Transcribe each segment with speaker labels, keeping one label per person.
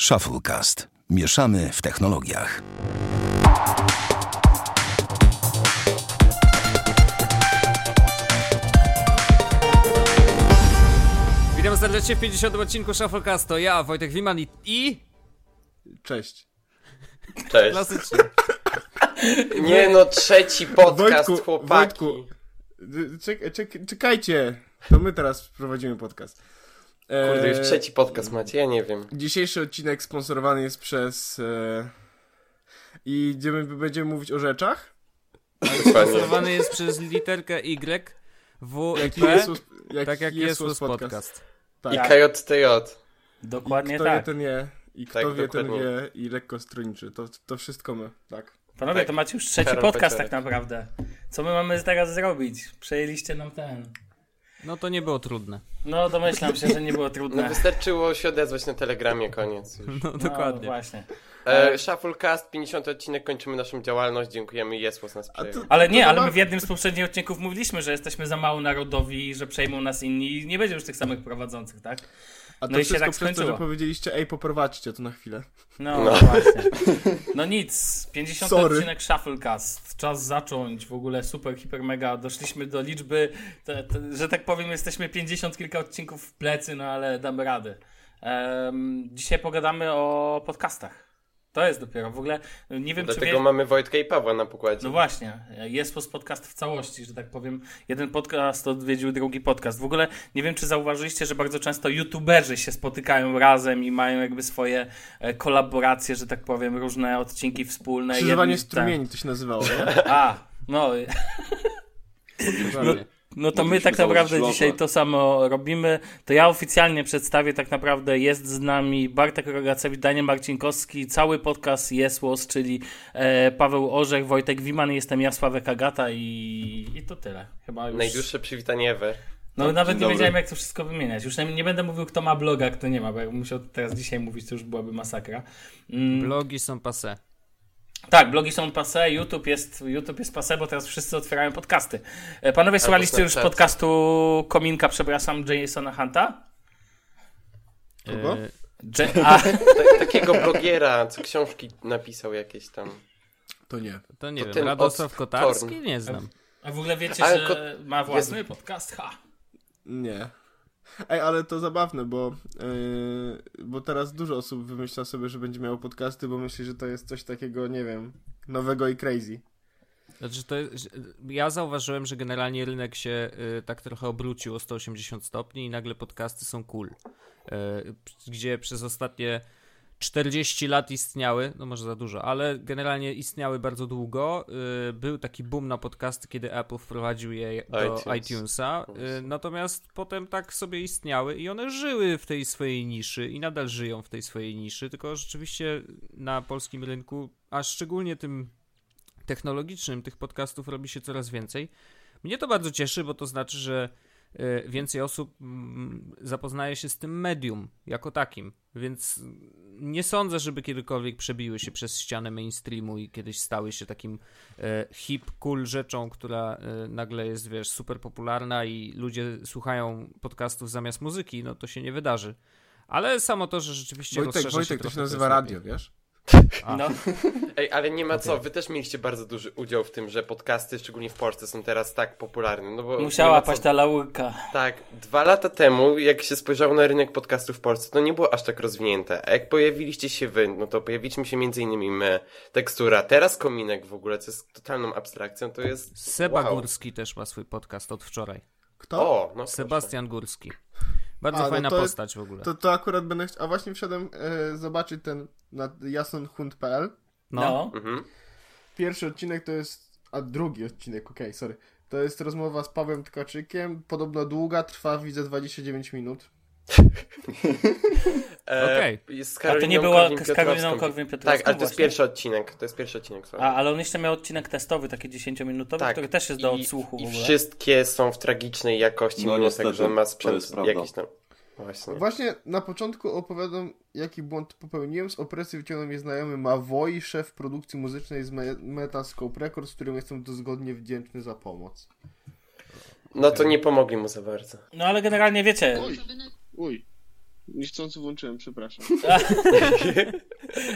Speaker 1: Shufflecast. Mieszamy w technologiach.
Speaker 2: Witam serdecznie w 50. odcinku Shufflecast. To ja, Wojtek Wiman i... i...
Speaker 3: Cześć.
Speaker 4: Cześć.
Speaker 2: Klasycznie.
Speaker 4: Nie no, trzeci podcast,
Speaker 3: Wojtku,
Speaker 4: chłopaki.
Speaker 3: Wojtku. Czek, czek, czekajcie. To my teraz prowadzimy podcast. E,
Speaker 4: Kurde, już trzeci podcast macie, ja nie wiem.
Speaker 3: Dzisiejszy odcinek sponsorowany jest przez... E, I będziemy, będziemy mówić o rzeczach.
Speaker 4: Dokładnie.
Speaker 2: Sponsorowany jest przez literkę Y, W i
Speaker 3: Jaki
Speaker 2: P,
Speaker 3: jak,
Speaker 2: tak jak jest
Speaker 3: podcast.
Speaker 2: podcast.
Speaker 3: Tak.
Speaker 4: I KJTJ.
Speaker 5: Dokładnie
Speaker 3: Kto
Speaker 5: tak.
Speaker 3: wie, ten je. I kto
Speaker 4: Tak,
Speaker 3: wie, ten
Speaker 4: dokładnie.
Speaker 3: wie. I lekko stroniczy. To, to wszystko my. Tak.
Speaker 5: Panowie,
Speaker 4: Tak.
Speaker 5: to macie już trzeci
Speaker 4: Karol
Speaker 5: podcast tak naprawdę. Co my mamy teraz zrobić? Przejęliście nam ten.
Speaker 2: No to nie było trudne.
Speaker 5: No domyślam się, że nie było
Speaker 4: No
Speaker 5: trudne.
Speaker 4: wystarczyło się odezwać na telegramie, koniec już.
Speaker 2: No
Speaker 5: No,
Speaker 2: dokładnie.
Speaker 5: właśnie.
Speaker 4: E, Shufflecast, 50 odcinek, kończymy naszą działalność, dziękujemy, Jesłos nas przejął.
Speaker 3: to-
Speaker 5: Ale nie,
Speaker 3: to
Speaker 5: ale my w jednym z poprzednich odcinków mówiliśmy, że jesteśmy za mało narodowi, że przejmą nas inni i nie będzie już tych samych prowadzących, tak?
Speaker 3: A to
Speaker 5: No i się tak
Speaker 3: przez to, że
Speaker 5: skończyło.
Speaker 3: powiedzieliście, ej, poprowadźcie to na chwilę.
Speaker 5: No,
Speaker 4: No.
Speaker 5: właśnie. No nic, 50
Speaker 3: Sorry.
Speaker 5: odcinek Shufflecast. Czas zacząć. W ogóle super, hiper, mega. Doszliśmy do liczby, te, te, że tak powiem, jesteśmy 50 kilka odcinków w plecy, no ale damy radę. Em, dzisiaj pogadamy o podcastach. To jest dopiero. W ogóle nie wiem, czy
Speaker 4: Dlatego mamy Wojtka i Pawła na pokładzie.
Speaker 5: No właśnie, jest post podcast w całości, że tak powiem. Jeden podcast odwiedził drugi podcast. W ogóle nie wiem, czy zauważyliście, że bardzo często youtuberzy się spotykają razem i mają jakby swoje e, kolaboracje, że tak powiem, różne odcinki wspólne.
Speaker 3: Krzyżowanie
Speaker 5: Jedni-
Speaker 3: strumieni to się nazywało, nie?
Speaker 5: tak. A, no,
Speaker 3: Dokładnie.
Speaker 5: No to my tak naprawdę dzisiaj to samo robimy. To ja oficjalnie przedstawię, tak naprawdę jest z nami Bartek Rogacewicz, Daniel Marcinkowski, cały podcast Jest Łos, czyli e, Paweł Orzech, Wojtek Wiman, jestem ja, Sławek Agata i, i to tyle. Chyba już...
Speaker 4: Najdłuższe przywitanie ever.
Speaker 5: No nawet
Speaker 6: Dzień
Speaker 5: nie
Speaker 6: dobry.
Speaker 5: wiedziałem jak to wszystko wymieniać. Już nie, nie będę mówił kto ma bloga, kto nie ma, bo jakbym musiał teraz dzisiaj mówić, to już byłaby masakra. Mm,
Speaker 2: Blogi są passe.
Speaker 5: Tak, blogi są passe, YouTube jest, YouTube jest passe, bo teraz wszyscy otwierają podcasty. E, Panowie, słuchaliście już podcastu Kominka, przepraszam, Jasona Hunta?
Speaker 3: Kogo?
Speaker 5: Je- a,
Speaker 4: Ta, takiego blogiera, co książki napisał jakieś tam.
Speaker 3: To nie.
Speaker 2: To nie
Speaker 4: To
Speaker 2: wiem,
Speaker 4: ten
Speaker 2: Radosław
Speaker 4: od
Speaker 2: Kotarski?
Speaker 4: Torn.
Speaker 2: Nie znam.
Speaker 5: a w ogóle wiecie, że
Speaker 4: ko-
Speaker 5: ma własny podcast? Ha!
Speaker 3: Nie. Ej, ale to zabawne, bo, yy, bo teraz dużo osób wymyśla sobie, że będzie miało podcasty, bo myśli, że to jest coś takiego, nie wiem, nowego i crazy.
Speaker 2: Znaczy to jest, ja zauważyłem, że generalnie rynek się y, tak trochę obrócił o 180 stopni i nagle podcasty są cool. Y, gdzie przez ostatnie 40 lat istniały, no może za dużo, ale generalnie istniały bardzo długo. Y, był taki boom na podcasty, kiedy Apple wprowadził je do
Speaker 4: iTunes.
Speaker 2: iTunesa. Y, natomiast potem tak sobie istniały i one żyły w tej swojej niszy i nadal żyją w tej swojej niszy, tylko rzeczywiście na polskim rynku, a szczególnie tym technologicznym tych podcastów robi się coraz więcej. Mnie to bardzo cieszy, bo to znaczy, że więcej osób mm, zapoznaje się z tym medium jako takim, więc nie sądzę, żeby kiedykolwiek przebiły się przez ścianę mainstreamu i kiedyś stały się takim e, hip, cool rzeczą, która e, nagle jest, wiesz, super popularna i ludzie słuchają podcastów zamiast muzyki, no to się nie wydarzy. Ale samo to, że rzeczywiście
Speaker 3: Wojtek,
Speaker 2: rozszerza
Speaker 3: Wojtek,
Speaker 2: się
Speaker 3: to się nazywa
Speaker 2: lepiej.
Speaker 3: radio, wiesz?
Speaker 2: A.
Speaker 5: No,
Speaker 4: Ej, ale nie ma
Speaker 2: Okej.
Speaker 4: co, wy też mieliście bardzo duży udział w tym, że podcasty, szczególnie w Polsce, są teraz tak popularne. No bo
Speaker 5: musiała paść ta laurka.
Speaker 4: Tak, dwa lata temu, jak się spojrzało na rynek podcastów w Polsce, to nie było aż tak rozwinięte. A jak pojawiliście się wy, no to pojawiliśmy się między innymi my, tekstura, teraz kominek w ogóle, co jest totalną abstrakcją, to jest...
Speaker 2: Seba
Speaker 4: wow.
Speaker 2: Górski też ma swój podcast od wczoraj.
Speaker 3: Kto?
Speaker 4: O, no proszę.
Speaker 2: Sebastian Górski. Bardzo
Speaker 3: A, no
Speaker 2: fajna
Speaker 3: to-
Speaker 2: postać w ogóle.
Speaker 3: To, to akurat będę chciał. A właśnie wszedłem e, zobaczyć ten na jasonhund.pl.
Speaker 2: No.
Speaker 5: No.
Speaker 4: Mhm.
Speaker 3: Pierwszy odcinek to jest. A drugi odcinek, okej, sorry. To jest rozmowa z Pawłem Tkaczykiem. Podobno długa, trwa widzę 29 minut.
Speaker 4: E,
Speaker 2: Okej.
Speaker 4: z
Speaker 5: A to nie było z
Speaker 4: Korwin-Piotrowską.
Speaker 5: Karoliną Korwin-Piotrowską
Speaker 4: Tak, ale to jest
Speaker 5: właśnie?
Speaker 4: pierwszy odcinek, to jest pierwszy odcinek. sorry.
Speaker 5: A, ale on jeszcze miał odcinek testowy, taki 10-minutowy,
Speaker 4: tak.
Speaker 5: który też jest do
Speaker 4: I-
Speaker 5: odsłuchu w
Speaker 4: I
Speaker 5: ogóle.
Speaker 4: wszystkie są w tragicznej jakości,
Speaker 6: No,
Speaker 4: mimo tego, że ma sprzęt jakiś tam. Właśnie.
Speaker 3: Właśnie na początku opowiadam, jaki błąd popełniłem. Z opresji wyciągnął mnie znajomy Mavoi, szef produkcji muzycznej z Me- Metascope Records, którym jestem dozgodnie wdzięczny za pomoc.
Speaker 4: No to nie pomogli mu za bardzo.
Speaker 5: No ale generalnie wiecie,
Speaker 6: Uj.
Speaker 3: Niechcący włączyłem, przepraszam.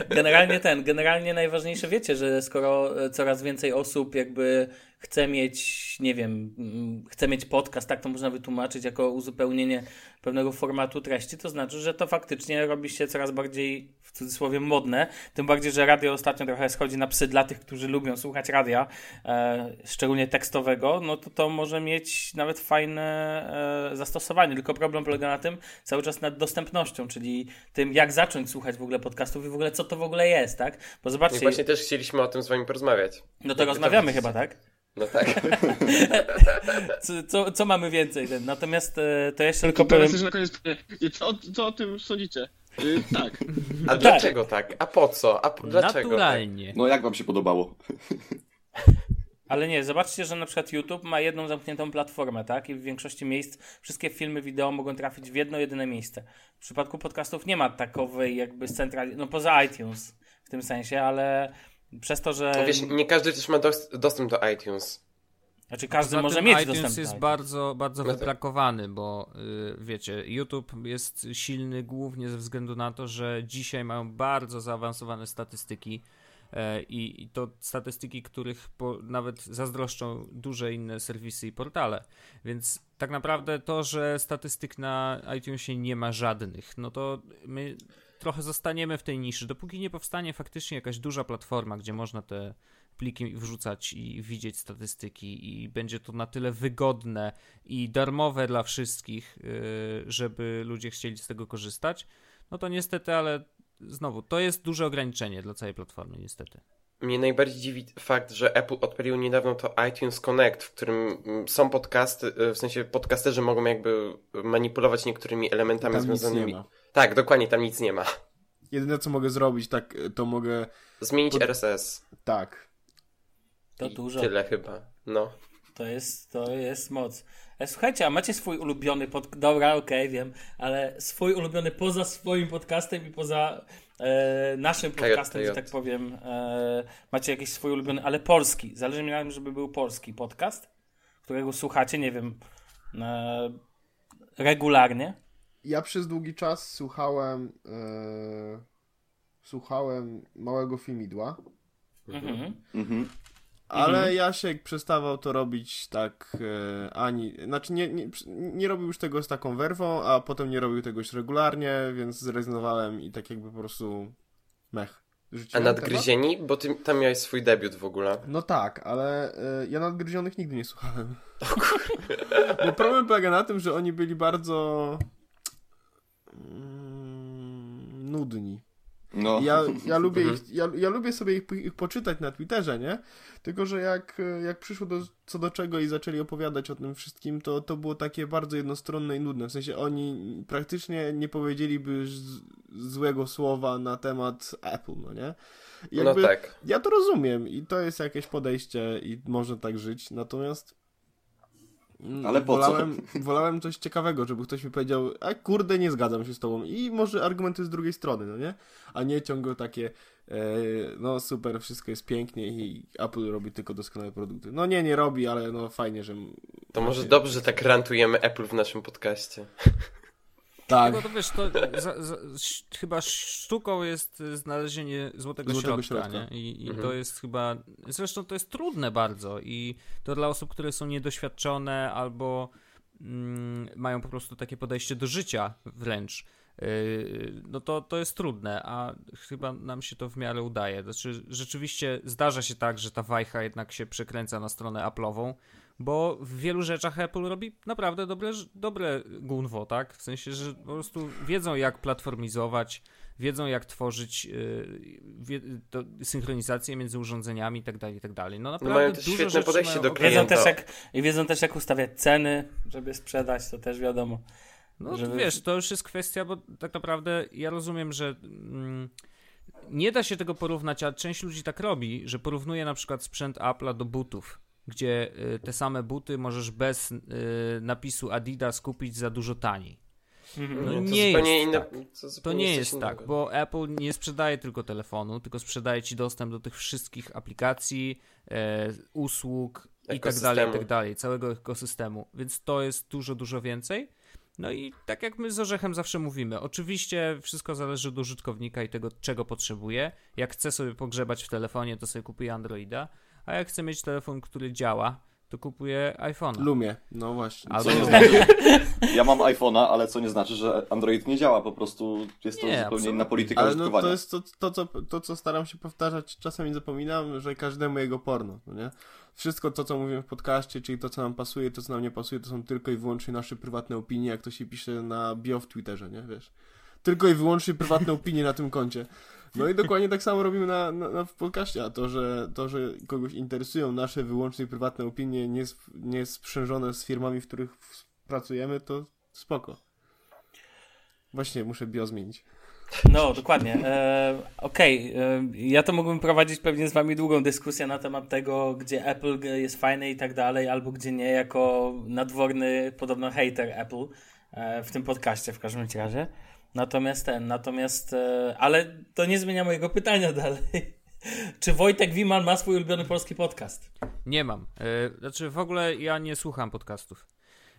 Speaker 5: Generalnie ten, generalnie najważniejsze wiecie, że skoro e, coraz więcej osób jakby chce mieć, nie wiem, mm, chce mieć podcast, tak to można wytłumaczyć jako uzupełnienie pewnego formatu treści, to znaczy, że to faktycznie robi się coraz bardziej w cudzysłowie modne, tym bardziej, że radio ostatnio trochę schodzi na psy dla tych, którzy lubią słuchać radia, e, szczególnie tekstowego, no to to może mieć nawet fajne e, zastosowanie, tylko problem polega na tym cały czas nad dostępnością, czyli tym, jak zacząć słuchać w ogóle podcastów i w ogóle co to w ogóle jest, tak? Bo
Speaker 4: I
Speaker 5: zobaczcie,
Speaker 4: właśnie też chcieliśmy o tym z wami porozmawiać.
Speaker 5: no to
Speaker 4: Jak
Speaker 5: rozmawiamy chyba, tak?
Speaker 4: No tak.
Speaker 5: Co, co, co mamy więcej? Ten? Natomiast e, to jeszcze tylko
Speaker 3: teraz
Speaker 5: powiem...
Speaker 3: już na koniec, co, co o tym sądzicie? Y, tak.
Speaker 4: A dlaczego tak? A po co? A po, dlaczego tak?
Speaker 2: Naturalnie.
Speaker 6: No jak wam się podobało?
Speaker 5: Ale nie, zobaczcie, że na przykład YouTube ma jedną zamkniętą platformę, tak? I w większości miejsc wszystkie filmy wideo mogą trafić w jedno jedyne miejsce. W przypadku podcastów nie ma takowej jakby centrali... No poza iTunes w tym sensie, ale przez to, że...
Speaker 4: No Wiesz, nie każdy też ma dos- dostęp do iTunes.
Speaker 5: Znaczy każdy
Speaker 2: Poza
Speaker 5: może mieć
Speaker 2: iTunes
Speaker 5: dostęp do
Speaker 2: jest
Speaker 5: iTunes.
Speaker 2: bardzo, bardzo
Speaker 4: No tak.
Speaker 2: wyprakowany, bo y, wiecie, YouTube jest silny głównie ze względu na to, że dzisiaj mają bardzo zaawansowane statystyki i, i to statystyki, których po, nawet zazdroszczą duże inne serwisy i portale. Więc tak naprawdę to, że statystyk na iTunesie nie ma żadnych, no to my trochę zostaniemy w tej niszy, dopóki nie powstanie faktycznie jakaś duża platforma, gdzie można te pliki wrzucać i widzieć statystyki i będzie to na tyle wygodne i darmowe dla wszystkich, yy, żeby ludzie chcieli z tego korzystać, no to niestety, ale znowu, to jest duże ograniczenie dla całej platformy, niestety.
Speaker 4: Mnie najbardziej dziwi fakt, że Apple odpalił niedawno to iTunes Connect, w którym mm, są podcasty, y, w sensie podcasterzy mogą jakby manipulować niektórymi elementami
Speaker 3: Tam nic nie
Speaker 4: związanymi.
Speaker 3: ma.
Speaker 4: Tak, dokładnie, tam nic nie ma.
Speaker 3: Jedyne co mogę zrobić, tak, to mogę.
Speaker 4: Zmienić
Speaker 3: Pod-
Speaker 4: RSS.
Speaker 3: Tak.
Speaker 5: To
Speaker 4: I
Speaker 5: dużo.
Speaker 4: Tyle chyba. No.
Speaker 5: To jest, to jest moc. E, Słuchajcie, a macie swój ulubiony pod... Dobra, okej, wiem, ale swój ulubiony poza swoim podcastem i poza e, naszym podcastem, że tak powiem, e, macie jakiś swój ulubiony, ale polski. Zależy mi na tym, żeby był polski podcast, którego słuchacie, nie wiem, e, regularnie.
Speaker 3: Ja przez długi czas słuchałem. E, słuchałem małego filmidła.
Speaker 5: Mhm.
Speaker 6: Mhm.
Speaker 3: Ale Jasiek przestawał to robić tak e, ani. Znaczy, nie, nie, nie robił już tego z taką werwą, a potem nie robił tego już regularnie, więc zrezygnowałem i tak jakby po prostu mech.
Speaker 4: A
Speaker 3: Rzuciłem temat.
Speaker 4: nadgryzieni? Bo ty tam miałeś swój debiut w ogóle.
Speaker 3: No tak, ale e, ja nadgryzionych nigdy nie słuchałem. Bo problem polega na tym, że oni byli bardzo mm, nudni.
Speaker 6: No.
Speaker 3: Ja, ja, lubię
Speaker 4: Mhm.
Speaker 3: ich, ja, ja lubię sobie ich, ich poczytać na Twitterze, nie? Tylko, że jak, jak przyszło do, co do czego i zaczęli opowiadać o tym wszystkim, to, to było takie bardzo jednostronne i nudne. W sensie oni praktycznie nie powiedzieliby z, złego słowa na temat Apple, no nie?
Speaker 4: No
Speaker 3: jakby
Speaker 4: tak.
Speaker 3: Ja to rozumiem i to jest jakieś podejście i można tak żyć, natomiast
Speaker 6: Ale po co?
Speaker 3: wolałem, wolałem coś ciekawego, żeby ktoś mi powiedział, a kurde, nie zgadzam się z tobą i może argumenty z drugiej strony, no nie? A nie ciągle takie, e, no super, wszystko jest pięknie i Apple robi tylko doskonałe produkty. No nie, nie robi, ale no fajnie, że...
Speaker 4: To może dobrze, że tak rantujemy Apple w naszym podcaście.
Speaker 3: Tak,
Speaker 2: No to wiesz, to za, za, chyba sztuką jest znalezienie złotego,
Speaker 3: Złotego
Speaker 2: środka,
Speaker 3: środka.
Speaker 2: Nie? I, i
Speaker 4: Mhm.
Speaker 2: to jest chyba, zresztą to jest trudne bardzo i to dla osób, które są niedoświadczone albo mm, mają po prostu takie podejście do życia wręcz, yy, no to, to jest trudne, a chyba nam się to w miarę udaje. Znaczy, rzeczywiście zdarza się tak, że ta wajcha jednak się przekręca na stronę Apple'ową, bo w wielu rzeczach Apple robi naprawdę dobre, dobre gunwo, tak? W sensie, że po prostu wiedzą jak platformizować, wiedzą jak tworzyć yy, wie, to, synchronizację między urządzeniami i tak dalej, i tak dalej. No naprawdę
Speaker 4: mają też
Speaker 2: dużo
Speaker 4: świetne
Speaker 2: rzeczy
Speaker 4: podejście
Speaker 2: mają
Speaker 4: do
Speaker 2: określone.
Speaker 5: Wiedzą
Speaker 4: klienta.
Speaker 5: też, jak, I wiedzą też, jak ustawiać ceny, żeby sprzedać, to też wiadomo.
Speaker 2: No
Speaker 5: żeby-
Speaker 2: to wiesz, to już jest kwestia, bo tak naprawdę ja rozumiem, że mm, nie da się tego porównać, a część ludzi tak robi, że porównuje na przykład sprzęt Apple'a do butów, gdzie y, te same buty możesz bez y, napisu Adidas kupić za dużo taniej.
Speaker 5: Mhm.
Speaker 2: No
Speaker 4: to
Speaker 2: nie jest
Speaker 4: inne,
Speaker 2: tak.
Speaker 4: To,
Speaker 2: To nie jest
Speaker 4: innego.
Speaker 2: tak, bo Apple nie sprzedaje tylko telefonu, tylko sprzedaje ci dostęp do tych wszystkich aplikacji, e, usług i tak dalej, i tak dalej, całego ekosystemu, więc to jest dużo, dużo więcej. No i tak jak my z Orzechem zawsze mówimy, oczywiście wszystko zależy od użytkownika i tego, czego potrzebuje. Jak chce sobie pogrzebać w telefonie, to sobie kupuje Androida, a jak chce mieć telefon, który działa, to kupuje iPhone.
Speaker 3: Lumie, no właśnie.
Speaker 2: Albo
Speaker 6: Co nie znaczy, ja mam iPhone'a, ale co nie znaczy, że Android nie działa, po prostu jest to
Speaker 2: Nie,
Speaker 6: zupełnie
Speaker 2: absolutnie.
Speaker 6: inna polityka
Speaker 3: Ale no to jest to, to, co, to, co staram się powtarzać, czasami zapominam, że każdemu jego porno, no nie? Wszystko to, co mówimy w podcaście, czyli to, co nam pasuje, to, co nam nie pasuje, to są tylko i wyłącznie nasze prywatne opinie, jak to się pisze na bio w Twitterze, nie? Wiesz? Tylko i wyłącznie prywatne opinie na tym koncie. No i dokładnie tak samo robimy na, na, na w podcaście, a to że, to, że kogoś interesują nasze wyłącznie prywatne opinie, nie, nie sprzężone z firmami, w których pracujemy, to spoko. Właśnie, muszę bio zmienić.
Speaker 5: No, dokładnie. E, Okej, e, ja to mógłbym prowadzić pewnie z wami długą dyskusję na temat tego, gdzie Apple jest fajne i tak dalej, albo gdzie nie, jako nadworny, podobno hater Apple e, w tym podcaście w każdym razie. Natomiast ten, natomiast, e, ale to nie zmienia mojego pytania dalej. Czy Wojtek Wiman ma swój ulubiony polski podcast?
Speaker 2: Nie mam. E, znaczy, w ogóle ja nie słucham podcastów.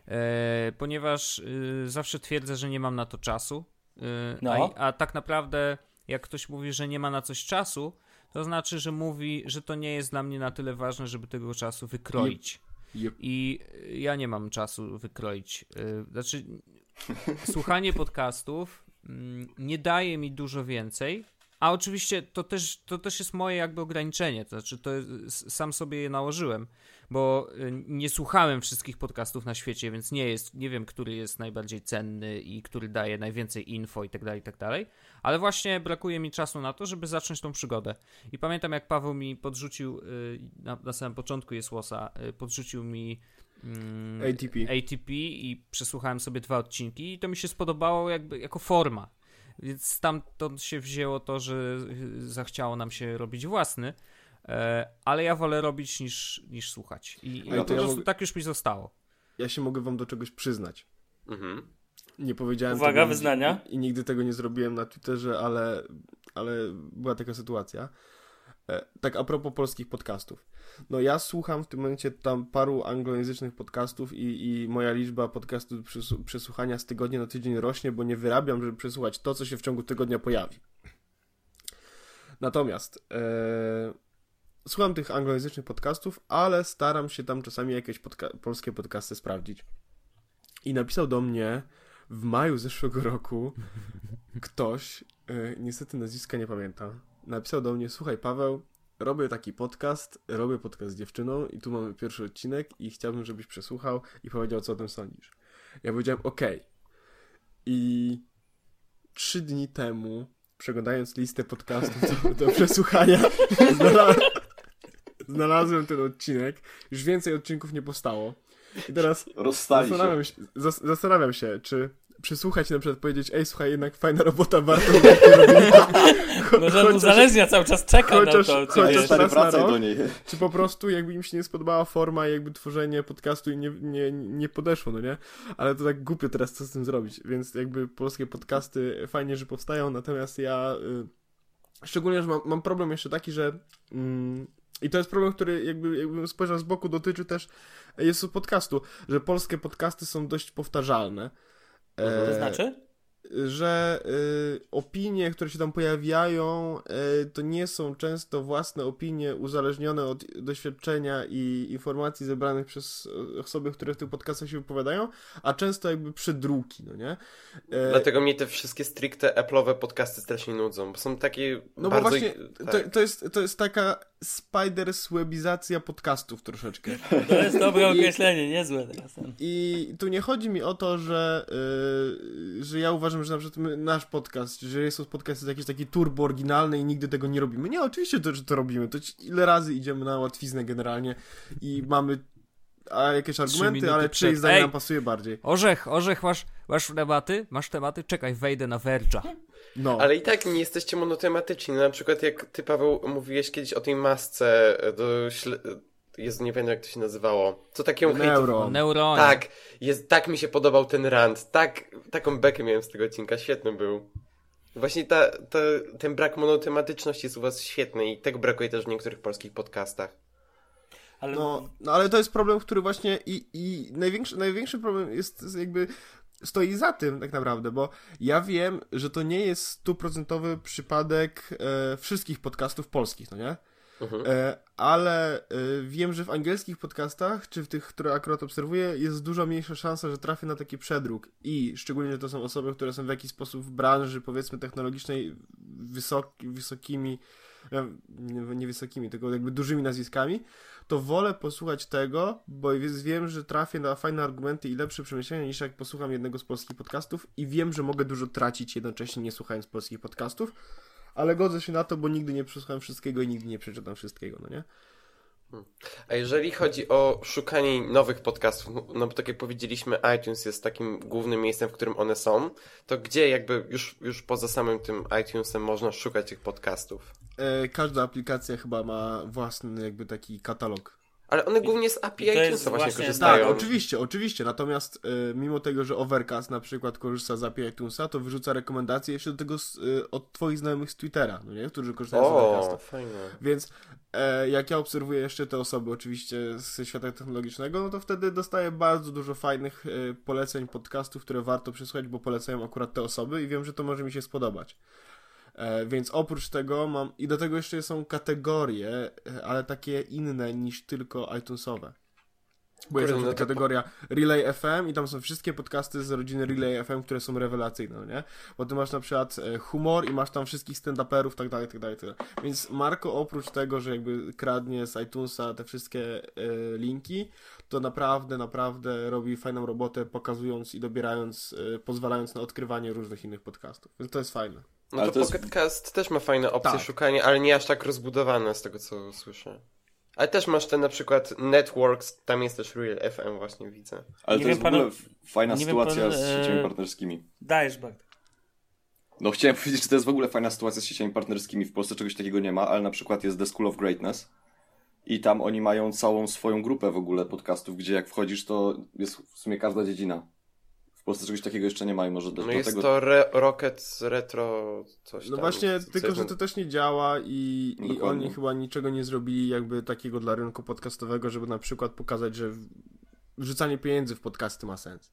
Speaker 2: E, ponieważ zawsze twierdzę, że nie mam na to czasu.
Speaker 5: No.
Speaker 2: a, a tak naprawdę, jak ktoś mówi, że nie ma na coś czasu, to znaczy, że mówi, że to nie jest dla mnie na tyle ważne, żeby tego czasu wykroić.
Speaker 3: Yep.
Speaker 2: I e, ja nie mam czasu wykroić. Znaczy, słuchanie podcastów mm, nie daje mi dużo więcej. A oczywiście to też, to też jest moje jakby ograniczenie, to znaczy to sam sobie je nałożyłem, bo y, nie słuchałem wszystkich podcastów na świecie, więc nie jest, nie wiem, który jest najbardziej cenny i który daje najwięcej info i tak dalej, i tak dalej, ale właśnie brakuje mi czasu na to, żeby zacząć tą przygodę. I pamiętam jak Paweł mi podrzucił, y, na, na samym początku jest łosa, y, podrzucił mi mm,
Speaker 3: ATP.
Speaker 2: ATP i przesłuchałem sobie dwa odcinki i to mi się spodobało jakby jako forma. Więc stamtąd się wzięło to, że y, zachciało nam się robić własny, e, ale ja wolę robić niż, niż słuchać. I, i
Speaker 3: to ja
Speaker 2: prostu
Speaker 3: mogę-
Speaker 2: tak już mi zostało.
Speaker 3: Ja się mogę wam do czegoś przyznać.
Speaker 4: Mhm.
Speaker 3: Nie powiedziałem
Speaker 5: Uwaga,
Speaker 3: tego
Speaker 5: wyznania.
Speaker 3: I, I nigdy tego nie zrobiłem na Twitterze, ale, ale była taka sytuacja. E, tak a propos polskich podcastów. No ja słucham w tym momencie tam paru anglojęzycznych podcastów i, i moja liczba podcastów przesłuchania z tygodnia na tydzień rośnie, bo nie wyrabiam, żeby przesłuchać to, co się w ciągu tygodnia pojawi. Natomiast e, słucham tych anglojęzycznych podcastów, ale staram się tam czasami jakieś podca- polskie podcasty sprawdzić. I napisał do mnie w maju zeszłego roku ktoś, e, niestety nazwiska nie pamiętam, napisał do mnie, słuchaj Paweł, robię taki podcast, robię podcast z dziewczyną i tu mamy pierwszy odcinek i chciałbym, żebyś przesłuchał i powiedział, co o tym sądzisz. Ja powiedziałem, okej. I trzy dni temu, przeglądając listę podcastów do, do przesłuchania, znalazłem, znalazłem ten odcinek. Już więcej odcinków nie powstało. I teraz. Zastanawiam się, zas- zastanawiam się, czy przysłuchać i na przykład powiedzieć, ej, słuchaj, jednak fajna robota, warto to.
Speaker 5: Może on uzależnia, cały czas czeka
Speaker 3: chociaż-
Speaker 5: na to. Czy
Speaker 3: chociaż raz na
Speaker 6: wracaj
Speaker 3: rok.
Speaker 6: do niej.
Speaker 3: Czy po prostu jakby im się nie spodobała forma, jakby tworzenie podcastu i nie, nie, nie podeszło, no nie? Ale to tak głupio teraz co z tym zrobić, więc jakby polskie podcasty fajnie, że powstają, natomiast ja y, szczególnie, że mam, mam problem jeszcze taki, że mm, i to jest problem, który jakby, jakbym spojrzał z boku, dotyczy też jest podcastu, że polskie podcasty są dość powtarzalne.
Speaker 5: To
Speaker 3: E,
Speaker 5: znaczy?
Speaker 3: że y, opinie, które się tam pojawiają, y, to nie są często własne opinie uzależnione od doświadczenia i informacji zebranych przez osoby, które w tych podcastach się wypowiadają, a często jakby przedruki, no nie? E,
Speaker 4: Dlatego mnie te wszystkie stricte Apple'owe podcasty strasznie nudzą, bo są takie
Speaker 3: no
Speaker 4: bardzo...
Speaker 3: bo właśnie
Speaker 4: tak.
Speaker 3: to, to, jest, to jest taka spider-swebizacja podcastów troszeczkę.
Speaker 5: To jest dobre określenie, niezłe teraz.
Speaker 3: I tu nie chodzi mi o to, że, yy, że ja uważam, że na przykład my, nasz podcast, że jest podcast jest jakiś taki turbo oryginalny i nigdy tego nie robimy. Nie, oczywiście, to, że to robimy. To ile razy idziemy na łatwiznę generalnie i mamy a jakieś argumenty, ale
Speaker 2: przed.
Speaker 3: czyjeś zdanie nam pasuje bardziej.
Speaker 2: Orzech, Orzech, masz, masz tematy? Masz tematy? Czekaj, wejdę na Verge'a.
Speaker 3: No.
Speaker 4: Ale i tak nie jesteście monotematyczni. No, na przykład jak ty, Paweł, mówiłeś kiedyś o tej masce do śle... Jezu, nie pamiętam jak to się nazywało. Co takiego.
Speaker 3: Neuro.
Speaker 2: Neuronie.
Speaker 4: Tak, jest, tak mi się podobał ten rant. Tak, taką bekę miałem z tego odcinka. Świetny był. Właśnie ta, ta, ten brak monotematyczności jest u was świetny i tego brakuje też w niektórych polskich podcastach.
Speaker 5: Ale
Speaker 3: No, no ale to jest problem, który właśnie i, i największy, największy problem jest jakby stoi za tym tak naprawdę, bo ja wiem, że to nie jest stuprocentowy przypadek e, wszystkich podcastów polskich, no nie?
Speaker 4: Mhm.
Speaker 3: E, ale e, wiem, że w angielskich podcastach, czy w tych, które akurat obserwuję, jest dużo mniejsza szansa, że trafię na taki przedruk. I szczególnie, że to są osoby, które są w jakiś sposób w branży, powiedzmy, technologicznej wysoki, wysokimi, e, nie wysokimi, tylko jakby dużymi nazwiskami, to wolę posłuchać tego, bo wiem, że trafię na fajne argumenty i lepsze przemyślenia niż jak posłucham jednego z polskich podcastów i wiem, że mogę dużo tracić jednocześnie nie słuchając polskich podcastów, ale godzę się na to, bo nigdy nie przesłucham wszystkiego i nigdy nie przeczytam wszystkiego, no nie?
Speaker 4: A jeżeli chodzi o szukanie nowych podcastów, no bo tak jak powiedzieliśmy, iTunes jest takim głównym miejscem, w którym one są, to gdzie jakby już, już poza samym tym iTunesem można szukać tych podcastów?
Speaker 3: E, każda aplikacja chyba ma własny jakby taki katalog.
Speaker 4: Ale one głównie z API
Speaker 5: to jest
Speaker 4: iTunesa właśnie,
Speaker 5: właśnie-
Speaker 4: korzystają.
Speaker 3: Tak, oczywiście, oczywiście. Natomiast e, mimo tego, że Overcast na przykład korzysta z API iTunesa, to wyrzuca rekomendacje jeszcze do tego z, e, od twoich znajomych z Twittera, no nie? którzy korzystają z
Speaker 4: O,
Speaker 3: Overcasta.
Speaker 4: fajnie.
Speaker 3: Więc e, jak ja obserwuję jeszcze te osoby oczywiście ze świata technologicznego, no to wtedy dostaję bardzo dużo fajnych e, poleceń podcastów, które warto przesłuchać, bo polecają akurat te osoby i wiem, że to może mi się spodobać. E, więc oprócz tego mam, i do tego jeszcze są kategorie, e, ale takie inne niż tylko iTunesowe. Bo jest
Speaker 4: Kurde, no
Speaker 3: kategoria Relay FM i tam są wszystkie podcasty z rodziny Relay FM, które są rewelacyjne, no nie? Bo ty masz na przykład e, humor i masz tam wszystkich stand-uperów, tak dalej, tak dalej, tak dalej. Więc Marko oprócz tego, że jakby kradnie z iTunesa te wszystkie e, linki, to naprawdę, naprawdę robi fajną robotę, pokazując i dobierając, e, pozwalając na odkrywanie różnych innych podcastów. Więc to jest fajne.
Speaker 4: No
Speaker 6: Ale
Speaker 4: to,
Speaker 6: to jest-
Speaker 4: Pocketcast też ma fajne opcje
Speaker 3: Tak.
Speaker 4: szukania, ale nie aż tak rozbudowane z tego co słyszę. Ale też masz ten na przykład Networks, tam jest też Real FM właśnie widzę.
Speaker 6: Ale
Speaker 5: Nie
Speaker 6: to
Speaker 5: wiem,
Speaker 6: jest w ogóle fajna
Speaker 5: nie wiem,
Speaker 6: sytuacja
Speaker 5: pan,
Speaker 6: z
Speaker 5: e,
Speaker 6: sieciami partnerskimi.
Speaker 5: Dajesz, Bart.
Speaker 6: No chciałem powiedzieć, że to jest w ogóle fajna sytuacja z sieciami partnerskimi. W Polsce czegoś takiego nie ma, ale na przykład jest The School of Greatness i tam oni mają całą swoją grupę w ogóle podcastów, gdzie jak wchodzisz, to jest w sumie każda dziedzina. W Polsce czegoś takiego jeszcze nie ma i może do,
Speaker 4: No
Speaker 6: do
Speaker 4: jest
Speaker 6: tego...
Speaker 4: to re Rocket Retro coś
Speaker 3: No
Speaker 4: tam.
Speaker 3: właśnie, tylko że to też nie działa i, i oni chyba niczego nie zrobili jakby takiego dla rynku podcastowego, żeby na przykład pokazać, że wrzucanie pieniędzy w podcasty ma sens.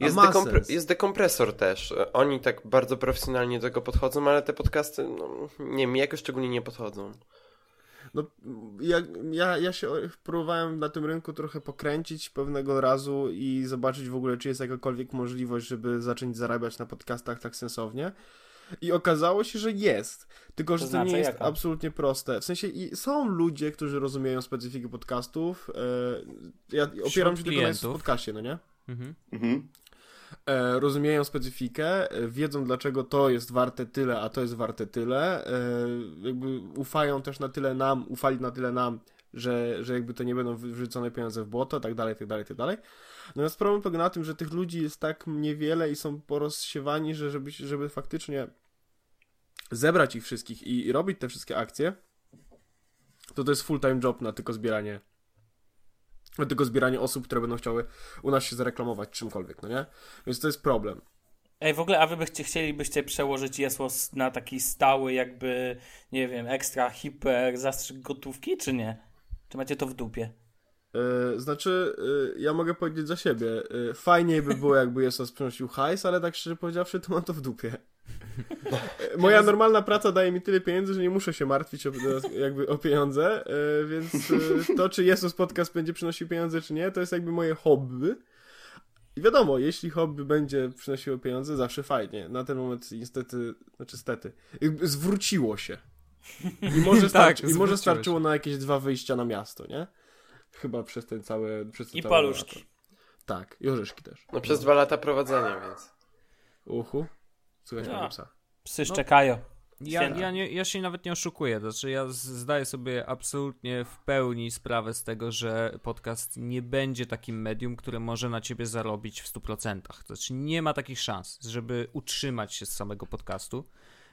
Speaker 4: Jest,
Speaker 3: ma
Speaker 4: dekompre-
Speaker 3: sens.
Speaker 4: jest dekompresor też. Oni tak bardzo profesjonalnie do tego podchodzą, ale te podcasty, no, nie mi jakoś szczególnie nie podchodzą.
Speaker 3: No, ja, ja, ja się próbowałem na tym rynku trochę pokręcić pewnego razu i zobaczyć w ogóle, czy jest jakakolwiek możliwość, żeby zacząć zarabiać na podcastach tak sensownie. I okazało się, że jest. Tylko, że to,
Speaker 5: znaczy
Speaker 3: nie jest
Speaker 5: jaka?
Speaker 3: absolutnie proste. W sensie i są ludzie, którzy rozumieją specyfikę podcastów. E, ja opieram się tylko na
Speaker 2: klientów.
Speaker 3: podcaście, no nie?
Speaker 2: Mhm.
Speaker 6: Mhm.
Speaker 3: E, rozumieją specyfikę, e, wiedzą dlaczego to jest warte tyle, a to jest warte tyle, e, jakby ufają też na tyle nam, ufali na tyle nam, że, że jakby to nie będą wrzucone pieniądze w błoto, tak dalej, tak dalej, tak dalej. Natomiast problem polega na tym, że tych ludzi jest tak niewiele i są porozsiewani, że żeby, żeby faktycznie zebrać ich wszystkich i, i robić te wszystkie akcje, to to jest full-time job na tylko zbieranie tylko zbieranie osób, które będą chciały u nas się zareklamować czymkolwiek, no nie? Więc to jest problem.
Speaker 5: Ej, w ogóle, a wy byście, chcielibyście przełożyć Jesłos na taki stały, jakby, nie wiem, ekstra, hiper zastrzyk gotówki, czy nie? Czy macie to w dupie?
Speaker 3: Yy, znaczy, yy, ja mogę powiedzieć za siebie. Yy, fajniej by było, jakby Jesus przynosił hajs, ale tak szczerze powiedziawszy, to mam to w dupie. Moja normalna praca daje mi tyle pieniędzy, że nie muszę się martwić o, jakby o pieniądze, yy, więc yy, to, czy Jesus Podcast będzie przynosił pieniądze, czy nie, to jest jakby moje hobby. I wiadomo, jeśli hobby będzie przynosiło pieniądze, zawsze fajnie. Na ten moment niestety, znaczy stety, zwróciło się. I może,
Speaker 2: Tak,
Speaker 3: starczy, i
Speaker 2: zwróciło
Speaker 3: może
Speaker 2: się.
Speaker 3: starczyło na jakieś dwa wyjścia na miasto, nie? Chyba przez ten cały... Przez ten
Speaker 5: I
Speaker 3: cały
Speaker 5: paluszki.
Speaker 3: maraton. Tak, i orzeszki też.
Speaker 4: No przez dwa lata prowadzenia, więc.
Speaker 3: Uchu. Słuchaj,
Speaker 5: Ja.
Speaker 3: ja. psa.
Speaker 5: Psy
Speaker 2: No.
Speaker 5: szczekają.
Speaker 2: Ja,
Speaker 5: Świetnie.
Speaker 2: ja, nie, ja się nawet nie oszukuję, znaczy ja zdaję sobie absolutnie w pełni sprawę z tego, że podcast nie będzie takim medium, które może na ciebie zarobić w 100%. To znaczy nie ma takich szans, żeby utrzymać się z samego podcastu,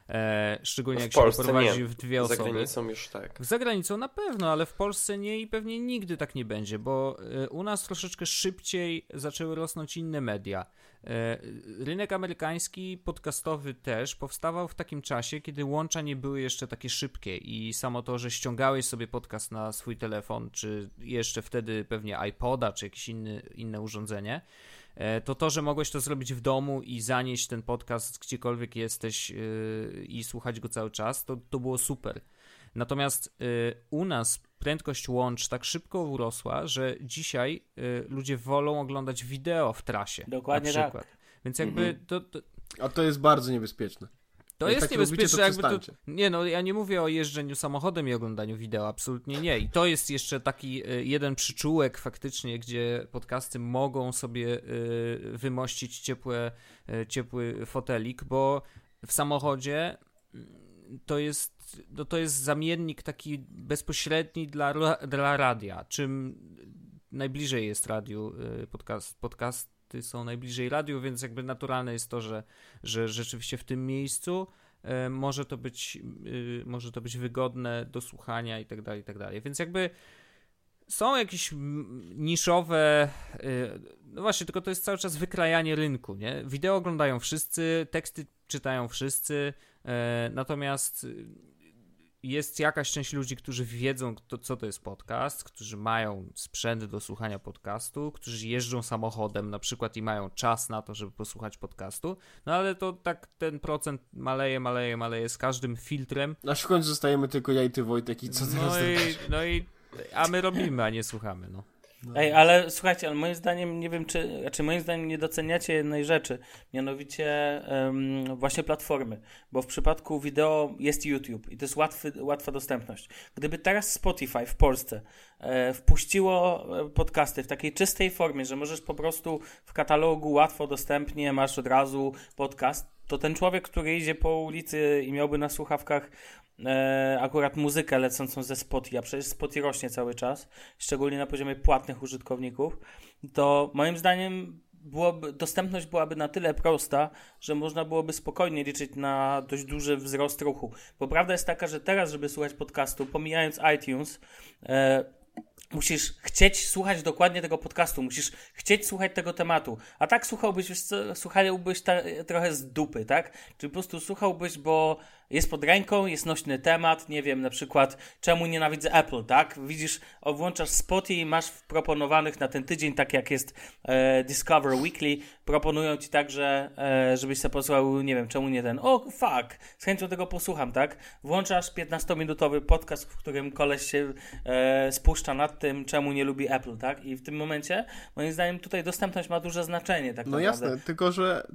Speaker 2: e, szczególnie
Speaker 4: W
Speaker 2: jak się
Speaker 4: Polsce
Speaker 2: prowadzi w dwie
Speaker 4: Za
Speaker 2: osoby.
Speaker 4: granicą już tak.
Speaker 2: Za granicą na pewno, ale w Polsce nie i pewnie nigdy tak nie będzie, bo y, u nas troszeczkę szybciej zaczęły rosnąć inne media. E, Rynek amerykański podcastowy też powstawał w takim czasie, kiedy łącza nie były jeszcze takie szybkie i samo to, że ściągałeś sobie podcast na swój telefon, czy jeszcze wtedy pewnie iPoda, czy jakieś inny, inne urządzenie, e, to to, że mogłeś to zrobić w domu i zanieść ten podcast gdziekolwiek jesteś yy, i słuchać go cały czas, to, to było super. Natomiast u nas prędkość łącz tak szybko urosła, że dzisiaj yy, ludzie wolą oglądać wideo w trasie.
Speaker 5: Dokładnie
Speaker 2: na przykład.
Speaker 5: tak.
Speaker 2: Więc jakby
Speaker 6: Mhm.
Speaker 2: to, to,
Speaker 3: A to jest bardzo niebezpieczne.
Speaker 2: to
Speaker 3: Jak
Speaker 2: jest
Speaker 3: tak
Speaker 2: niebezpieczne, jakby to. Nie, no ja nie mówię o jeżdżeniu samochodem i oglądaniu wideo, absolutnie nie. I to jest jeszcze taki y, jeden przyczółek faktycznie, gdzie podcasty mogą sobie y, wymościć ciepłe, y, ciepły fotelik, bo w samochodzie mm, to jest, no to jest zamiennik taki bezpośredni dla, dla radia. Czym najbliżej jest radiu y, podcast, podcasty są najbliżej radiu, więc jakby naturalne jest to, że, że rzeczywiście w tym miejscu e, może to być y, może to być wygodne do słuchania i tak dalej, i tak dalej. Więc jakby są jakieś niszowe y, no właśnie, tylko to jest cały czas wykrajanie rynku, nie? Wideo oglądają wszyscy, teksty czytają wszyscy, natomiast y, jest jakaś część ludzi, którzy wiedzą, kto, co to jest podcast, którzy mają sprzęt do słuchania podcastu, którzy jeżdżą samochodem na przykład i mają czas na to, żeby posłuchać podcastu, no ale to tak ten procent maleje, maleje, maleje z każdym filtrem.
Speaker 3: Aż w końcu zostajemy tylko ja i ty, Wojtek, i co teraz
Speaker 2: No i, no i, a my robimy, a nie słuchamy, no.
Speaker 5: Ej, ale słuchajcie, ale moim zdaniem, nie wiem czy, znaczy moim zdaniem nie doceniacie jednej rzeczy, mianowicie em, właśnie platformy, bo w przypadku wideo jest YouTube i to jest łatwy, łatwa dostępność. Gdyby teraz Spotify w Polsce e, wpuściło e, podcasty w takiej czystej formie, że możesz po prostu w katalogu łatwo, dostępnie masz od razu podcast, to ten człowiek, który idzie po ulicy i miałby na słuchawkach e, akurat muzykę lecącą ze Spotify, a przecież Spotify rośnie cały czas, szczególnie na poziomie płatnych użytkowników, to moim zdaniem byłoby, dostępność byłaby na tyle prosta, że można byłoby spokojnie liczyć na dość duży wzrost ruchu. Bo prawda jest taka, że teraz, żeby słuchać podcastu, pomijając iTunes, e, musisz chcieć słuchać dokładnie tego podcastu, musisz chcieć słuchać tego tematu. A tak słuchałbyś, słuchałbyś ta, trochę z dupy, tak? Czy po prostu słuchałbyś, bo jest pod ręką, jest nośny temat, nie wiem, na przykład czemu nienawidzę Apple, tak? Widzisz, włączasz Spotify i masz w proponowanych na ten tydzień, tak jak jest e, Discover Weekly, proponują ci także, e, żebyś sobie posłuchał, nie wiem, czemu nie ten, o fuck, z chęcią tego posłucham, tak? Włączasz 15-minutowy podcast, w którym koleś się e, spuszcza nad tym, czemu nie lubi Apple, tak? I w tym momencie, moim zdaniem, tutaj dostępność ma duże znaczenie, tak
Speaker 3: No
Speaker 5: naprawdę.
Speaker 3: jasne, tylko że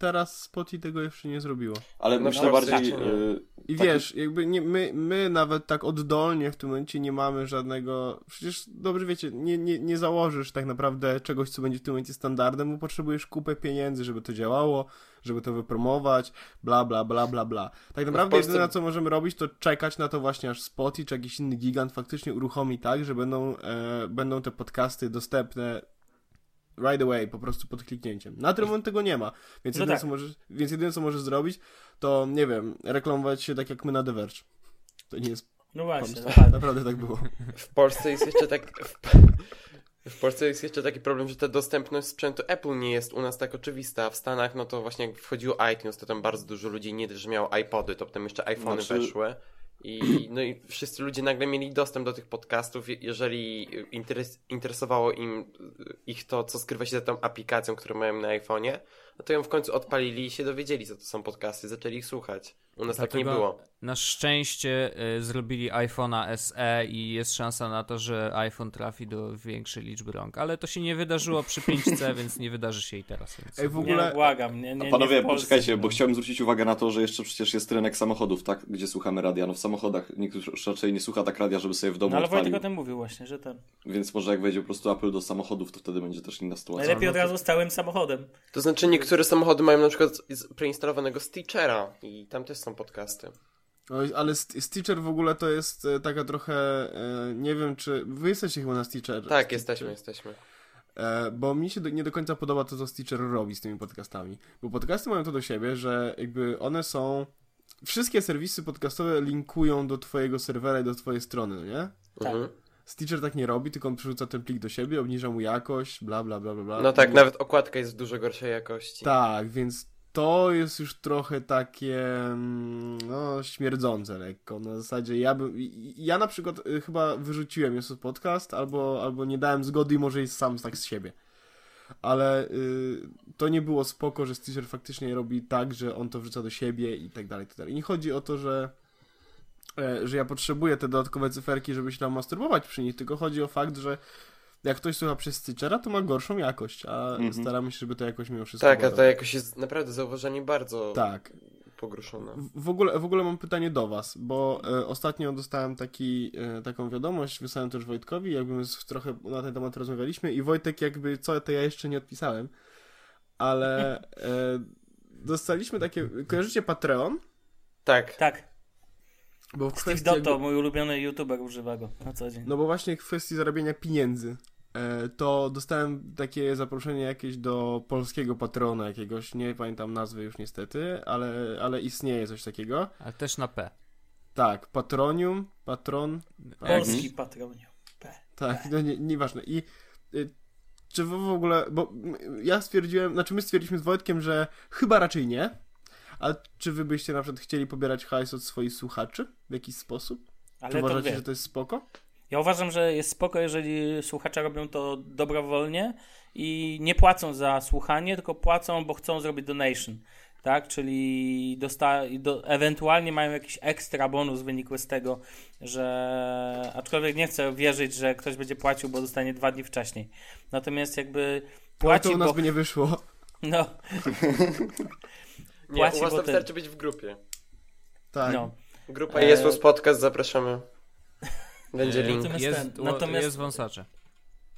Speaker 3: teraz Spotify tego jeszcze nie zrobiło.
Speaker 6: Ale
Speaker 4: No
Speaker 6: myślę
Speaker 4: Polsce
Speaker 6: bardziej...
Speaker 4: nie.
Speaker 6: y,
Speaker 3: I
Speaker 6: taki-
Speaker 3: wiesz, jakby nie, my, my nawet tak oddolnie w tym momencie nie mamy żadnego. Przecież dobrze wiecie, nie, nie, nie założysz tak naprawdę czegoś, co będzie w tym momencie standardem, bo potrzebujesz kupę pieniędzy, żeby to działało, żeby to wypromować, bla, bla, bla, bla, bla. Tak naprawdę
Speaker 4: Polsce-
Speaker 3: jedyne, co możemy robić, to czekać na to właśnie, aż Spotify czy jakiś inny gigant faktycznie uruchomi tak, że będą, e, będą te podcasty dostępne right away, po prostu pod kliknięciem. Na ten moment tego nie ma, więc
Speaker 5: No
Speaker 3: jedyne,
Speaker 5: tak.
Speaker 3: co możesz, więc jedyne, co możesz zrobić, to nie wiem, reklamować się tak jak my na The Verge. To nie jest
Speaker 5: No właśnie.
Speaker 3: Naprawdę tak było.
Speaker 4: W Polsce jest jeszcze tak. W, w Polsce jest jeszcze taki problem, że ta dostępność sprzętu Apple nie jest u nas tak oczywista. a W Stanach, no to właśnie jak wchodziło iTunes, to tam bardzo dużo ludzi nie też, że miało iPody, to potem jeszcze iPhony
Speaker 6: Znaczy-
Speaker 4: weszły. I, no i wszyscy ludzie nagle mieli dostęp do tych podcastów, je- jeżeli interes, interesowało im ich to, co skrywa się za tą aplikacją, którą mają na iPhone'ie, no to ją w końcu odpalili i się dowiedzieli, co to są podcasty, zaczęli ich słuchać. U nas tak nie
Speaker 2: Dlatego
Speaker 4: było.
Speaker 2: Na szczęście y, zrobili iPhone'a SE i jest szansa na to, że iPhone trafi do większej liczby rąk. Ale to się nie wydarzyło przy 5C, więc nie wydarzy się i teraz. Więc...
Speaker 3: Ej, w
Speaker 5: Nie,
Speaker 3: ogóle...
Speaker 5: błagam, nie, nie,
Speaker 6: A
Speaker 5: nie
Speaker 6: panowie,
Speaker 5: Polsce.
Speaker 6: poczekajcie, bo chciałbym zwrócić uwagę na to, że jeszcze przecież jest rynek samochodów, tak? Gdzie słuchamy radia. No w samochodach nikt już raczej nie słucha tak radia, żeby sobie w domu
Speaker 5: No ale Wojtek
Speaker 6: odpalił.
Speaker 5: o tym mówił właśnie, że ten.
Speaker 6: Więc może jak wejdzie po prostu Apple do samochodów, to wtedy będzie też inna sytuacja.
Speaker 5: Najlepiej od razu z całym samochodem.
Speaker 4: To znaczy niektóre samochody mają na przykład z- preinstalowanego Stitchera i tam też są podcasty.
Speaker 3: Oj, ale St- Stitcher w ogóle to jest e, taka trochę, e, nie wiem czy, wy jesteście chyba na Stitcher.
Speaker 4: Tak,
Speaker 3: Stitcher.
Speaker 4: jesteśmy, jesteśmy.
Speaker 3: E, bo mi się do, nie do końca podoba to, co Stitcher robi z tymi podcastami. Bo podcasty mają to do siebie, że jakby one są, wszystkie serwisy podcastowe linkują do twojego serwera i do twojej strony, no nie?
Speaker 5: Tak.
Speaker 4: Mhm.
Speaker 3: Stitcher tak nie robi, tylko on przerzuca ten plik do siebie, obniża mu jakość, bla bla bla bla bla.
Speaker 4: No tak,
Speaker 3: I-
Speaker 4: nawet okładka jest w dużo gorszej jakości.
Speaker 3: Tak, więc to jest już trochę takie mm, no, śmierdzące lekko. Na zasadzie ja bym. Ja na przykład y, chyba wyrzuciłem jest podcast, albo, albo nie dałem zgody i może jest sam tak z siebie. ale y, to nie było spoko, że Stitcher faktycznie robi tak, że on to wrzuca do siebie i tak dalej, i tak dalej. Nie chodzi o to, że e, że ja potrzebuję te dodatkowe cyferki, żeby się tam masturbować przy nich, tylko chodzi o fakt, że jak ktoś słucha przez Stitchera, to ma gorszą jakość, a
Speaker 6: Mhm.
Speaker 3: staramy się, żeby to jakoś mimo wszystko
Speaker 4: Tak, a
Speaker 3: była
Speaker 4: to
Speaker 3: dobra.
Speaker 4: jakoś jest naprawdę zauważenie bardzo
Speaker 3: Tak.
Speaker 4: pogruszone.
Speaker 3: W- W ogóle, w ogóle mam pytanie do was, bo e, ostatnio dostałem taki, e, taką wiadomość, wysłałem też Wojtkowi, jakby my trochę na ten temat rozmawialiśmy i Wojtek jakby, co to ja jeszcze nie odpisałem, ale e, dostaliśmy takie, kojarzycie Patreon?
Speaker 4: Tak.
Speaker 5: Tak.
Speaker 3: Bo w
Speaker 5: Steve
Speaker 3: kwestii
Speaker 5: Dotto, mój ulubiony youtuber, używa go na co dzień.
Speaker 3: No bo właśnie w kwestii zarabiania pieniędzy, to dostałem takie zaproszenie jakieś do polskiego Patrona jakiegoś, nie pamiętam nazwy już niestety, ale, ale istnieje coś takiego.
Speaker 2: Ale też na P.
Speaker 3: Tak, Patronium, Patron,
Speaker 5: Polski patronie.
Speaker 3: Tak, no nie, nieważne. I y, czy wy w ogóle, bo ja stwierdziłem, znaczy my stwierdziliśmy z Wojtkiem, że chyba raczej nie, a czy wy byście na przykład chcieli pobierać hajs od swoich słuchaczy w jakiś sposób? Czy
Speaker 5: Ale to
Speaker 3: uważacie,
Speaker 5: wie.
Speaker 3: że to jest spoko?
Speaker 5: Ja uważam, że jest spoko, jeżeli słuchacze robią to dobrowolnie i nie płacą za słuchanie, tylko płacą, bo chcą zrobić donation. Tak, czyli dosta- do, ewentualnie mają jakiś ekstra bonus wynikły z tego, że aczkolwiek nie chcę wierzyć, że ktoś będzie płacił, bo dostanie dwa dni wcześniej. Natomiast jakby
Speaker 3: No
Speaker 5: płaci,
Speaker 3: to u nas
Speaker 5: bo,
Speaker 3: by nie wyszło.
Speaker 5: no,
Speaker 4: Nie,
Speaker 5: Płaci,
Speaker 4: u was to
Speaker 5: ty-
Speaker 4: wystarczy być w grupie.
Speaker 3: Tak.
Speaker 5: no.
Speaker 4: Grupa
Speaker 5: E,
Speaker 4: Jesus Podcast, zapraszamy. Będzie
Speaker 2: E,
Speaker 4: link.
Speaker 5: Natomiast
Speaker 2: Jest,
Speaker 5: ten- natomiast-
Speaker 2: jest wąsacze.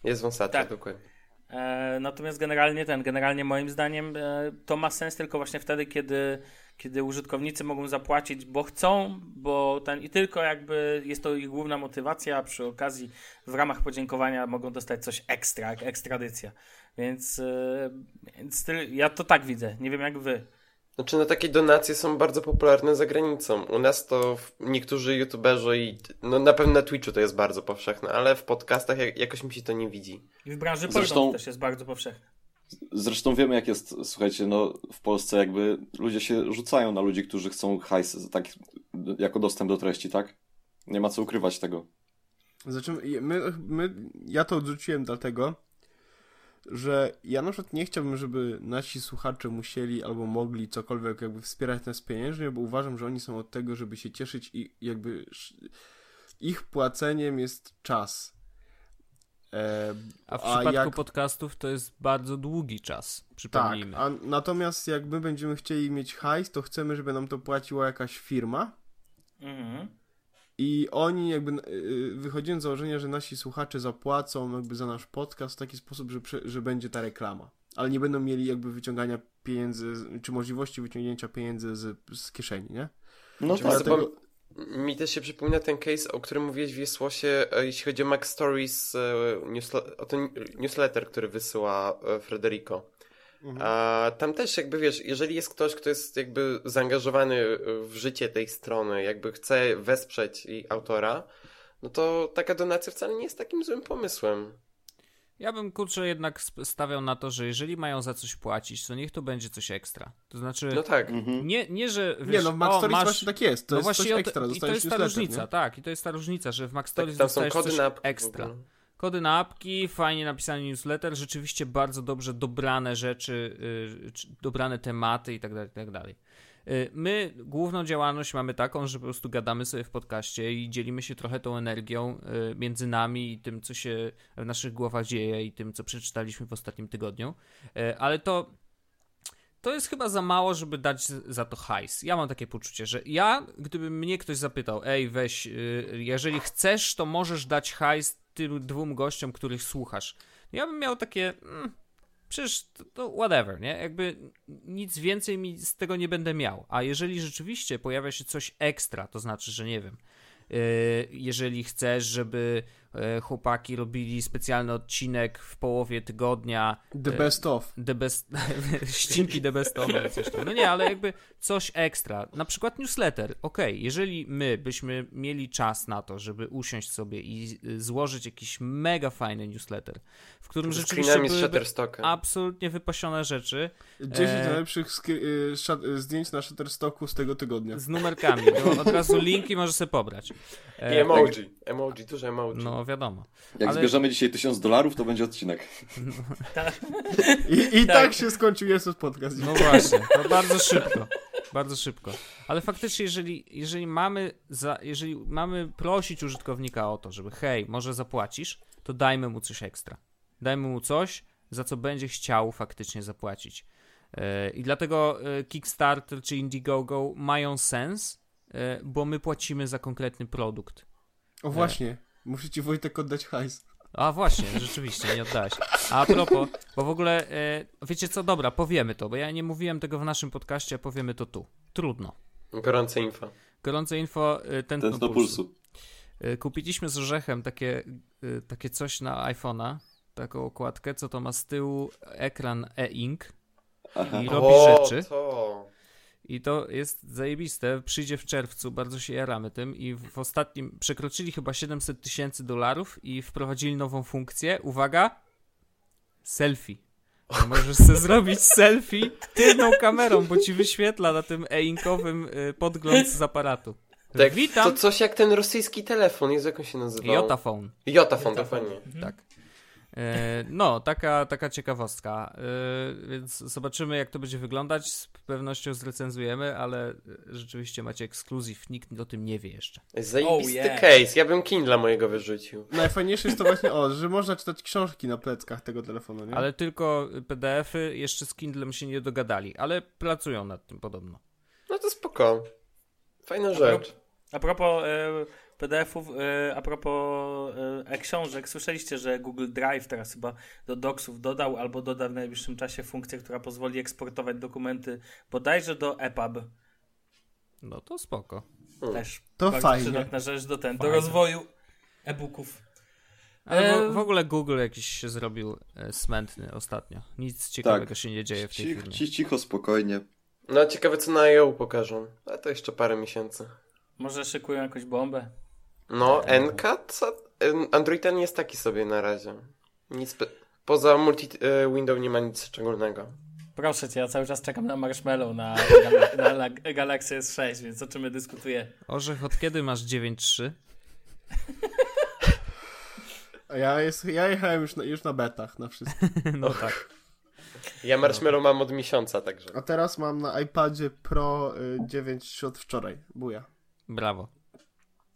Speaker 4: Jest wąsaty,
Speaker 5: Tak.
Speaker 4: dokładnie.
Speaker 5: E, natomiast generalnie ten, generalnie moim zdaniem e, to ma sens tylko właśnie wtedy, kiedy, kiedy użytkownicy mogą zapłacić, bo chcą, bo ten i tylko jakby jest to ich główna motywacja, a przy okazji w ramach podziękowania mogą dostać coś ekstra, jak ekstradycja. Więc, e, więc ja to tak widzę, nie wiem jak wy.
Speaker 4: Znaczy, no takie donacje są bardzo popularne za granicą. U nas to w- niektórzy youtuberzy i no na pewno na Twitchu to jest bardzo powszechne, ale w podcastach jak, jakoś mi się to nie widzi.
Speaker 5: I w branży
Speaker 6: Zresztą-
Speaker 5: też jest bardzo powszechne.
Speaker 6: Zresztą wiemy, jak jest, słuchajcie, no w Polsce jakby ludzie się rzucają na ludzi, którzy chcą hajs tak, jako dostęp do treści, tak? Nie ma co ukrywać tego.
Speaker 3: Znaczy, my, my, ja to odrzuciłem dlatego, że ja na przykład nie chciałbym, żeby nasi słuchacze musieli albo mogli cokolwiek jakby wspierać nas pieniężnie, bo uważam, że oni są od tego, żeby się cieszyć i jakby ich płaceniem jest czas. E,
Speaker 2: A w
Speaker 3: A
Speaker 2: przypadku
Speaker 3: jak-
Speaker 2: podcastów to jest bardzo długi czas,
Speaker 3: tak,
Speaker 2: przypomnijmy.
Speaker 3: a natomiast jak my będziemy chcieli mieć hajs, to chcemy, żeby nam to płaciła jakaś firma,
Speaker 5: Mhm.
Speaker 3: I oni jakby yy, wychodząc z założenia, że nasi słuchacze zapłacą jakby za nasz podcast w taki sposób, że, że będzie ta reklama. Ale nie będą mieli jakby wyciągania pieniędzy, czy możliwości wyciągnięcia pieniędzy z, z kieszeni, nie?
Speaker 6: No
Speaker 4: Czy
Speaker 6: tak.
Speaker 3: Dlatego-
Speaker 4: mi też się przypomina ten case, o którym mówiłeś w Jesłosie, e, jeśli chodzi o Mac Stories, e, newsle- o ten newsletter, który wysyła e, Frederico.
Speaker 3: Mhm.
Speaker 4: A tam też jakby wiesz, jeżeli jest ktoś, kto jest jakby zaangażowany w życie tej strony, jakby chce wesprzeć jej autora, no to taka donacja wcale nie jest takim złym pomysłem.
Speaker 2: Ja bym kurczę jednak stawiał na to, że jeżeli mają za coś płacić, to niech to będzie coś ekstra. To znaczy,
Speaker 4: No tak.
Speaker 6: Mhm.
Speaker 2: nie, nie, że wiesz,
Speaker 3: nie no, w Mac
Speaker 2: o,
Speaker 3: Stories
Speaker 2: masz...
Speaker 3: właśnie tak jest, to
Speaker 2: no
Speaker 3: jest
Speaker 2: właśnie
Speaker 3: coś ekstra,
Speaker 2: I to jest ta różnica,
Speaker 3: nie?
Speaker 2: tak, i to jest ta różnica, że w Mac
Speaker 4: Tak,
Speaker 2: Stories
Speaker 4: tam są kody
Speaker 2: coś
Speaker 4: na
Speaker 2: ekstra. Kody na apki, fajnie napisany newsletter, rzeczywiście bardzo dobrze dobrane rzeczy, y, dobrane tematy i tak dalej, i tak. Y, My główną działalność mamy taką, że po prostu gadamy sobie w podcaście i dzielimy się trochę tą energią y, między nami i tym, co się w naszych głowach dzieje i tym, co przeczytaliśmy w ostatnim tygodniu. Ale to to jest chyba za mało, żeby dać za to hajs. Ja mam takie poczucie, że ja, gdyby mnie ktoś zapytał, ej, weź, jeżeli chcesz, to możesz dać hajs tym dwóm gościom, których słuchasz. Ja bym miał takie, mm, przecież to, to whatever, nie? Jakby nic więcej mi z tego nie będę miał. A jeżeli rzeczywiście pojawia się coś ekstra, to znaczy, że nie wiem, y, jeżeli chcesz, żeby chłopaki robili specjalny odcinek w połowie tygodnia,
Speaker 3: The best of.
Speaker 2: The best, ścinki The Best of, coś tam. No nie, ale jakby coś ekstra. Na przykład newsletter. Okej, jeżeli my byśmy mieli czas na to, żeby usiąść sobie i złożyć jakiś mega fajny newsletter, w którym
Speaker 4: Z
Speaker 2: rzeczywiście
Speaker 4: Shutterstocka.
Speaker 2: absolutnie wypasione rzeczy
Speaker 3: 10
Speaker 2: E,
Speaker 3: najlepszych y, y, zdjęć na Shutterstocku z tego tygodnia.
Speaker 2: z numerkami. To od razu linki możesz sobie pobrać.
Speaker 4: I
Speaker 2: E,
Speaker 4: emoji. Emoji, dużo emoji.
Speaker 2: No No wiadomo.
Speaker 6: Jak
Speaker 2: Ale-
Speaker 6: zbierzemy dzisiaj 1000 dolarów, to będzie odcinek.
Speaker 3: I, i tak.
Speaker 5: Tak.
Speaker 3: się skończył Jesus Podcast.
Speaker 2: No właśnie, to bardzo szybko. Bardzo szybko. Ale faktycznie, jeżeli, jeżeli, mamy za, jeżeli mamy prosić użytkownika o to, żeby hej, może zapłacisz, to dajmy mu coś ekstra. Dajmy mu coś, za co będzie chciał faktycznie zapłacić. E, I dlatego e, Kickstarter czy Indiegogo mają sens, e, bo my płacimy za konkretny produkt.
Speaker 3: O właśnie, muszę ci Wojtek oddać hajs.
Speaker 2: A właśnie, rzeczywiście, nie oddałeś. A, propos, bo w ogóle, e, wiecie co, dobra, powiemy to, bo ja nie mówiłem tego w naszym podcaście, a powiemy to tu. Trudno.
Speaker 4: Gorące info.
Speaker 2: Gorące info, y, tętno,
Speaker 6: Tętno
Speaker 2: pulsu.
Speaker 6: pulsu.
Speaker 2: Y, Kupiliśmy z orzechem takie, takie coś na iPhone'a, taką okładkę, co to ma z tyłu ekran e-ink i robi
Speaker 4: o,
Speaker 2: rzeczy.
Speaker 4: to.
Speaker 2: I to jest zajebiste. Przyjdzie w czerwcu, bardzo się jaramy tym. I w ostatnim przekroczyli chyba 700 tysięcy dolarów i wprowadzili nową funkcję. Uwaga! Selfie. To możesz sobie zrobić selfie tylną kamerą, bo ci wyświetla na tym e-inkowym y, podgląd z aparatu.
Speaker 4: Tak,
Speaker 2: Witam!
Speaker 4: To coś jak ten rosyjski telefon, Jezu, jak on się nazywał?
Speaker 2: Jotaphone.
Speaker 4: Jotafon, dokładnie.
Speaker 2: Tak. E, No, taka, taka ciekawostka. E, Więc zobaczymy, jak to będzie wyglądać. Z pewnością zrecenzujemy, ale rzeczywiście macie ekskluzyw. Nikt o tym nie wie jeszcze.
Speaker 4: Zajebisty
Speaker 5: Oh, yeah.
Speaker 4: case, ja bym Kindla mojego wyrzucił.
Speaker 3: Najfajniejsze jest to właśnie, o, że można czytać książki na pleckach tego telefonu, nie?
Speaker 2: Ale tylko PDF-y jeszcze z Kindlem się nie dogadali, ale pracują nad tym podobno.
Speaker 4: No to spoko. Fajna rzecz.
Speaker 5: A propos e, PDF-ów, e, a propos e, e-książek, słyszeliście, że Google Drive teraz chyba do docsów dodał albo doda w najbliższym czasie funkcję, która pozwoli eksportować dokumenty bodajże do EPUB.
Speaker 2: No to spoko.
Speaker 5: Też
Speaker 3: To
Speaker 5: bardzo
Speaker 3: fajnie.
Speaker 5: przydatna rzecz do, ten, do rozwoju e-booków.
Speaker 2: Ale
Speaker 5: E,
Speaker 2: w, w ogóle Google jakiś się zrobił e, smętny ostatnio. Nic ciekawego się nie dzieje w tej
Speaker 6: Cicho,
Speaker 2: firmie.
Speaker 6: cicho, spokojnie.
Speaker 4: No ciekawe co na IO pokażą. Ale to jeszcze parę miesięcy.
Speaker 5: Może szykują jakąś bombę?
Speaker 4: No, NCAT? co- Android N jest taki sobie na razie. Nic Poza multi-window nie ma nic szczególnego.
Speaker 5: Proszę cię, ja cały czas czekam na Marshmallow na, na, na Galaxy S6, więc o czym my dyskutuje?
Speaker 2: Orzech, od kiedy masz 9.3?
Speaker 3: A ja, jest, ja jechałem już na, już na betach, na wszystko.
Speaker 2: No tak.
Speaker 4: Ja Marshmallow mam od miesiąca, także.
Speaker 3: A teraz mam na iPadzie Pro y, 9 od wczoraj, buja.
Speaker 2: Brawo.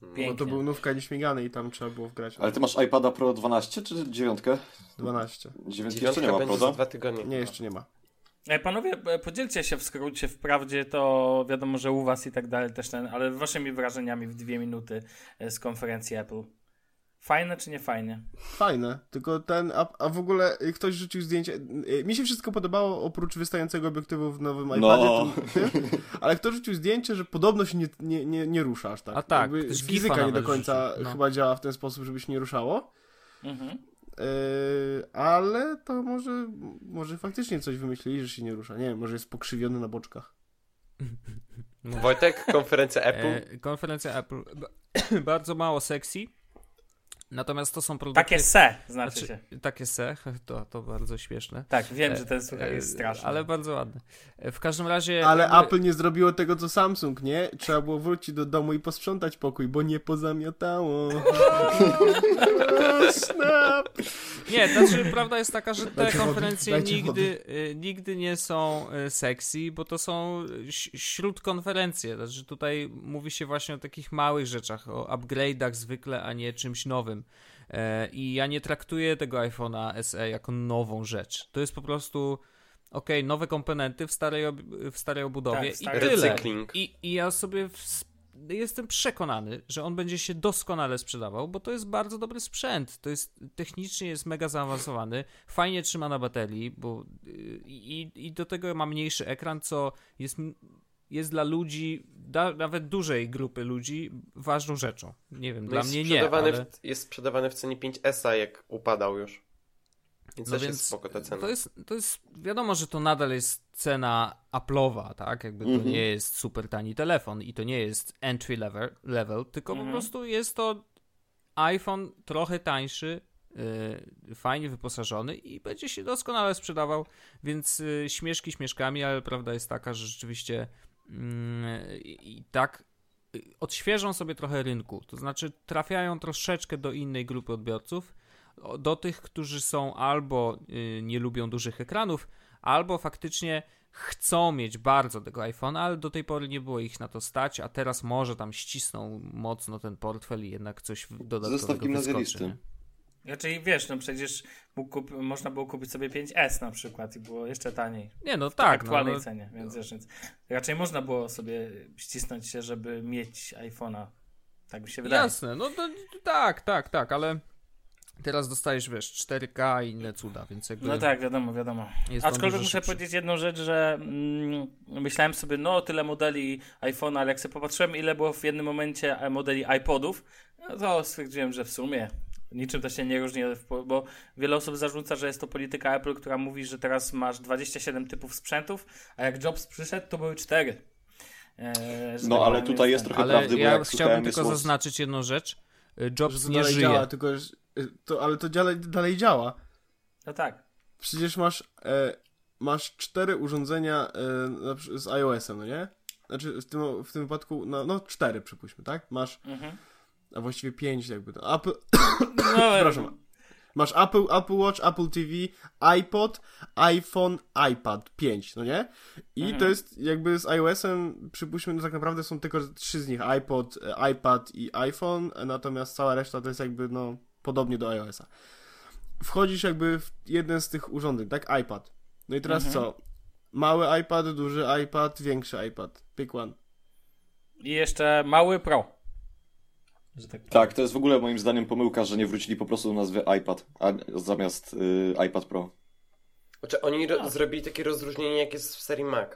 Speaker 3: Bo to
Speaker 5: Pięknie.
Speaker 3: był nówka nieśmigany i tam trzeba było wgrać
Speaker 6: Ale ty masz iPada Pro 12 czy 9?
Speaker 3: 12.
Speaker 6: 9 jeszcze
Speaker 4: Dziewiątka
Speaker 6: nie ma, prawda?
Speaker 4: dwa tygodnie.
Speaker 3: Nie, jeszcze nie ma.
Speaker 5: Panowie, e, podzielcie się w skrócie, wprawdzie to wiadomo, że u was i tak dalej też ten, ale waszymi wrażeniami w dwie minuty e, z konferencji Apple. Fajne czy nie fajnie?
Speaker 3: Fajne, tylko ten, a, a w ogóle y, ktoś rzucił zdjęcie, y, mi się wszystko podobało oprócz wystającego obiektywu w nowym
Speaker 6: No.
Speaker 3: iPadzie, tym, ale kto rzucił zdjęcie, że podobno się nie, nie, nie, nie rusza aż tak.
Speaker 2: A tak,
Speaker 3: Jakby
Speaker 2: ktoś
Speaker 3: fizyka nie do końca
Speaker 2: rzucił, no.
Speaker 3: chyba działa w ten sposób, żeby się nie ruszało,
Speaker 5: Mhm.
Speaker 3: Yy, ale to może, może faktycznie coś wymyślili, że się nie rusza. Nie wiem, może jest pokrzywiony na boczkach.
Speaker 4: Wojtek, konferencja Apple.
Speaker 2: E, konferencja Apple. ba- Bardzo mało seksji. Natomiast to są produkty.
Speaker 5: Takie se, znaczy się.
Speaker 2: Takie se, to, to bardzo śmieszne.
Speaker 5: Tak, wiem,
Speaker 2: E,
Speaker 5: że ten słuchaj jest
Speaker 2: E,
Speaker 5: straszny.
Speaker 2: Ale bardzo ładne. E, W każdym razie.
Speaker 3: Ale
Speaker 2: jakby-
Speaker 3: Apple nie zrobiło tego, co Samsung, nie? Trzeba było wrócić do domu i posprzątać pokój, bo nie pozamiatało. Snap!
Speaker 2: Nie, znaczy prawda jest taka, że te
Speaker 3: Dajcie
Speaker 2: konferencje nigdy, y, nigdy nie są y, sexy, bo to są śródkonferencje. Znaczy tutaj mówi się właśnie o takich małych rzeczach, o upgrade'ach zwykle, a nie czymś nowym. E, I ja nie traktuję tego iPhone'a SE jako nową rzecz. To jest po prostu okej, nowe komponenty w starej, ob- w starej obudowie
Speaker 5: Tak,
Speaker 2: i
Speaker 5: stary.
Speaker 2: tyle.
Speaker 4: Recykling.
Speaker 2: I, I ja sobie w, jestem przekonany, że on będzie się doskonale sprzedawał, bo to jest bardzo dobry sprzęt. To jest technicznie jest mega zaawansowany, fajnie trzyma na baterii, bo y, i, i do tego ma mniejszy ekran, co jest, jest dla ludzi, da, nawet dużej grupy ludzi, ważną rzeczą. Nie wiem,
Speaker 4: No
Speaker 2: dla mnie nie, ale...
Speaker 4: w, jest sprzedawany w cenie 5S, jak upadał już. Więc
Speaker 2: No więc
Speaker 4: jest spoko ta cena.
Speaker 2: To jest, to jest, wiadomo, że to nadal jest cena Apple'owa, tak? Jakby to
Speaker 6: Mhm.
Speaker 2: nie jest super tani telefon i to nie jest entry level, level tylko
Speaker 5: Mhm.
Speaker 2: po prostu jest to iPhone trochę tańszy, yy, fajnie wyposażony i będzie się doskonale sprzedawał, więc yy, śmieszki śmieszkami, ale prawda jest taka, że rzeczywiście i i tak odświeżą sobie trochę rynku, to znaczy trafiają troszeczkę do innej grupy odbiorców, do tych, którzy są albo y, nie lubią dużych ekranów, albo faktycznie chcą mieć bardzo tego iPhone'a, ale do tej pory nie było ich na to stać, a teraz może tam ścisną mocno ten portfel i jednak coś dodatkowego
Speaker 6: Zestaw gimnazjalisty.
Speaker 2: wyskoczy.
Speaker 5: Znaczy wiesz, no przecież kup- można było kupić sobie 5S na przykład i było jeszcze taniej.
Speaker 2: Nie, no
Speaker 5: w
Speaker 2: tak.
Speaker 5: aktualnej
Speaker 2: no, no,
Speaker 5: cenie, więc wiesz, więc raczej można było sobie ścisnąć się, żeby mieć iPhone'a. Tak mi się wydaje.
Speaker 2: Jasne, no to, tak, tak, tak, ale teraz dostajesz, wiesz, 4K i inne cuda, więc jakby...
Speaker 5: No tak, wiadomo, wiadomo. Aczkolwiek muszę
Speaker 2: szybszy.
Speaker 5: powiedzieć jedną rzecz, że mm, myślałem sobie, no tyle modeli iPhone'a, ale jak sobie popatrzyłem, ile było w jednym momencie modeli iPodów, no to stwierdziłem, że w sumie niczym to się nie różni, bo wiele osób zarzuca, że jest to polityka Apple, która mówi, że teraz masz 27 typów sprzętów, a jak Jobs przyszedł, to były 4. E, że
Speaker 6: No,
Speaker 5: tak
Speaker 6: ale tutaj jest
Speaker 5: ten-
Speaker 6: trochę
Speaker 2: Ale
Speaker 6: prawdy, bo
Speaker 2: ja
Speaker 6: jak
Speaker 2: chciałbym tylko
Speaker 6: jest
Speaker 2: zaznaczyć jedną rzecz.
Speaker 3: Że
Speaker 2: Jobs
Speaker 3: to
Speaker 2: nie
Speaker 3: dalej
Speaker 2: żyje.
Speaker 3: działa, tylko to, ale to dalej, dalej działa.
Speaker 5: No tak.
Speaker 3: Przecież masz, e, masz cztery urządzenia e, z iOS-em, no nie? Znaczy w tym, w tym wypadku, no, no cztery przypuśćmy, tak? Masz,
Speaker 5: Mhm.
Speaker 3: A właściwie pięć jakby to. Apple,
Speaker 5: No,
Speaker 3: przepraszam. Masz Apple, Apple Watch, Apple TV, iPod, iPhone, iPad, 5, no nie? I
Speaker 5: Mhm.
Speaker 3: to jest jakby z iOS-em, przypuśćmy, no tak naprawdę są tylko trzy z nich, iPod, e, iPad i iPhone, natomiast cała reszta to jest jakby, no, podobnie do iOS-a. Wchodzisz jakby w jeden z tych urządzeń, tak? iPad. No i teraz
Speaker 5: Mhm.
Speaker 3: co? Mały iPad, duży iPad, większy iPad. Pick one.
Speaker 5: I jeszcze mały Pro. Że tak powiem.
Speaker 6: Tak, to jest w ogóle moim zdaniem pomyłka, że nie wrócili po prostu do nazwy iPad, a zamiast y, iPad Pro.
Speaker 4: Znaczy, oni ro- zrobili takie rozróżnienie, jak jest w serii Mac.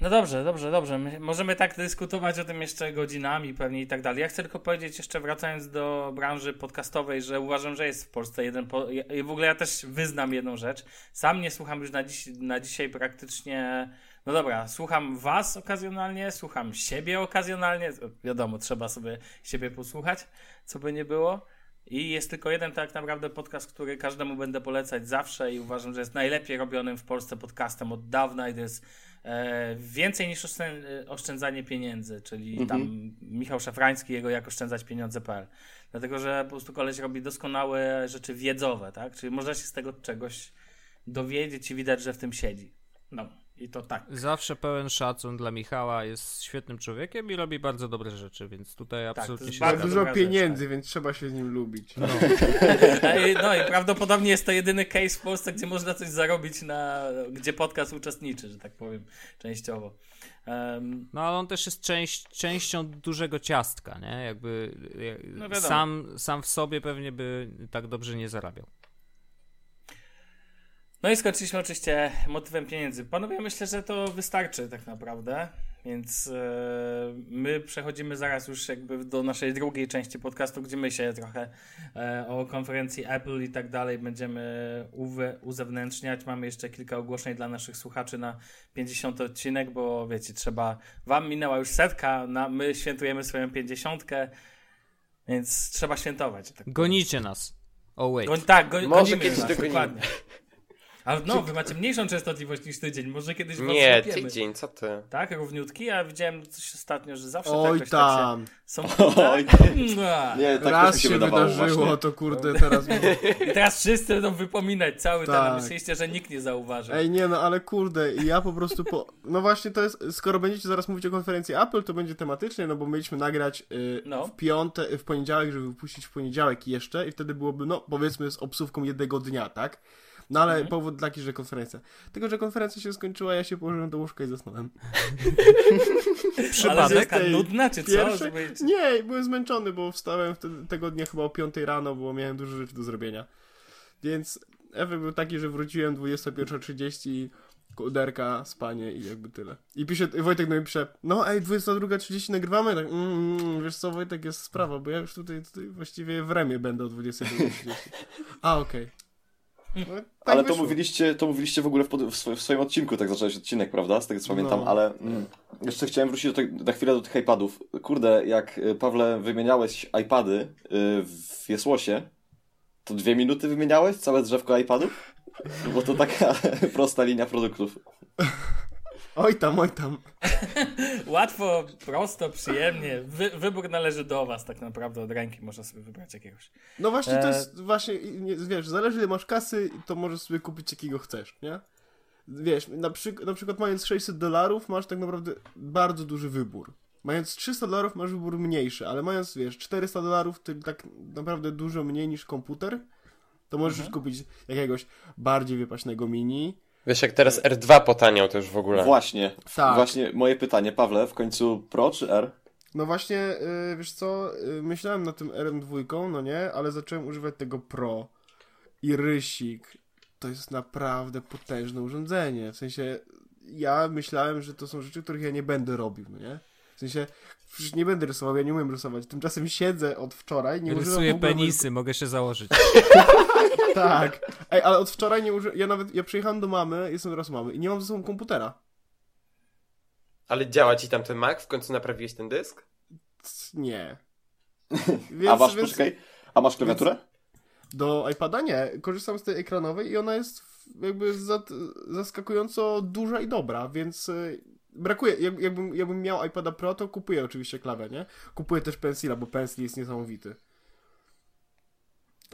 Speaker 5: No dobrze, dobrze, dobrze. My możemy tak dyskutować o tym jeszcze godzinami pewnie i tak dalej. Ja chcę tylko powiedzieć jeszcze wracając do branży podcastowej, że uważam, że jest w Polsce jeden... Po... w ogóle ja też wyznam jedną rzecz. Sam nie słucham już na, dziś, na dzisiaj praktycznie... No dobra, słucham was okazjonalnie, słucham siebie okazjonalnie. Wiadomo, trzeba sobie siebie posłuchać, co by nie było. I jest tylko jeden tak naprawdę podcast, który każdemu będę polecać zawsze i uważam, że jest najlepiej robionym w Polsce podcastem od dawna i to jest e, więcej niż oszczę- oszczędzanie pieniędzy, czyli tam Michał Szafrański, jego jak oszczędzać pieniądze.pl. Dlatego, że po prostu koleś robi doskonałe rzeczy wiedzowe, tak? Czyli można się z tego czegoś dowiedzieć i widać, że w tym siedzi. No i to tak.
Speaker 2: Zawsze pełen szacun dla Michała, jest świetnym człowiekiem i robi bardzo dobre rzeczy, więc tutaj absolutnie
Speaker 5: jest
Speaker 2: się
Speaker 3: Ma
Speaker 5: bardzo
Speaker 3: dużo
Speaker 5: dobra rzecz,
Speaker 3: pieniędzy, więc trzeba się z nim lubić.
Speaker 5: Ej, No i prawdopodobnie jest to jedyny case w Polsce, gdzie można coś zarobić na, gdzie podcast uczestniczy, że tak powiem, częściowo. Em,
Speaker 2: No ale on też jest część, częścią dużego ciastka, nie? Jakby jak-
Speaker 5: No wiadomo.
Speaker 2: sam, sam w sobie pewnie by tak dobrze nie zarabiał.
Speaker 5: No i skończyliśmy oczywiście motywem pieniędzy. Panowie, myślę, że to wystarczy tak naprawdę, więc e, my przechodzimy zaraz już jakby do naszej drugiej części podcastu, gdzie my się trochę e, o konferencji Apple i tak dalej będziemy uwe, uzewnętrzniać. Mamy jeszcze kilka ogłoszeń dla naszych słuchaczy na 50 odcinek, bo wiecie, trzeba, wam minęła już setka, na, my świętujemy swoją 50, więc trzeba świętować. Tak
Speaker 2: Gonicie nas. Oh wait.
Speaker 5: Goń, tak, go,
Speaker 4: Może kiedyś dogonimy.
Speaker 5: dokładnie. A no, wy macie mniejszą częstotliwość niż tydzień, może kiedyś was
Speaker 4: Nie,
Speaker 5: złapiemy.
Speaker 4: tydzień, co ty?
Speaker 5: Tak, równiutki, a widziałem coś ostatnio, że zawsze
Speaker 3: Oj
Speaker 5: jakoś
Speaker 3: tam.
Speaker 5: tak się... Są...
Speaker 6: Oj,
Speaker 5: Mua.
Speaker 6: nie, tak
Speaker 3: Raz
Speaker 6: się
Speaker 3: się wydarzyło,
Speaker 6: właśnie.
Speaker 3: to kurde teraz...
Speaker 5: I teraz wszyscy będą wypominać cały ten,
Speaker 3: Tak.
Speaker 5: myśleliście, że nikt nie zauważy.
Speaker 3: Ej, nie no, ale kurde, ja po prostu po... No właśnie to jest, skoro będziecie zaraz mówić o konferencji Apple, to będzie tematycznie, no bo mieliśmy nagrać y,
Speaker 5: No.
Speaker 3: w piątek, w poniedziałek, żeby wypuścić w poniedziałek jeszcze i wtedy byłoby, no powiedzmy z obsówką jednego dnia, tak? No ale
Speaker 5: Mhm.
Speaker 3: powód taki, że konferencja. Tylko, że konferencja się skończyła, ja się położyłem do łóżka i zasnąłem.
Speaker 5: Ale
Speaker 2: Przypadek?
Speaker 5: taka nudna, czy co?
Speaker 3: Pierwszy...
Speaker 5: Żeby...
Speaker 3: Nie, byłem zmęczony, bo wstałem wtedy, tego dnia chyba o 5 rano, bo miałem dużo rzeczy do zrobienia. Więc efekt był taki, że wróciłem 21.30, kołderka, spanie i jakby tyle. I pisze, Wojtek do mnie pisze, no ej, 22.30 nagrywamy? Tak, mm, wiesz co, Wojtek, jest sprawa, bo ja już tutaj, tutaj właściwie w remie będę o 22.30. A, okej. No, tak
Speaker 6: Ale to mówiliście, to mówiliście w ogóle w, pod, w, swoim, w swoim odcinku, tak zacząłeś odcinek, prawda? Z tego co pamiętam,
Speaker 3: No.
Speaker 6: ale mm, jeszcze chciałem wrócić do te, na chwilę do tych iPadów. Kurde, jak y, Pawle wymieniałeś iPady y, w Jesłosie, to dwie minuty wymieniałeś całe drzewko iPadów? Bo to taka prosta linia produktów.
Speaker 3: Oj tam, oj tam.
Speaker 5: Łatwo, prosto, przyjemnie. Wy, wybór należy do was tak naprawdę, od ręki można sobie wybrać jakiegoś.
Speaker 3: No właśnie, to
Speaker 5: E,
Speaker 3: jest właśnie, nie, wiesz, zależy ile masz kasy, to możesz sobie kupić jakiego chcesz, nie? Wiesz, na, na przykład mając 600 dolarów masz tak naprawdę bardzo duży wybór. Mając 300 dolarów masz wybór mniejszy, ale mając, wiesz, 400 dolarów, to tak naprawdę dużo mniej niż komputer, to możesz już kupić jakiegoś bardziej wypaśnego mini.
Speaker 4: Wiesz, jak teraz R2 potaniał to już w ogóle.
Speaker 6: Właśnie.
Speaker 3: Tak.
Speaker 6: Właśnie moje pytanie, Pawle, w końcu Pro czy R?
Speaker 3: No właśnie, yy, wiesz co, yy, myślałem na tym RM2, no nie, ale zacząłem używać tego Pro i rysik. To jest naprawdę potężne urządzenie. W sensie, ja myślałem, że to są rzeczy, których ja nie będę robił, no nie? W sensie, przecież nie będę rysował, ja nie umiem rysować. Tymczasem siedzę od wczoraj, nie używam
Speaker 2: Rysuję
Speaker 3: ogóle
Speaker 2: penisy, mogę się założyć.
Speaker 3: Tak. Ej, ale od wczoraj nie używam, ja nawet, ja przyjechałem do mamy, jestem teraz mamy i nie mam ze sobą komputera.
Speaker 4: Ale działa ci tam ten Mac? W końcu naprawiłeś ten dysk?
Speaker 3: Nie.
Speaker 6: a masz, poczekaj, a masz klawiaturę?
Speaker 3: Do iPada nie. Korzystam z tej ekranowej i ona jest jakby zaskakująco duża i dobra, więc y, brakuje. Jak, jakbym, jakbym miał iPada Pro, to kupuję oczywiście klawę, nie? Kupuję też Pencila, bo Pencil jest niesamowity.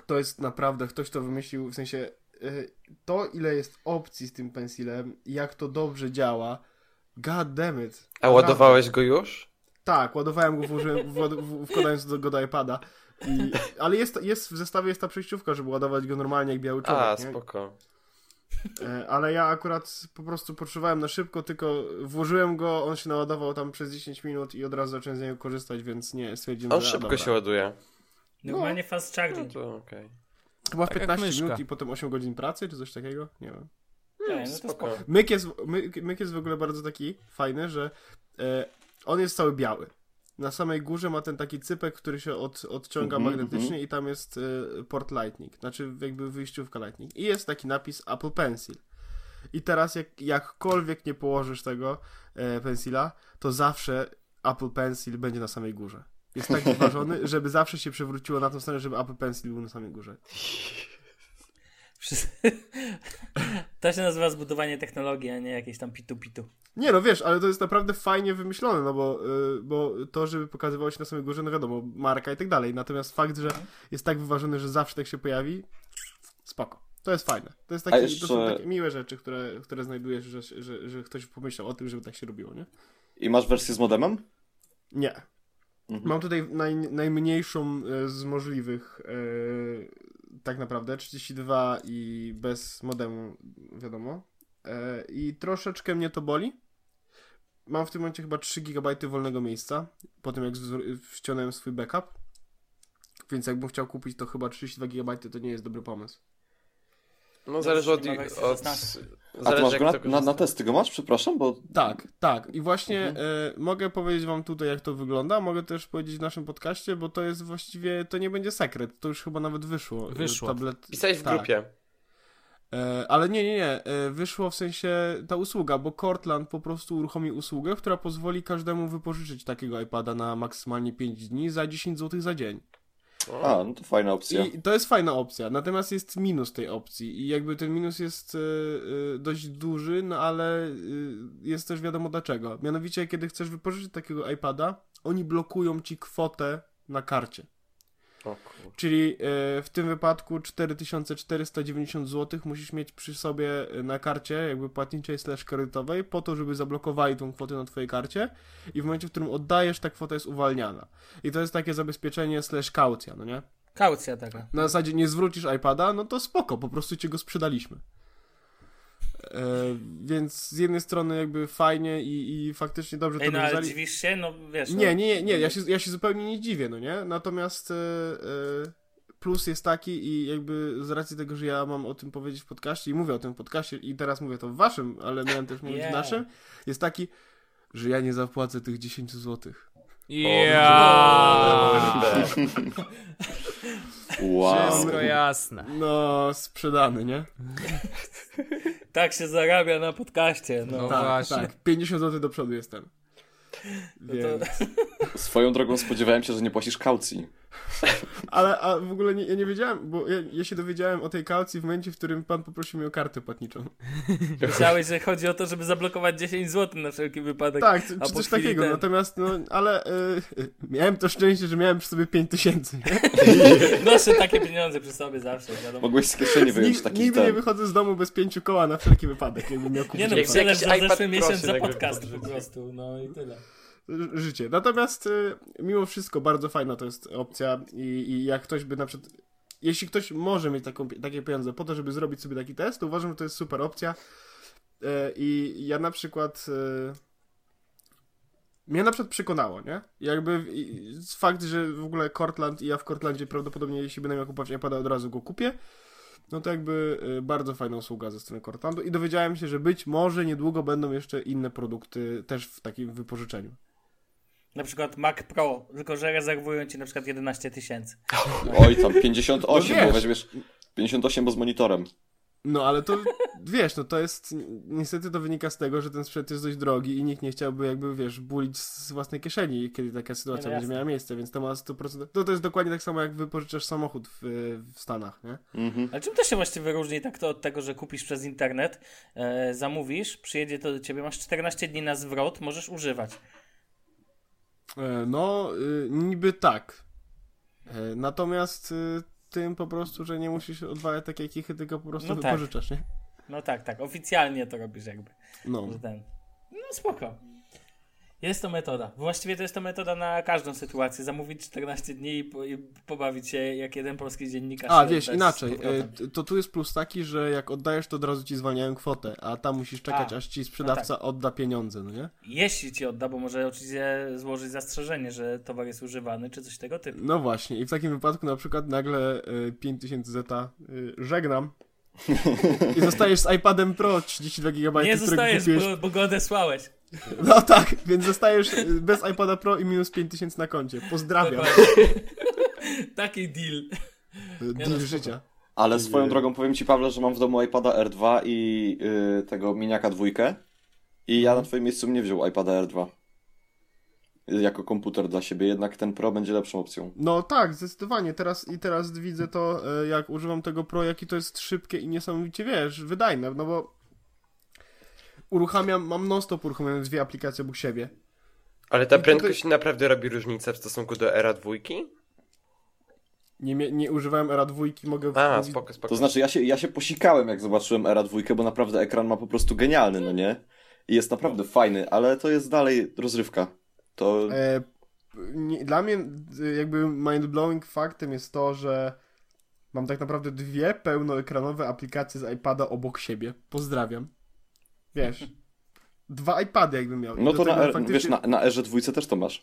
Speaker 3: To jest naprawdę, ktoś to wymyślił, w sensie y, to ile jest opcji z tym Pencilem, jak to dobrze działa, god damn it.
Speaker 4: A ładowałeś go już?
Speaker 3: Tak, ładowałem go, włożyłem, wkładając do, go do iPada. I, ale jest, jest w zestawie jest ta przejściówka, żeby ładować go normalnie jak biały człowiek.
Speaker 4: A,
Speaker 3: nie?
Speaker 4: spoko.
Speaker 3: E, Ale ja akurat po prostu potrzebowałem na szybko, tylko włożyłem go, on się naładował tam przez 10 minut i od razu zacząłem z niego korzystać, więc nie, stwierdziłem,
Speaker 4: On
Speaker 3: że a,
Speaker 4: szybko
Speaker 3: dobra.
Speaker 4: się ładuje.
Speaker 5: Normalnie fast
Speaker 4: No
Speaker 5: charging.
Speaker 4: to okej.
Speaker 3: Chyba w
Speaker 2: Tak jak
Speaker 3: 15
Speaker 2: myszka.
Speaker 3: minut i potem 8 godzin pracy, czy coś takiego? Nie wiem.
Speaker 5: No
Speaker 4: spoko.
Speaker 3: Myk jest, myk, myk jest w ogóle bardzo taki fajny, że e, on jest cały biały. Na samej górze ma ten taki cypek, który się od, odciąga
Speaker 6: Mhm,
Speaker 3: magnetycznie i tam jest e, port Lightning, znaczy jakby wyjściówka Lightning. I jest taki napis Apple Pencil. I teraz jak, jakkolwiek nie położysz tego e, pensila, to zawsze Apple Pencil będzie na samej górze. Jest tak wyważony, żeby zawsze się przewróciło na tą stronę, żeby Apple Pencil był na samej górze.
Speaker 5: Wszyscy- To się nazywa zbudowanie technologii, a nie jakieś tam pitu-pitu.
Speaker 3: Nie no wiesz, ale to jest naprawdę fajnie wymyślone, no bo, y, bo to, żeby pokazywało się na samej górze, no wiadomo, marka i tak dalej. Natomiast fakt, że jest tak wyważony, że zawsze tak się pojawi, spoko. To jest fajne. To, jest taki,
Speaker 6: jeszcze-
Speaker 3: to są takie miłe rzeczy, które, które znajdujesz, że, że, że ktoś pomyślał o tym, żeby tak się robiło, nie?
Speaker 6: I masz wersję z modemem?
Speaker 3: Nie.
Speaker 6: Mhm.
Speaker 3: Mam tutaj naj, najmniejszą e, z możliwych e, tak naprawdę, 32 i bez modemu, wiadomo. E, I troszeczkę mnie to boli. Mam w tym momencie chyba 3 GB wolnego miejsca, po tym jak ściągnąłem swój backup. Więc jakbym chciał kupić to chyba 32 GB, to nie jest dobry pomysł.
Speaker 4: No zależy od... od
Speaker 5: 16.
Speaker 6: A ty masz go na, na, na testy go masz? Przepraszam, bo...
Speaker 3: Tak, tak. I właśnie
Speaker 6: Mhm.
Speaker 3: e, mogę powiedzieć wam tutaj, jak to wygląda. Mogę też powiedzieć w naszym podcaście, bo to jest właściwie, to nie będzie sekret. To już chyba nawet wyszło. e,
Speaker 2: Wyszło.
Speaker 3: Tablet,
Speaker 4: Pisałeś w
Speaker 3: tak.
Speaker 4: grupie.
Speaker 3: E, ale nie, nie, nie. Wyszło w sensie ta usługa, bo Cortland po prostu uruchomi usługę, która pozwoli każdemu wypożyczyć takiego iPada na maksymalnie 5 dni za 10 zł za dzień.
Speaker 6: A, no to fajna opcja.
Speaker 3: I to jest fajna opcja, natomiast jest minus tej opcji i jakby ten minus jest e, e, dość duży, no ale e, jest też wiadomo dlaczego. Mianowicie, kiedy chcesz wypożyczyć takiego iPada, oni blokują ci kwotę na karcie. Czyli e, w tym wypadku 4490 zł musisz mieć przy sobie e, na karcie jakby płatniczej slash kredytowej po to, żeby zablokowali tą kwotę na twojej karcie i w momencie, w którym oddajesz, ta kwota jest uwalniana. I to jest takie zabezpieczenie slash kaucja, no nie?
Speaker 5: Kaucja taka.
Speaker 3: Na zasadzie nie zwrócisz iPada, no to spoko, po prostu cię go sprzedaliśmy. E, więc z jednej strony jakby fajnie i, i faktycznie dobrze to
Speaker 5: Ej, no ale dziwisz się? No wiesz.
Speaker 3: Nie,
Speaker 5: no,
Speaker 3: nie, nie, nie, ja się, ja się zupełnie nie dziwię, no nie? Natomiast e, e, plus jest taki i jakby z racji tego, że ja mam o tym powiedzieć w podcaście i mówię o tym w podcaście i teraz mówię to w waszym, ale miałem też mówić
Speaker 5: Yeah.
Speaker 3: w naszym, jest taki, że ja nie zapłacę tych 10 złotych.
Speaker 2: Ja.
Speaker 6: Wow.
Speaker 2: Wszystko jasne.
Speaker 3: No, sprzedany, nie?
Speaker 5: Tak się zarabia na podcaście. No.
Speaker 2: No
Speaker 3: tak,
Speaker 2: właśnie.
Speaker 3: tak. 50 zł do przodu jestem.
Speaker 5: No
Speaker 3: Więc...
Speaker 6: Swoją drogą spodziewałem się, że nie płacisz kaucji.
Speaker 3: Ale a w ogóle nie, ja nie wiedziałem, bo ja, ja się dowiedziałem o tej kaucji w momencie, w którym pan poprosił mnie o kartę płatniczą.
Speaker 5: Myślałeś, że chodzi o to, żeby zablokować 10 zł na wszelki wypadek.
Speaker 3: Tak, czy, czy coś takiego,
Speaker 5: ten-
Speaker 3: natomiast no, ale y, miałem to szczęście, że miałem przy sobie 5 tysięcy. nie?
Speaker 5: Noszę takie pieniądze przy sobie zawsze, wiadomo.
Speaker 6: Mogłeś z kieszeni wyjąć taki
Speaker 3: Nigdy nie
Speaker 6: ten.
Speaker 3: wychodzę z domu bez pięciu koła na wszelki wypadek, jakbym miał kupić
Speaker 5: Nie no, przelew za zeszły miesiąc za podcast po prostu, no i tyle.
Speaker 3: Życie. Natomiast y, mimo wszystko bardzo fajna to jest opcja i, i jak ktoś by na przykład jeśli ktoś może mieć taką, takie pieniądze po to, żeby zrobić sobie taki test, to uważam, że to jest super opcja. Y, I ja na przykład y, mnie na przykład przekonało, nie? Jakby fakt, że w ogóle Cortland i ja w Cortlandzie prawdopodobnie jeśli będę miał kupować iPada od razu go kupię, no to jakby y, bardzo fajna usługa ze strony Cortlandu i dowiedziałem się, że być może niedługo będą jeszcze inne produkty też w takim wypożyczeniu.
Speaker 5: Na przykład Mac Pro, tylko że rezerwują ci na przykład 11 tysięcy.
Speaker 6: Oj, tam 58,
Speaker 3: No
Speaker 6: bo
Speaker 3: wiesz.
Speaker 6: weźmiesz 58, bo z monitorem.
Speaker 3: No ale to wiesz, no to jest niestety to wynika z tego, że ten sprzęt jest dość drogi i nikt nie chciałby jakby wiesz, bulić z własnej kieszeni, kiedy taka sytuacja
Speaker 5: no
Speaker 3: będzie
Speaker 5: jasne.
Speaker 3: miała miejsce, więc to ma 100%. To, to jest dokładnie tak samo jak wypożyczasz samochód w, w Stanach, nie?
Speaker 6: Mhm.
Speaker 5: Ale czym to się właściwie różni tak to od tego, że kupisz przez internet, e, zamówisz, przyjedzie to do ciebie, masz 14 dni na zwrot, możesz używać.
Speaker 3: E, No, y, niby tak. E, Natomiast y, tym po prostu, że nie musisz odwalać takiej kichy, tylko po prostu
Speaker 5: No tak.
Speaker 3: wypożyczasz, nie?
Speaker 5: No tak, tak, oficjalnie to robisz jakby.
Speaker 3: No.
Speaker 5: Ten. No spoko. Jest to metoda. Właściwie to jest to metoda na każdą sytuację. Zamówić 14 dni i, po, i pobawić się jak jeden polski dziennikarz.
Speaker 3: A, wiesz, inaczej. e, To tu jest plus taki, że jak oddajesz, to od razu ci zwalniają kwotę, a tam musisz czekać,
Speaker 5: A,
Speaker 3: aż ci sprzedawca
Speaker 5: no tak.
Speaker 3: odda pieniądze, no nie?
Speaker 5: Jeśli ci odda, bo może oczywiście złożyć zastrzeżenie, że towar jest używany, czy coś tego typu.
Speaker 3: No właśnie, i w takim wypadku na przykład nagle y, 5000 zeta y, żegnam i zostajesz z iPadem Pro 32 GB,
Speaker 5: Nie zostajesz,
Speaker 3: kupiłeś.
Speaker 5: bo, bo go odesłałeś.
Speaker 3: No tak, więc zostajesz y, bez iPada Pro i minus 5000 na koncie. Pozdrawiam.
Speaker 5: Taki deal.
Speaker 3: Y,
Speaker 5: no,
Speaker 3: Deal
Speaker 5: spoko.
Speaker 3: życia.
Speaker 6: Ale swoją drogą powiem ci, Pawle, że mam w domu iPada R2 i y, tego miniaka dwójkę. I ja na twoim miejscu bym nie wziął iPada R2. Y, Jako komputer dla siebie, jednak ten Pro będzie lepszą opcją.
Speaker 3: No tak, zdecydowanie. Teraz i teraz widzę to, y, jak używam tego Pro, jaki to jest szybkie i niesamowicie, wiesz, wydajne, no bo uruchamiam, mam non-stop uruchamiam dwie aplikacje obok siebie.
Speaker 4: Ale ta
Speaker 3: I
Speaker 4: prędkość naprawdę robi różnicę w stosunku do era dwójki?
Speaker 3: Nie, nie używałem Era dwójki, mogę...
Speaker 4: A, spoko, spoko.
Speaker 6: To znaczy, ja się, ja się posikałem, jak zobaczyłem Era dwójkę, bo naprawdę ekran ma po prostu genialny, no nie? I jest naprawdę fajny, ale to jest dalej rozrywka. To
Speaker 3: E, nie, dla mnie y, jakby mind-blowing faktem jest to, że mam tak naprawdę dwie pełnoekranowe aplikacje z iPada obok siebie. Pozdrawiam. Wiesz, dwa iPady jakbym miał.
Speaker 6: No to na, R,
Speaker 3: faktycznie-
Speaker 6: wiesz, na, na Erze dwójce też to masz.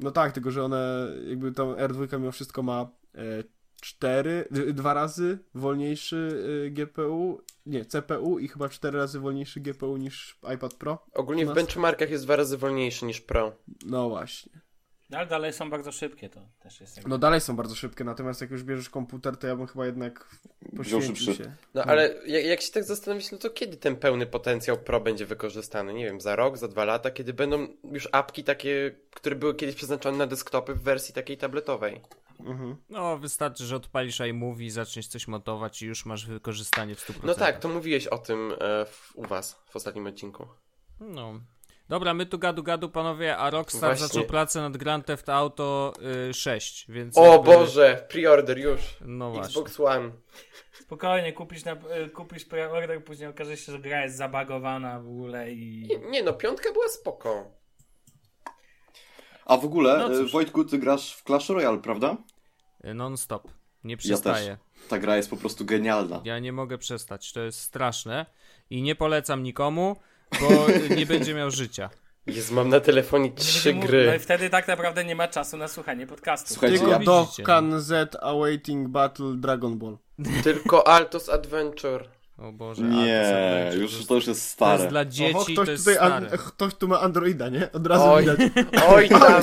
Speaker 3: No tak, tylko że one, jakby tą R2 mimo wszystko ma e, cztery, d- dwa razy wolniejszy e, GPU, nie, CPU i chyba cztery razy wolniejszy GPU niż iPad Pro.
Speaker 4: Ogólnie w benchmarkach jest dwa razy wolniejszy niż Pro.
Speaker 3: No właśnie.
Speaker 5: No, ale dalej są bardzo szybkie, to też jest jakby...
Speaker 3: No dalej są bardzo szybkie, natomiast jak już bierzesz komputer, to ja bym chyba jednak poświęcił się.
Speaker 4: No ale jak, jak się tak zastanowić, no to kiedy ten pełny potencjał Pro będzie wykorzystany? Nie wiem, za rok, za dwa lata, kiedy będą już apki takie, które były kiedyś przeznaczone na desktopy w wersji takiej tabletowej.
Speaker 3: Mhm.
Speaker 2: No, wystarczy, że odpalisz iMovie, zaczniesz coś montować i już masz wykorzystanie w 100%.
Speaker 4: No tak, to mówiłeś o tym e, w, u was w ostatnim odcinku.
Speaker 2: No. Dobra, my tu gadu gadu panowie, a Rockstar
Speaker 4: Właśnie.
Speaker 2: zaczął pracę nad Grand Theft Auto y, 6, więc...
Speaker 4: O
Speaker 2: jakby-
Speaker 4: Boże, pre-order już.
Speaker 2: No właśnie.
Speaker 4: Xbox One.
Speaker 5: Spokojnie, kupisz, na, e, kupisz preorder, później okaże się, że gra jest zabagowana w ogóle i...
Speaker 4: Nie, nie no, piątka była spoko.
Speaker 6: A w ogóle,
Speaker 5: No cóż.
Speaker 6: Wojtku, ty grasz w Clash Royale, prawda?
Speaker 2: Y, Non-stop. Nie
Speaker 6: Ja też.
Speaker 2: przestaję.
Speaker 6: Ta gra jest po prostu genialna.
Speaker 2: Ja nie mogę przestać, to jest straszne i nie polecam nikomu, bo nie będzie miał życia.
Speaker 4: Jezu, mam na telefonie trzy
Speaker 5: No i
Speaker 4: gry.
Speaker 5: wtedy tak naprawdę nie ma czasu na słuchanie podcastu.
Speaker 6: Słuchajcie,
Speaker 3: Tylko
Speaker 2: ja-
Speaker 3: do
Speaker 2: widzicie,
Speaker 3: Can Z Awaiting Battle Dragon Ball.
Speaker 4: Tylko Altos Adventure.
Speaker 2: O Boże. a to
Speaker 6: Nie, już to już jest
Speaker 2: To
Speaker 6: stare.
Speaker 2: jest dla
Speaker 3: Oho,
Speaker 2: dzieci,
Speaker 3: ktoś,
Speaker 2: to jest
Speaker 3: tutaj
Speaker 2: stare.
Speaker 3: an- ktoś tu ma Androida, nie? Od razu
Speaker 4: Oj.
Speaker 3: widać.
Speaker 4: Oj tam.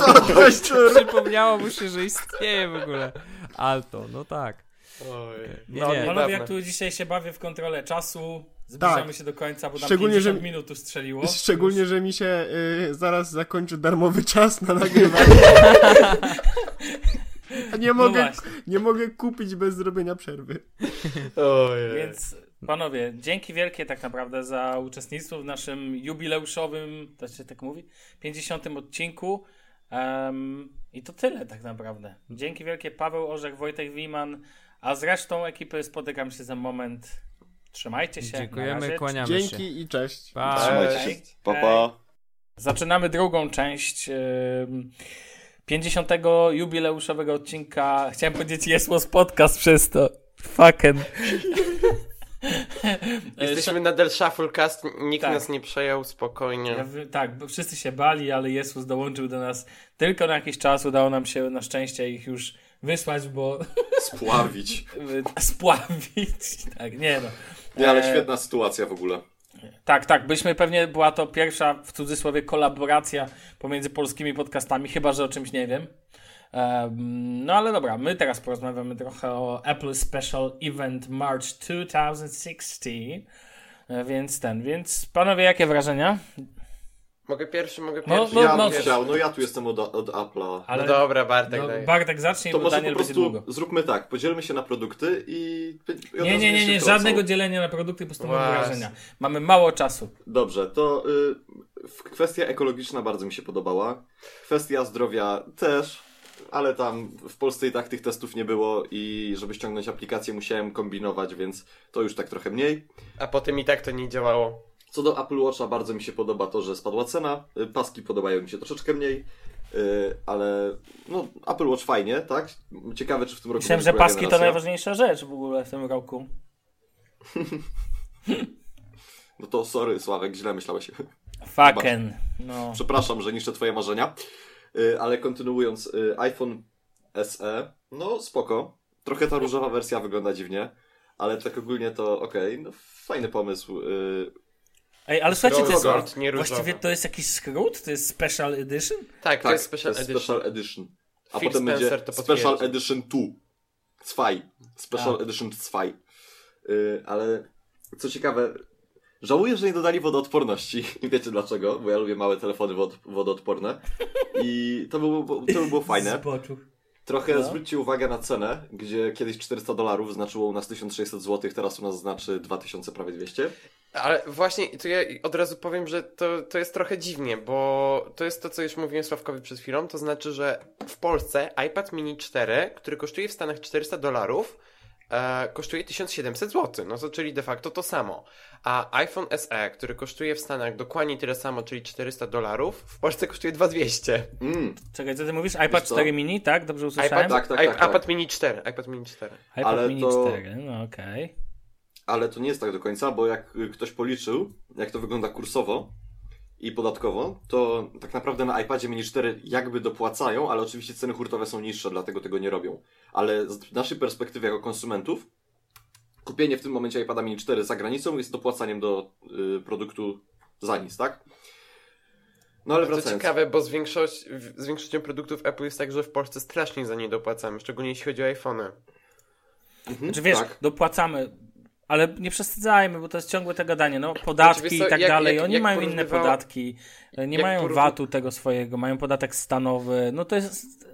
Speaker 2: Przypomniało mu się, że istnieje w ogóle. Alto, no tak.
Speaker 4: Oj.
Speaker 2: Nie,
Speaker 4: No,
Speaker 2: nie.
Speaker 5: Panowie, jak tu dzisiaj się bawię w kontrolę czasu, Zbliżamy
Speaker 3: Tak.
Speaker 5: się do końca, bo tam
Speaker 3: Szczególnie,
Speaker 5: 50
Speaker 3: że-
Speaker 5: minut strzeliło.
Speaker 3: Szczególnie, że mi się y, zaraz zakończy darmowy czas na nagrywanie. Nie
Speaker 5: No
Speaker 3: mogę,
Speaker 5: właśnie.
Speaker 3: nie mogę kupić bez zrobienia przerwy.
Speaker 4: Ojej.
Speaker 5: Więc panowie, dzięki wielkie tak naprawdę za uczestnictwo w naszym jubileuszowym, to się tak mówi, 50. odcinku. Em, I to tyle tak naprawdę. Dzięki wielkie Paweł Orzech, Wojtek Wiman, a z resztą ekipy spotykam się za moment. Trzymajcie się.
Speaker 2: Dziękujemy, kłaniamy się.
Speaker 3: Dzięki i cześć.
Speaker 2: Pa.
Speaker 6: Trzymajcie się. Pa, pa.
Speaker 5: Zaczynamy drugą część em, 50. jubileuszowego odcinka. Chciałem powiedzieć Jesłos Podcast przez to. Fucking.
Speaker 4: Jesteśmy nadal Shufflecast, nikt
Speaker 5: Tak.
Speaker 4: nas nie przejął, spokojnie.
Speaker 5: Tak, bo wszyscy się bali, ale Jezus dołączył do nas tylko na jakiś czas. Udało nam się na szczęście ich już wysłać, bo
Speaker 6: Spławić.
Speaker 5: spławić. Tak, nie no.
Speaker 6: Nie, ale
Speaker 5: E,
Speaker 6: świetna sytuacja w ogóle.
Speaker 5: Tak, tak. Byśmy pewnie była to pierwsza w cudzysłowie kolaboracja pomiędzy polskimi podcastami, chyba że o czymś nie wiem. Em, no ale dobra, my teraz porozmawiamy trochę o Apple Special Event March 2016. E, Więc ten, więc panowie, jakie wrażenia?
Speaker 4: Mogę pierwszy, mogę
Speaker 5: No,
Speaker 4: pierwszy.
Speaker 5: no,
Speaker 6: ja
Speaker 5: no,
Speaker 6: bym chciał, no ja tu jestem od, od Apple'a.
Speaker 5: Ale
Speaker 4: No dobra, Bartek,
Speaker 5: no,
Speaker 4: daj.
Speaker 5: Bartek zacznie,
Speaker 6: To
Speaker 5: bo
Speaker 6: może
Speaker 5: Daniel
Speaker 6: po
Speaker 5: będzie
Speaker 6: prostu
Speaker 5: długo.
Speaker 6: zróbmy tak, podzielmy się na produkty i... i
Speaker 5: Nie, nie, nie, nie, żadnego dzielenia na produkty, po prostu
Speaker 4: Właśnie.
Speaker 5: wrażenia. Mamy mało czasu.
Speaker 6: Dobrze, to y, kwestia ekologiczna bardzo mi się podobała. Kwestia zdrowia też, ale tam w Polsce i tak tych testów nie było i żeby ściągnąć aplikację musiałem kombinować, więc to już tak trochę mniej.
Speaker 4: A potem i tak to nie działało.
Speaker 6: Co do Apple Watcha bardzo mi się podoba to, że spadła cena. Y, Paski podobają mi się troszeczkę mniej, y, ale no Apple Watch fajnie, tak? Ciekawe czy w tym roku
Speaker 5: Myślałem, że paski to
Speaker 6: generacja.
Speaker 5: najważniejsza rzecz w ogóle w tym roku.
Speaker 6: No to sorry Sławek, źle myślałeś.
Speaker 5: Fucking. No.
Speaker 6: Przepraszam, że niszczę twoje marzenia. Y, Ale kontynuując, y, iPhone SE, no spoko. Trochę ta różowa wersja wygląda dziwnie, ale tak ogólnie to okej, no fajny pomysł.
Speaker 5: Ej, ale słuchajcie, to jest,
Speaker 4: Gold, nie
Speaker 5: właściwie to jest jakiś skrót? To jest special edition?
Speaker 4: Tak, to
Speaker 6: Tak,
Speaker 4: jest special
Speaker 6: to jest
Speaker 4: edition.
Speaker 6: special edition. A
Speaker 4: Phil
Speaker 6: potem
Speaker 4: Spencer
Speaker 6: będzie Special. Edition 2. Zwei. Special
Speaker 5: A.
Speaker 6: Edition 2. Y, ale co ciekawe, żałuję, że nie dodali wodoodporności. I wiecie dlaczego? Bo ja lubię małe telefony wod wodoodporne. I to by było, to by było fajne.
Speaker 5: Zboczu.
Speaker 6: Trochę
Speaker 5: No.
Speaker 6: zwróćcie uwagę na cenę, gdzie kiedyś 400 dolarów znaczyło u nas 1600 zł, teraz u nas znaczy 2000, prawie 200.
Speaker 4: Ale właśnie, to ja od razu powiem, że to, to jest trochę dziwnie, bo to jest to, co już mówiłem Sławkowi przed chwilą, to znaczy, że w Polsce iPad mini 4, który kosztuje w Stanach 400 dolarów, e, kosztuje 1700 zł, no to czyli de facto to samo. A iPhone SE, który kosztuje w Stanach dokładnie tyle samo, czyli 400 dolarów, w Polsce kosztuje 2200.
Speaker 6: Mm,
Speaker 5: Czekaj, co ty mówisz?
Speaker 6: Wiesz
Speaker 5: iPad
Speaker 6: co?
Speaker 5: 4 mini, tak? Dobrze usłyszałem?
Speaker 6: tak, tak,
Speaker 4: I-
Speaker 6: tak, tak.
Speaker 4: iPad mini 4, iPad mini 4.
Speaker 5: iPad
Speaker 6: Ale
Speaker 5: mini
Speaker 6: to-
Speaker 5: 4, no okej.
Speaker 6: Ale to nie jest tak do końca, bo jak ktoś policzył, jak to wygląda kursowo i podatkowo, to tak naprawdę na iPadzie mini 4 jakby dopłacają, ale oczywiście ceny hurtowe są niższe, dlatego tego nie robią. Ale z naszej perspektywy jako konsumentów, kupienie w tym momencie iPada mini 4 za granicą jest dopłacaniem do y, produktu za nic, tak? No ale
Speaker 4: To
Speaker 6: wracając.
Speaker 4: ciekawe, bo z, większość, z większością produktów Apple jest tak, że w Polsce strasznie za nie dopłacamy, szczególnie jeśli chodzi o iPhony.
Speaker 6: Mhm,
Speaker 5: Znaczy wiesz,
Speaker 6: tak.
Speaker 5: dopłacamy, ale nie przesadzajmy, bo to jest ciągłe te gadanie, no podatki
Speaker 4: co,
Speaker 5: i tak
Speaker 4: jak-
Speaker 5: dalej,
Speaker 4: jak-
Speaker 5: oni
Speaker 4: jak
Speaker 5: mają inne podatki, nie
Speaker 4: jak
Speaker 5: mają
Speaker 4: porów-
Speaker 5: VAT-u tego swojego, mają podatek stanowy, no to jest...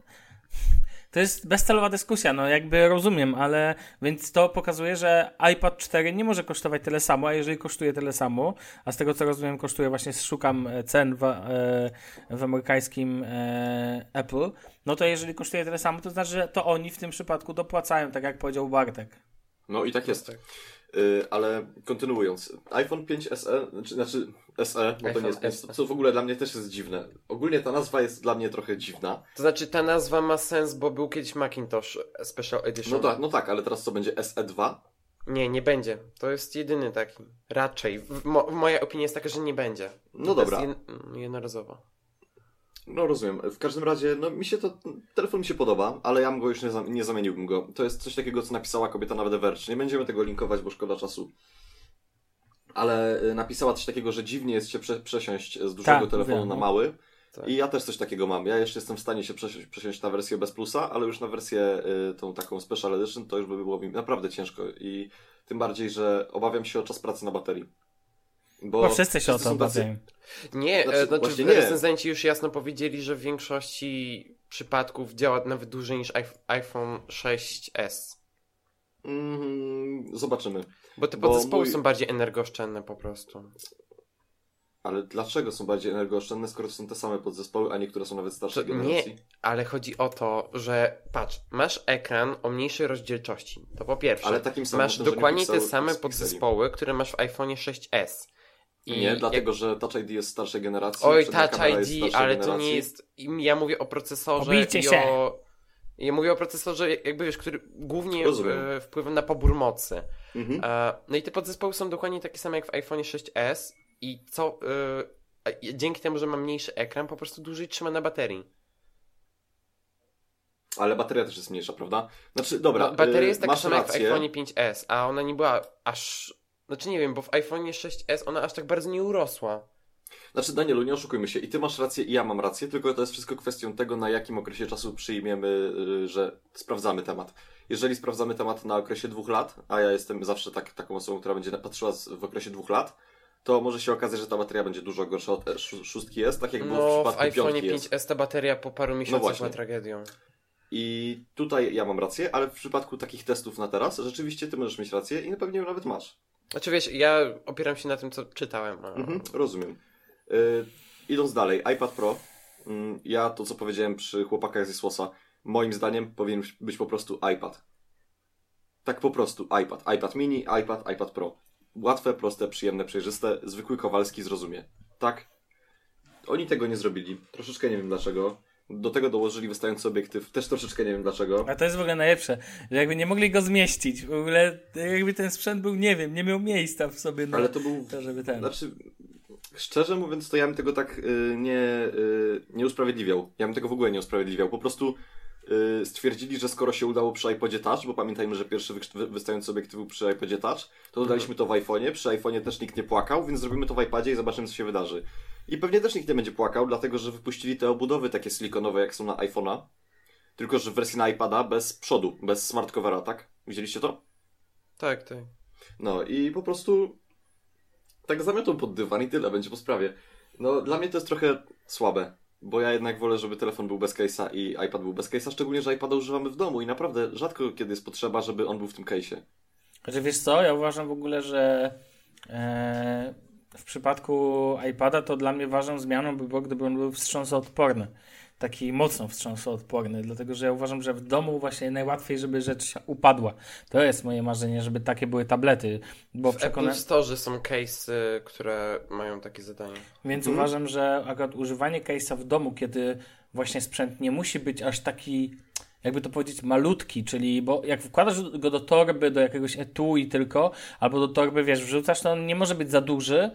Speaker 5: To jest bezcelowa dyskusja, no jakby rozumiem, ale więc to pokazuje, że iPad 4 nie może kosztować tyle samo, a jeżeli kosztuje tyle samo, a z tego co rozumiem kosztuje właśnie, szukam e, cen w, e, w amerykańskim e, Apple, no to jeżeli kosztuje tyle samo, to znaczy, że to oni w tym przypadku dopłacają, tak jak powiedział Bartek.
Speaker 6: No i tak jest. Y, ale kontynuując, iPhone 5 SE, znaczy, znaczy SE, bo to
Speaker 4: iPhone
Speaker 6: nie jest 5,
Speaker 4: SE.
Speaker 6: co w ogóle dla mnie też jest dziwne. Ogólnie ta nazwa jest dla mnie trochę dziwna.
Speaker 4: To znaczy ta nazwa ma sens, bo był kiedyś Macintosh Special Edition.
Speaker 6: No tak, no tak, ale teraz co będzie SE2?
Speaker 4: Nie, nie będzie. To jest jedyny taki. Raczej. Mo, moja opinia jest taka, że nie będzie.
Speaker 6: No
Speaker 4: To
Speaker 6: dobra.
Speaker 4: Jest jed, jednorazowo.
Speaker 6: No rozumiem. W każdym razie, no mi się to, telefon mi się podoba, ale ja bym go już nie, nie zamieniłbym go. To jest coś takiego, co napisała kobieta na The Verge. Nie będziemy tego linkować, bo szkoda czasu. Ale y, napisała coś takiego, że dziwnie jest się prze, przesiąść z dużego
Speaker 5: Tak,
Speaker 6: telefonu
Speaker 5: wiem,
Speaker 6: na
Speaker 5: no.
Speaker 6: mały
Speaker 4: Tak.
Speaker 6: I ja też coś takiego mam. Ja jeszcze jestem w stanie się przesiąść, przesiąść na wersję bez plusa, ale już na wersję y, tą taką Special Edition to już by było mi naprawdę ciężko. I tym bardziej, że obawiam się o czas pracy na baterii.
Speaker 5: Bo wszyscy się o to
Speaker 6: są tacy-
Speaker 5: obawiają.
Speaker 4: Nie,
Speaker 6: Znaczy,
Speaker 4: e, znaczy,
Speaker 6: właśnie nie.
Speaker 4: recenzenci już jasno powiedzieli, że w większości przypadków działa nawet dłużej niż iPh- iPhone 6s.
Speaker 6: Mm, zobaczymy.
Speaker 4: Bo te podzespoły
Speaker 6: mój-
Speaker 4: są bardziej energooszczędne po prostu.
Speaker 6: Ale dlaczego są bardziej energooszczędne, skoro są te same podzespoły, a niektóre są nawet starszej
Speaker 4: To nie,
Speaker 6: generacji?
Speaker 4: ale chodzi o to, że patrz, masz ekran o mniejszej rozdzielczości. To po pierwsze.
Speaker 6: Ale takim samym
Speaker 4: masz dokładnie te same podzespoły, które masz w iPhone 6s. I
Speaker 6: Nie, dlatego,
Speaker 4: jak...
Speaker 6: że Touch ID jest starszej generacji.
Speaker 4: Oj, Touch ID, ale to
Speaker 6: generacji.
Speaker 4: nie jest. Ja mówię o procesorze
Speaker 5: Pobijcie
Speaker 4: i
Speaker 5: się.
Speaker 4: o. Ja mówię o procesorze, jakby wiesz, który głównie
Speaker 6: Rozumiem.
Speaker 4: e, wpływa na pobór mocy.
Speaker 6: Mhm.
Speaker 4: E, No i te podzespoły są dokładnie takie same jak w iPhone 6s i co. e, Dzięki temu, że ma mniejszy ekran, po prostu dłużej trzyma na baterii.
Speaker 6: Ale bateria też jest mniejsza, prawda? Znaczy, dobra,
Speaker 4: no, bateria
Speaker 6: y,
Speaker 4: jest taka sama jak w
Speaker 6: rację.
Speaker 4: iPhone 5s, a ona nie była aż. Znaczy nie wiem, bo w iPhone 6s ona aż tak bardzo nie urosła.
Speaker 6: Znaczy, Danielu, nie oszukujmy się. I ty masz rację, i ja mam rację, tylko to jest wszystko kwestią tego, na jakim okresie czasu przyjmiemy, y, że sprawdzamy temat. Jeżeli sprawdzamy temat na okresie dwóch lat, a ja jestem zawsze tak, taką osobą, która będzie patrzyła w okresie dwóch lat, to może się okazać, że ta bateria będzie dużo gorsza od szó- szóstki jest, tak jak było w
Speaker 4: No, w
Speaker 6: przypadku
Speaker 4: iPhone
Speaker 6: piątki jest.
Speaker 4: 5s ta bateria po paru miesiącach
Speaker 6: właśnie.
Speaker 4: była tragedią.
Speaker 6: I tutaj ja mam rację, ale w przypadku takich testów na teraz, rzeczywiście ty możesz mieć rację i pewnie nawet masz.
Speaker 4: Znaczy wiesz, ja opieram się na tym, co czytałem. A...
Speaker 6: Mhm, rozumiem. Y, idąc dalej, iPad Pro. Mm, ja to, co powiedziałem przy chłopakach ze Słosa, moim zdaniem powinien być po prostu iPad. Tak po prostu, iPad. iPad mini, iPad, iPad Pro. Łatwe, proste, przyjemne, przejrzyste, zwykły Kowalski zrozumie. Tak? Oni tego nie zrobili. Troszeczkę nie wiem dlaczego. Do tego dołożyli wystający obiektyw. Też troszeczkę nie wiem dlaczego.
Speaker 5: A to jest w ogóle najlepsze, że jakby nie mogli go zmieścić. W ogóle jakby ten sprzęt był, nie wiem, nie miał miejsca w sobie na
Speaker 6: Ale to był
Speaker 5: to, żeby ten...
Speaker 6: Znaczy, szczerze mówiąc, to ja bym tego tak y, nie, y, nie usprawiedliwiał. Ja bym tego w ogóle nie usprawiedliwiał. Po prostu y, stwierdzili, że skoro się udało przy iPodzie Touch, bo pamiętajmy, że pierwszy wy, wy- wystający obiektyw był przy iPodzie Touch, to dodaliśmy to w iPhone'ie. Przy iPhone'ie też nikt nie płakał, więc zrobimy to w iPadzie i zobaczymy, co się wydarzy. I pewnie też nikt nie będzie płakał, dlatego że wypuścili te obudowy takie silikonowe, jak są na iPhone'a. Tylko, że w wersji na iPada bez przodu, bez smart covera, tak? Widzieliście to?
Speaker 4: Tak, tak.
Speaker 6: No i po prostu tak zamiotą pod dywan i tyle, będzie po sprawie. No dla mnie to jest trochę słabe, bo ja jednak wolę, żeby telefon był bez case'a i iPad był bez case'a, szczególnie, że iPada używamy w domu i naprawdę rzadko kiedy jest potrzeba, żeby on był w tym case'ie.
Speaker 5: Znaczy wiesz co, ja uważam w ogóle, że e, w przypadku iPada to dla mnie ważną zmianą by było, gdyby on był wstrząsoodporny. Taki mocno wstrząsoodporny, dlatego że ja uważam, że w domu właśnie najłatwiej, żeby rzecz upadła. To jest moje marzenie, żeby takie były tablety, bo
Speaker 4: W
Speaker 5: przekonam...
Speaker 4: Apple Store są case'y, które mają takie zadanie.
Speaker 5: Więc
Speaker 6: Mhm.
Speaker 5: uważam, że akurat używanie case'a w domu, kiedy właśnie sprzęt nie musi być aż taki, jakby to powiedzieć, malutki, czyli bo jak wkładasz go do torby, do jakiegoś etui tylko, albo do torby, wiesz, wrzucasz, to on nie może być za duży.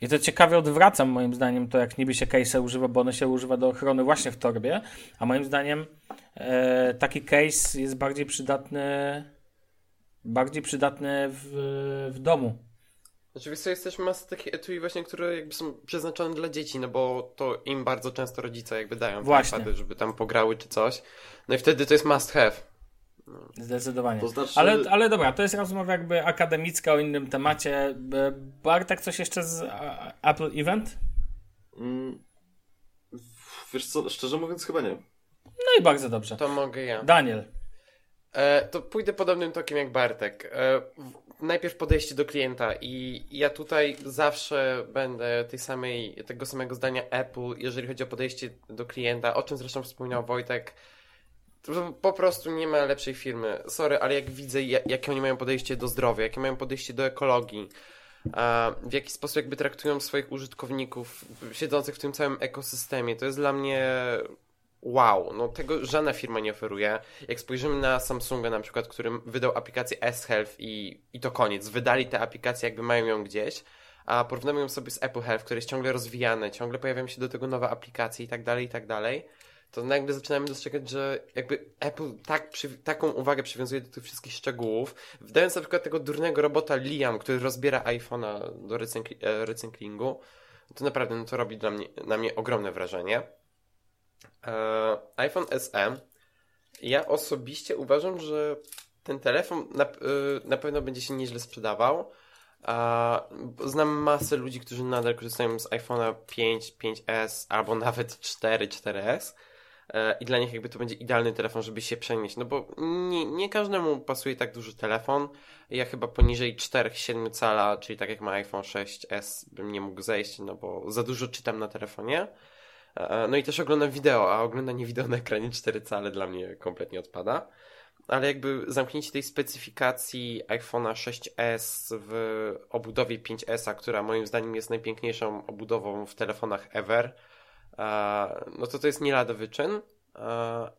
Speaker 5: I to ciekawie odwracam moim zdaniem to, jak niby się case'a używa, bo one się używa do ochrony właśnie w torbie, a moim zdaniem e, taki case jest bardziej przydatny bardziej przydatny w, w domu.
Speaker 4: Znaczy, wiesz co, jest też masa takich etui właśnie, które jakby są przeznaczone dla dzieci, no bo to im bardzo często rodzice jakby dają
Speaker 5: Właśnie.
Speaker 4: iPady, żeby tam pograły czy coś. No i wtedy to jest must have.
Speaker 5: Zdecydowanie.
Speaker 6: To znaczy-
Speaker 5: ale, ale dobra, to jest rozmowa jakby akademicka o innym temacie. Bartek, coś jeszcze z a, Apple Event?
Speaker 6: Mm, wiesz co, szczerze mówiąc chyba nie.
Speaker 5: No i bardzo dobrze.
Speaker 4: To mogę ja.
Speaker 5: Daniel.
Speaker 4: E, to pójdę podobnym tokiem jak Bartek. E, w- najpierw podejście do klienta i ja tutaj zawsze będę tej samej, tego samego zdania Apple, jeżeli chodzi o podejście do klienta, o czym zresztą wspomniał Wojtek. Po prostu nie ma lepszej firmy. Sorry, ale jak widzę, ja- jakie oni mają podejście do zdrowia, jakie mają podejście do ekologii, w jaki sposób jakby traktują swoich użytkowników siedzących w tym całym ekosystemie, to jest dla mnie wow, no tego żadna firma nie oferuje. Jak spojrzymy na Samsunga na przykład, który wydał aplikację S-Health i, i to koniec, wydali tę aplikację jakby mają ją gdzieś, a porównamy ją sobie z Apple Health, które jest ciągle rozwijane, ciągle pojawiają się do tego nowe aplikacje i tak dalej, i tak dalej, to nagle zaczynamy dostrzegać, że jakby Apple tak przy, taką uwagę przywiązuje do tych wszystkich szczegółów, wydając na przykład tego durnego robota Liam, który rozbiera iPhone'a do e, recyklingu, to naprawdę no to robi dla mnie, na mnie ogromne wrażenie. E, iPhone SE. Ja osobiście uważam, że ten telefon na, e, na pewno będzie się nieźle sprzedawał. A, znam masę ludzi, którzy nadal korzystają z iPhone'a 5, 5S albo nawet 4, 4S. E, I dla nich jakby to będzie idealny telefon, żeby się przenieść. No bo nie, nie każdemu pasuje tak duży telefon. Ja chyba poniżej 4-7 cala, czyli tak jak ma iPhone 6S, bym nie mógł zejść, no bo za dużo czytam na telefonie. No i też oglądam wideo, a oglądanie wideo na ekranie 4 cale dla mnie kompletnie odpada. Ale jakby zamknięcie tej specyfikacji iPhone'a 6S w obudowie 5S, która moim zdaniem jest najpiękniejszą obudową w telefonach ever, no to to jest nie lada wyczyn.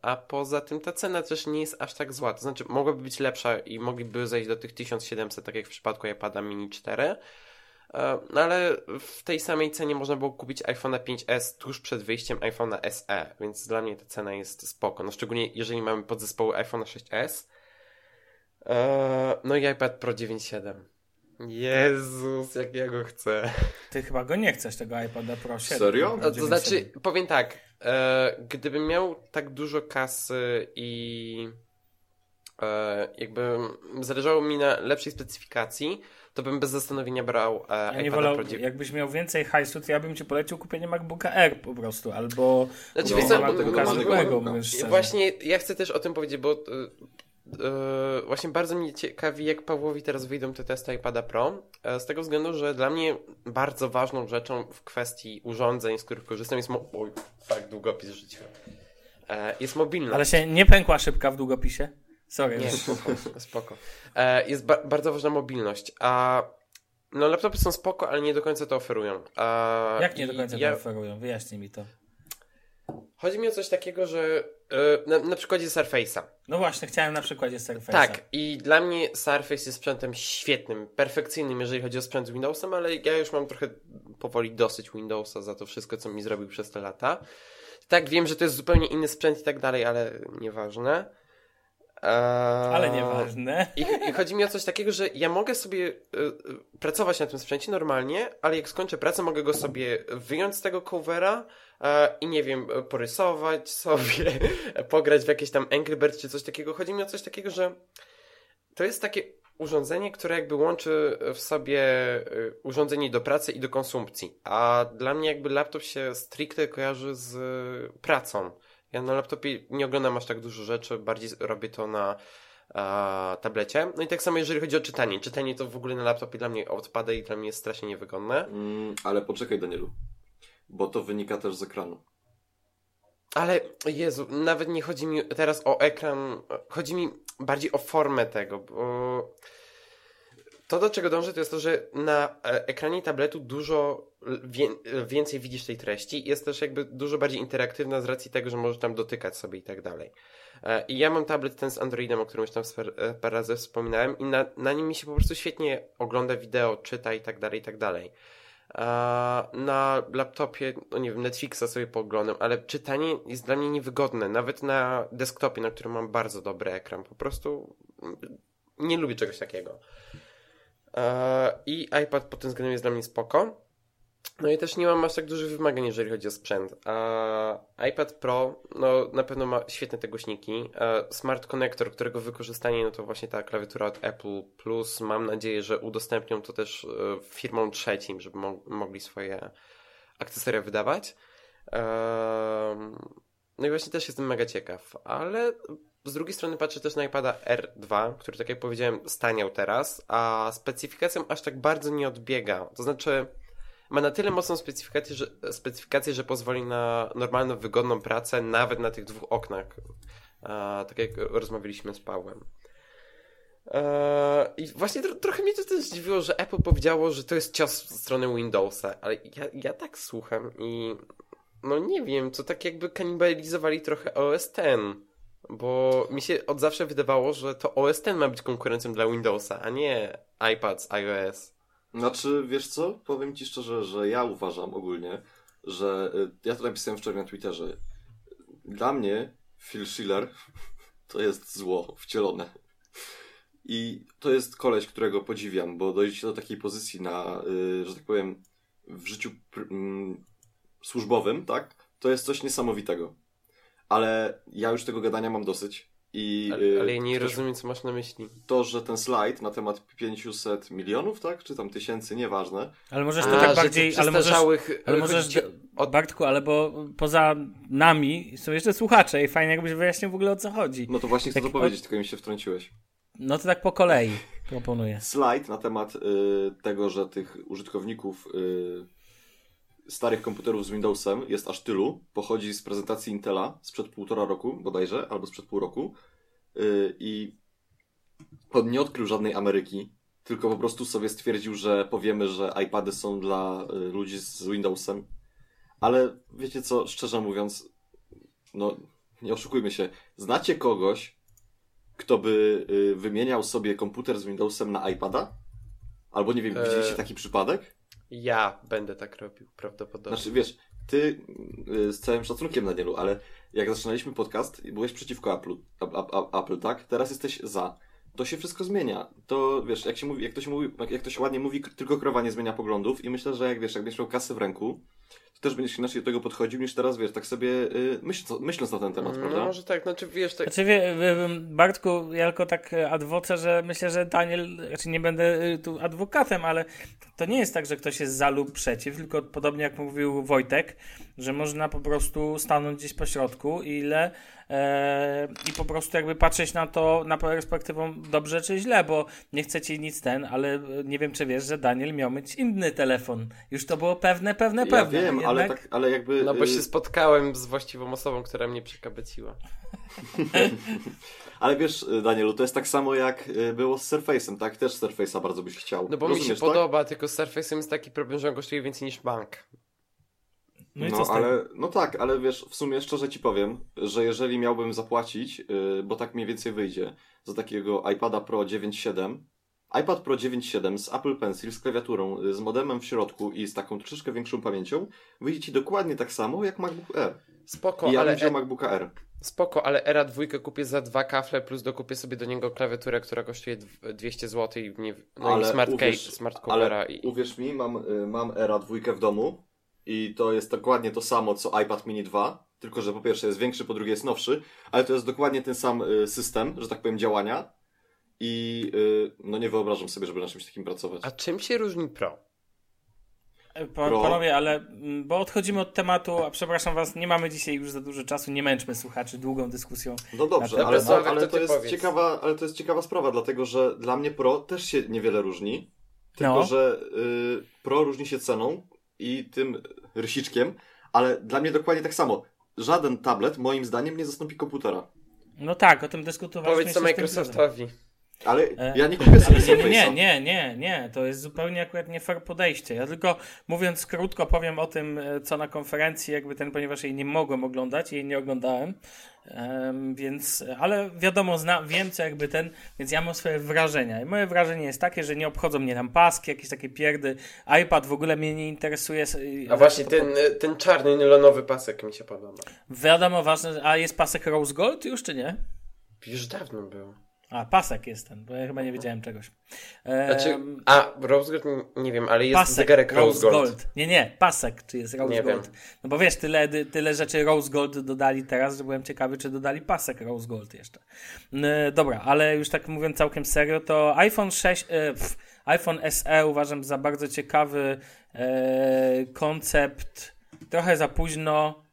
Speaker 4: A poza tym ta cena też nie jest aż tak zła. To znaczy, mogłaby być lepsza i mogliby zejść do tych 1700, tak jak w przypadku iPada Mini 4. No ale w tej samej cenie można było kupić iPhone'a 5S tuż przed wyjściem iPhone'a SE, więc dla mnie ta cena jest spoko. No szczególnie jeżeli mamy podzespoły iPhone'a 6S. No i iPad Pro 9.7. Jezus, jak ja go chcę.
Speaker 5: Ty chyba go nie chcesz, tego iPada Pro 7.
Speaker 6: Serio?
Speaker 4: No, to znaczy, powiem tak, e, gdybym miał tak dużo kasy i e, jakby zależało mi na lepszej specyfikacji, to bym bez zastanowienia brał e,
Speaker 5: ja nie wolał, Jakbyś miał więcej hajsu, to ja bym ci polecił kupienie MacBooka Air po prostu, albo
Speaker 4: znaczy,
Speaker 5: no, MacBooka zwykłego,
Speaker 4: Właśnie ja chcę też o tym powiedzieć, bo Yy, właśnie bardzo mnie ciekawi, jak Pawłowi teraz wyjdą te testy iPada Pro, yy, z tego względu, że dla mnie bardzo ważną rzeczą w kwestii urządzeń, z których korzystam jest... Oj, tak, długopis życia. Yy, jest mobilność.
Speaker 5: Ale się nie pękła szybka w długopisie? Sorry.
Speaker 4: Nie, spoko. spoko. jest ba- bardzo ważna mobilność, a no laptopy są spoko, ale nie do końca to oferują. A,
Speaker 5: jak nie do końca ja... to oferują? Wyjaśnij mi to.
Speaker 4: Chodzi mi o coś takiego, że na, na przykładzie Surface'a.
Speaker 5: No właśnie, chciałem na przykładzie Surface'a.
Speaker 4: Tak, i dla mnie Surface jest sprzętem świetnym, perfekcyjnym, jeżeli chodzi o sprzęt z Windowsem, ale ja już mam trochę powoli dosyć Windowsa za to wszystko, co mi zrobił przez te lata. Tak, wiem, że to jest zupełnie inny sprzęt i tak dalej, ale nieważne.
Speaker 5: Eee, ale nieważne.
Speaker 4: I, I, chodzi mi o coś takiego, że ja mogę sobie y, y, pracować na tym sprzęcie normalnie, ale jak skończę pracę, mogę go sobie wyjąć z tego covera e, i nie wiem, porysować sobie, pograć w jakieś tam Angry Birds czy coś takiego. Chodzi mi o coś takiego, że to jest takie urządzenie, które jakby łączy w sobie y, urządzenie do pracy i do konsumpcji. A dla mnie jakby laptop się stricte kojarzy z pracą. Ja na laptopie nie oglądam aż tak dużo rzeczy, bardziej robię to na a, tablecie. No i tak samo jeżeli chodzi o czytanie. Czytanie to w ogóle na laptopie dla mnie odpada i dla mnie jest strasznie niewygodne.
Speaker 6: Mm, ale poczekaj Danielu, bo to wynika też z ekranu.
Speaker 4: Ale Jezu, nawet nie chodzi mi teraz o ekran, chodzi mi bardziej o formę tego, bo to, do czego dążę, to jest to, że na e, ekranie tabletu dużo więcej widzisz tej treści. Jest też jakby dużo bardziej interaktywna z racji tego, że możesz tam dotykać sobie i tak dalej. E, I ja mam tablet ten z Androidem, o którym już tam e, parę razy wspominałem i na, na nim mi się po prostu świetnie ogląda wideo, czyta i tak dalej, i tak dalej. Na laptopie, no nie wiem, Netflixa sobie pooglądam, ale czytanie jest dla mnie niewygodne. Nawet na desktopie, na którym mam bardzo dobry ekran. Po prostu nie lubię czegoś takiego. I iPad pod tym względem jest dla mnie spoko. No i też nie mam aż tak dużych wymagań, jeżeli chodzi o sprzęt. A iPad Pro, no na pewno ma świetne te głośniki. Smart Connector, którego wykorzystanie, no to właśnie ta klawiatura od Apple Plus. Mam nadzieję, że udostępnią to też e, firmom trzecim, żeby mo mogli swoje akcesoria wydawać. No i właśnie też jestem mega ciekaw, ale z drugiej strony patrzę też na iPada R2, który tak jak powiedziałem staniał teraz, a specyfikacją aż tak bardzo nie odbiega. To znaczy ma na tyle mocną specyfikację, że, specyfikację, że pozwoli na normalną, wygodną pracę nawet na tych dwóch oknach. A, tak jak rozmawialiśmy z Pawłem. Eee, I właśnie tro, trochę mnie to też zdziwiło, że Apple powiedziało, że to jest cios ze strony Windowsa, ale ja, ja tak słucham i no nie wiem, to tak jakby kanibalizowali trochę OS X. Bo mi się od zawsze wydawało, że to OS X ma być konkurencją dla Windowsa, a nie iPad z iOS.
Speaker 6: Znaczy, wiesz co? Powiem ci szczerze, że ja uważam ogólnie, że y, ja to napisałem wczoraj na Twitterze. Dla mnie Phil Schiller to jest zło wcielone. I to jest koleś, którego podziwiam, bo dojdzie do takiej pozycji na, y, że tak powiem, w życiu mm, służbowym, tak, to jest coś niesamowitego. Ale ja już tego gadania mam dosyć. I
Speaker 4: Ale,
Speaker 6: y,
Speaker 4: ale ja nie
Speaker 6: ktoś-
Speaker 4: rozumiem, co masz na myśli.
Speaker 6: to, że ten slajd na temat 500 milionów, tak, czy tam tysięcy, nieważne,
Speaker 5: Ale możesz
Speaker 4: A,
Speaker 5: to tak
Speaker 4: że
Speaker 5: bardziej, ale możesz,
Speaker 4: przestarzałych,
Speaker 5: ale możesz
Speaker 4: chodzi ci o-
Speaker 5: Bartku, ale bo poza nami są jeszcze słuchacze i fajnie jakbyś wyjaśnił w ogóle o co chodzi.
Speaker 6: no to właśnie chcę
Speaker 5: Tak,
Speaker 6: to powiedzieć, tylko mi się wtrąciłeś.
Speaker 5: No to tak po kolei proponuję.
Speaker 6: slajd na temat y, tego, że tych użytkowników y, starych komputerów z Windowsem jest aż tylu, pochodzi z prezentacji Intela sprzed półtora roku bodajże, albo sprzed pół roku y, i on nie odkrył żadnej Ameryki, tylko po prostu sobie stwierdził, że powiemy, że iPady są dla y, ludzi z Windowsem, ale wiecie co, szczerze mówiąc, no nie oszukujmy się, znacie kogoś, kto by y, wymieniał sobie komputer z Windowsem na iPada? Albo nie wiem, widzieliście taki przypadek?
Speaker 4: Ja będę tak robił, prawdopodobnie.
Speaker 6: Znaczy, wiesz, ty y, z całym szacunkiem, Danielu, ale jak zaczynaliśmy podcast, byłeś przeciwko Apple, Apple, tak? Teraz jesteś za. To się wszystko zmienia. To wiesz, jak się mówi, jak to się mówi, jak, to się ładnie mówi, tylko krowa nie zmienia poglądów i myślę, że jak wiesz, jak będziesz miał kasę w ręku, to też będziesz inaczej do tego podchodził niż teraz, wiesz, tak sobie y, myśl, myśląc na ten temat,
Speaker 4: no
Speaker 6: prawda?
Speaker 4: może tak, znaczy wiesz, tak...
Speaker 5: Znaczy, wie, Bartku, ja tylko tak e, adwocę, że myślę, że Daniel, znaczy nie będę e, tu adwokatem, ale to nie jest tak, że ktoś jest za lub przeciw, tylko podobnie jak mówił Wojtek, że można po prostu stanąć gdzieś po środku i ile e, i po prostu jakby patrzeć na to na perspektywą dobrze czy źle, bo nie chcecie nic ten, ale e, nie wiem czy wiesz, że Daniel miał mieć inny telefon. Już to było pewne, pewne,
Speaker 6: Ja
Speaker 5: pewne.
Speaker 6: wiem, ale
Speaker 5: Jednak-
Speaker 6: tak, ale jakby...
Speaker 4: No bo
Speaker 6: y,
Speaker 4: się spotkałem z właściwą osobą, która mnie przekabeciła.
Speaker 6: Ale wiesz, y, Danielu, to jest tak samo jak y, było z Surface'em, tak? Też Surface'a bardzo byś chciał.
Speaker 4: No bo mi się
Speaker 6: Rozumiesz, tak?
Speaker 4: podoba, tylko z Surface'em jest taki problem, że on kosztuje więcej niż bank.
Speaker 5: No i
Speaker 6: No, ale, no tak, ale wiesz, w sumie szczerze ci powiem, że jeżeli miałbym zapłacić, yy, bo tak mniej więcej wyjdzie, za takiego iPada Pro 9.7, iPad Pro 9.7 z Apple Pencil, z klawiaturą, y, z modemem w środku i z taką troszeczkę większą pamięcią, wyjdzie ci dokładnie tak samo jak MacBook Air.
Speaker 4: Spoko,
Speaker 6: I ja
Speaker 4: ale,
Speaker 6: wziął
Speaker 4: e,
Speaker 6: MacBooka Air.
Speaker 4: spoko, ale Era 2 kupię za dwa kafle, plus dokupię sobie do niego klawiaturę, która kosztuje dw- 200 zł i, nie, no
Speaker 6: Ale
Speaker 4: i smart,
Speaker 6: uwierz-
Speaker 4: case, smart covera
Speaker 6: Ale
Speaker 4: i...
Speaker 6: uwierz mi, mam, y, mam Era 2 w domu i to jest dokładnie to samo co iPad Mini 2, tylko że po pierwsze jest większy, po drugie jest nowszy, ale to jest dokładnie ten sam y, system, że tak powiem, działania i y, no nie wyobrażam sobie, żeby na czymś takim pracować.
Speaker 4: A czym się różni Pro?
Speaker 5: E, Pa,
Speaker 6: Pro.
Speaker 5: panowie, ale mm, bo odchodzimy od tematu, a przepraszam was, nie mamy dzisiaj już za dużo czasu, nie męczmy słuchaczy długą dyskusją.
Speaker 6: No dobrze, ale, ale
Speaker 4: to
Speaker 6: jest ciekawa, ale to jest ciekawa sprawa, dlatego że dla mnie Pro też się niewiele różni, tylko
Speaker 5: No.
Speaker 6: że y, Pro różni się ceną i tym rysiczkiem, ale dla mnie dokładnie tak samo. Żaden tablet moim zdaniem nie zastąpi komputera.
Speaker 5: No tak, o tym dyskutowaliśmy.
Speaker 4: Powiedz to
Speaker 5: z tym.
Speaker 4: Microsoftowi.
Speaker 6: Ale
Speaker 5: E,
Speaker 6: ja nie kupię sobie
Speaker 5: Nie,
Speaker 6: Surface'a.
Speaker 5: nie, nie, nie, nie, to jest zupełnie akurat nie fair podejście. Ja tylko mówiąc krótko powiem o tym, e, co na konferencji, jakby ten, ponieważ jej nie mogłem oglądać, jej nie oglądałem, Em, więc, ale wiadomo, zna, wiem co jakby ten, więc ja mam swoje wrażenia. I moje wrażenie jest takie, że nie obchodzą mnie tam paski, jakieś takie pierdy, iPad w ogóle mnie nie interesuje.
Speaker 4: A właśnie ten, ten czarny nylonowy pasek mi się podoba.
Speaker 5: Wiadomo, ważne, a jest pasek Rose Gold już, czy nie?
Speaker 4: Już dawno był.
Speaker 5: A, pasek jest ten, bo ja chyba nie wiedziałem czegoś.
Speaker 4: Znaczy,
Speaker 5: Em,
Speaker 4: a Rose Gold nie- wiem, ale jest
Speaker 5: pasek
Speaker 4: zegarek Rose Gold.
Speaker 5: Nie, nie, pasek, czy jest Rose
Speaker 4: Nie
Speaker 5: Gold.
Speaker 4: wiem.
Speaker 5: No bo wiesz, tyle, tyle rzeczy Rose Gold dodali teraz, że byłem ciekawy, czy dodali pasek Rose Gold jeszcze. No, dobra, ale już tak mówiąc całkiem serio, to iPhone 6, e, pff, iPhone SE uważam za bardzo ciekawy e, koncept. Trochę za późno.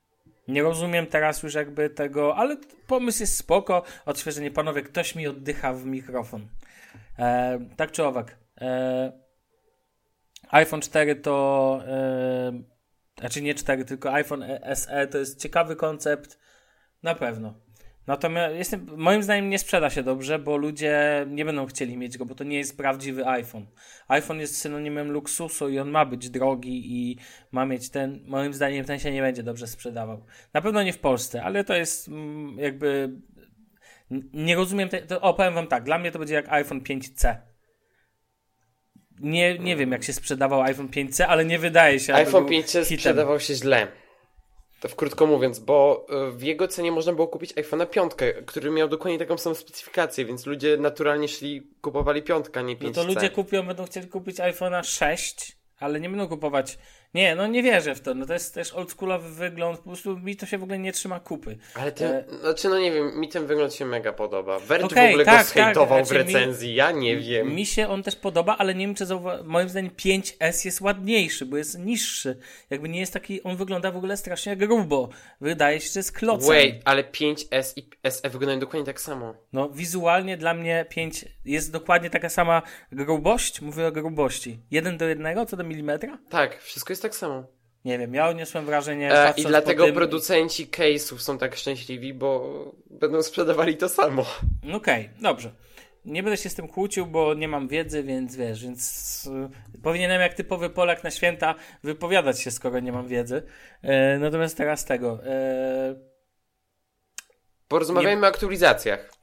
Speaker 5: Nie rozumiem teraz już jakby tego, ale pomysł jest spoko. Odświeżenie, panowie, ktoś mi oddycha w mikrofon. E, tak czy owak. E, iPhone 4 to. E, znaczy nie 4, tylko iPhone SE to jest ciekawy koncept. Na pewno. Natomiast jestem, moim zdaniem nie sprzeda się dobrze, bo ludzie nie będą chcieli mieć go, bo to nie jest prawdziwy iPhone. iPhone jest synonimem luksusu i on ma być drogi i ma mieć ten, moim zdaniem ten się nie będzie dobrze sprzedawał. Na pewno nie w Polsce, ale to jest mm, jakby nie rozumiem, te, to, o powiem wam tak, dla mnie to będzie jak iPhone 5C. Nie, nie wiem jak się sprzedawał iPhone 5C, ale nie wydaje się,
Speaker 4: iPhone
Speaker 5: był
Speaker 4: 5
Speaker 5: hitem.
Speaker 4: sprzedawał się źle. W krótko mówiąc, bo y, w jego cenie można było kupić iPhone'a 5, który miał dokładnie taką samą specyfikację, więc ludzie naturalnie szli, kupowali piątka, nie 5C.
Speaker 5: No to ludzie kupią, będą chcieli kupić iPhone'a 6, ale nie będą kupować, Nie, no nie wierzę w to. No to jest też oldschoolowy wygląd. Po prostu mi to się w ogóle nie trzyma kupy.
Speaker 4: Ale ten,
Speaker 5: E,
Speaker 4: znaczy no nie wiem, mi ten wygląd się mega podoba. Verge
Speaker 5: Okej,
Speaker 4: w ogóle
Speaker 5: tak,
Speaker 4: go zhejtował
Speaker 5: tak,
Speaker 4: w
Speaker 5: znaczy mi-
Speaker 4: recenzji, ja nie wiem.
Speaker 5: Mi się on też podoba, ale nie wiem, czy zauwa- moim zdaniem 5S jest ładniejszy, bo jest niższy. Jakby nie jest taki, on wygląda w ogóle strasznie grubo. Wydaje się, że jest klocem.
Speaker 4: Wait, ale 5S i SE wyglądają dokładnie tak samo.
Speaker 5: No, wizualnie dla mnie 5 jest dokładnie taka sama grubość. Mówię o grubości. Jeden do jednego, co do milimetra?
Speaker 4: Tak, wszystko jest tak samo.
Speaker 5: Nie wiem, ja odniosłem wrażenie.
Speaker 4: E, I dlatego
Speaker 5: tym...
Speaker 4: producenci case'ów są tak szczęśliwi, bo będą sprzedawali to samo.
Speaker 5: Okej, dobrze. Nie będę się z tym kłócił, bo nie mam wiedzy, więc wiesz, więc y, powinienem jak typowy Polak na święta wypowiadać się, skoro nie mam wiedzy. E, natomiast teraz tego. E,
Speaker 4: Porozmawiajmy o aktualizacjach.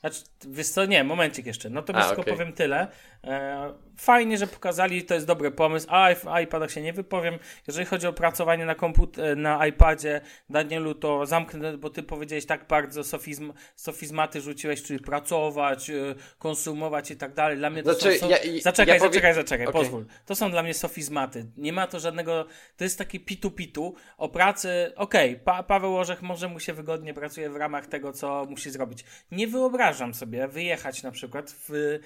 Speaker 5: Znaczy, wiesz co, nie, momencik jeszcze. Natomiast
Speaker 4: A,
Speaker 5: tylko
Speaker 4: okej.
Speaker 5: powiem tyle. E, fajnie, że pokazali, to jest dobry pomysł. A o iPadach się nie wypowiem. Jeżeli chodzi o pracowanie na komputer, na iPadzie, Danielu, to zamknę, bo ty powiedziałeś tak bardzo sofizm, sofizmaty rzuciłeś, czyli pracować, e, konsumować i tak dalej. Dla mnie to
Speaker 4: Znaczy,
Speaker 5: są...
Speaker 4: ja- i-
Speaker 5: zaczekaj,
Speaker 4: ja powie-
Speaker 5: zaczekaj, zaczekaj,
Speaker 4: Okej.
Speaker 5: pozwól. To są dla mnie sofizmaty. Nie ma to żadnego, to jest taki pitu-pitu o pracy. Okej, pa Paweł Orzech może mu się wygodnie pracuje w ramach tego, co musi zrobić. Nie wyobrażam sobie wyjechać na przykład w,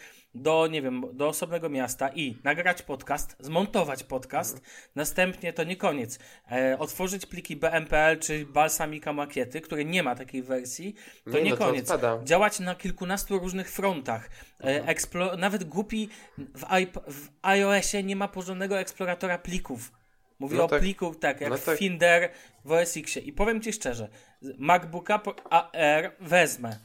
Speaker 5: do, nie wiem, do osobnego miasta i nagrać podcast, zmontować podcast,
Speaker 4: Mhm.
Speaker 5: następnie to nie koniec. E, otworzyć pliki BMPL czy Balsamika makiety, które nie ma takiej wersji, to
Speaker 4: Nie,
Speaker 5: nie
Speaker 4: no to
Speaker 5: koniec.
Speaker 4: odpada.
Speaker 5: Działać na kilkunastu różnych frontach. E, eksplo- nawet głupi w, w iOSie nie ma porządnego eksploratora plików. Mówię
Speaker 4: No
Speaker 5: o
Speaker 4: tak.
Speaker 5: pliku, tak, jak
Speaker 4: No tak.
Speaker 5: Finder w OS Xie. I powiem Ci szczerze, MacBooka AR wezmę.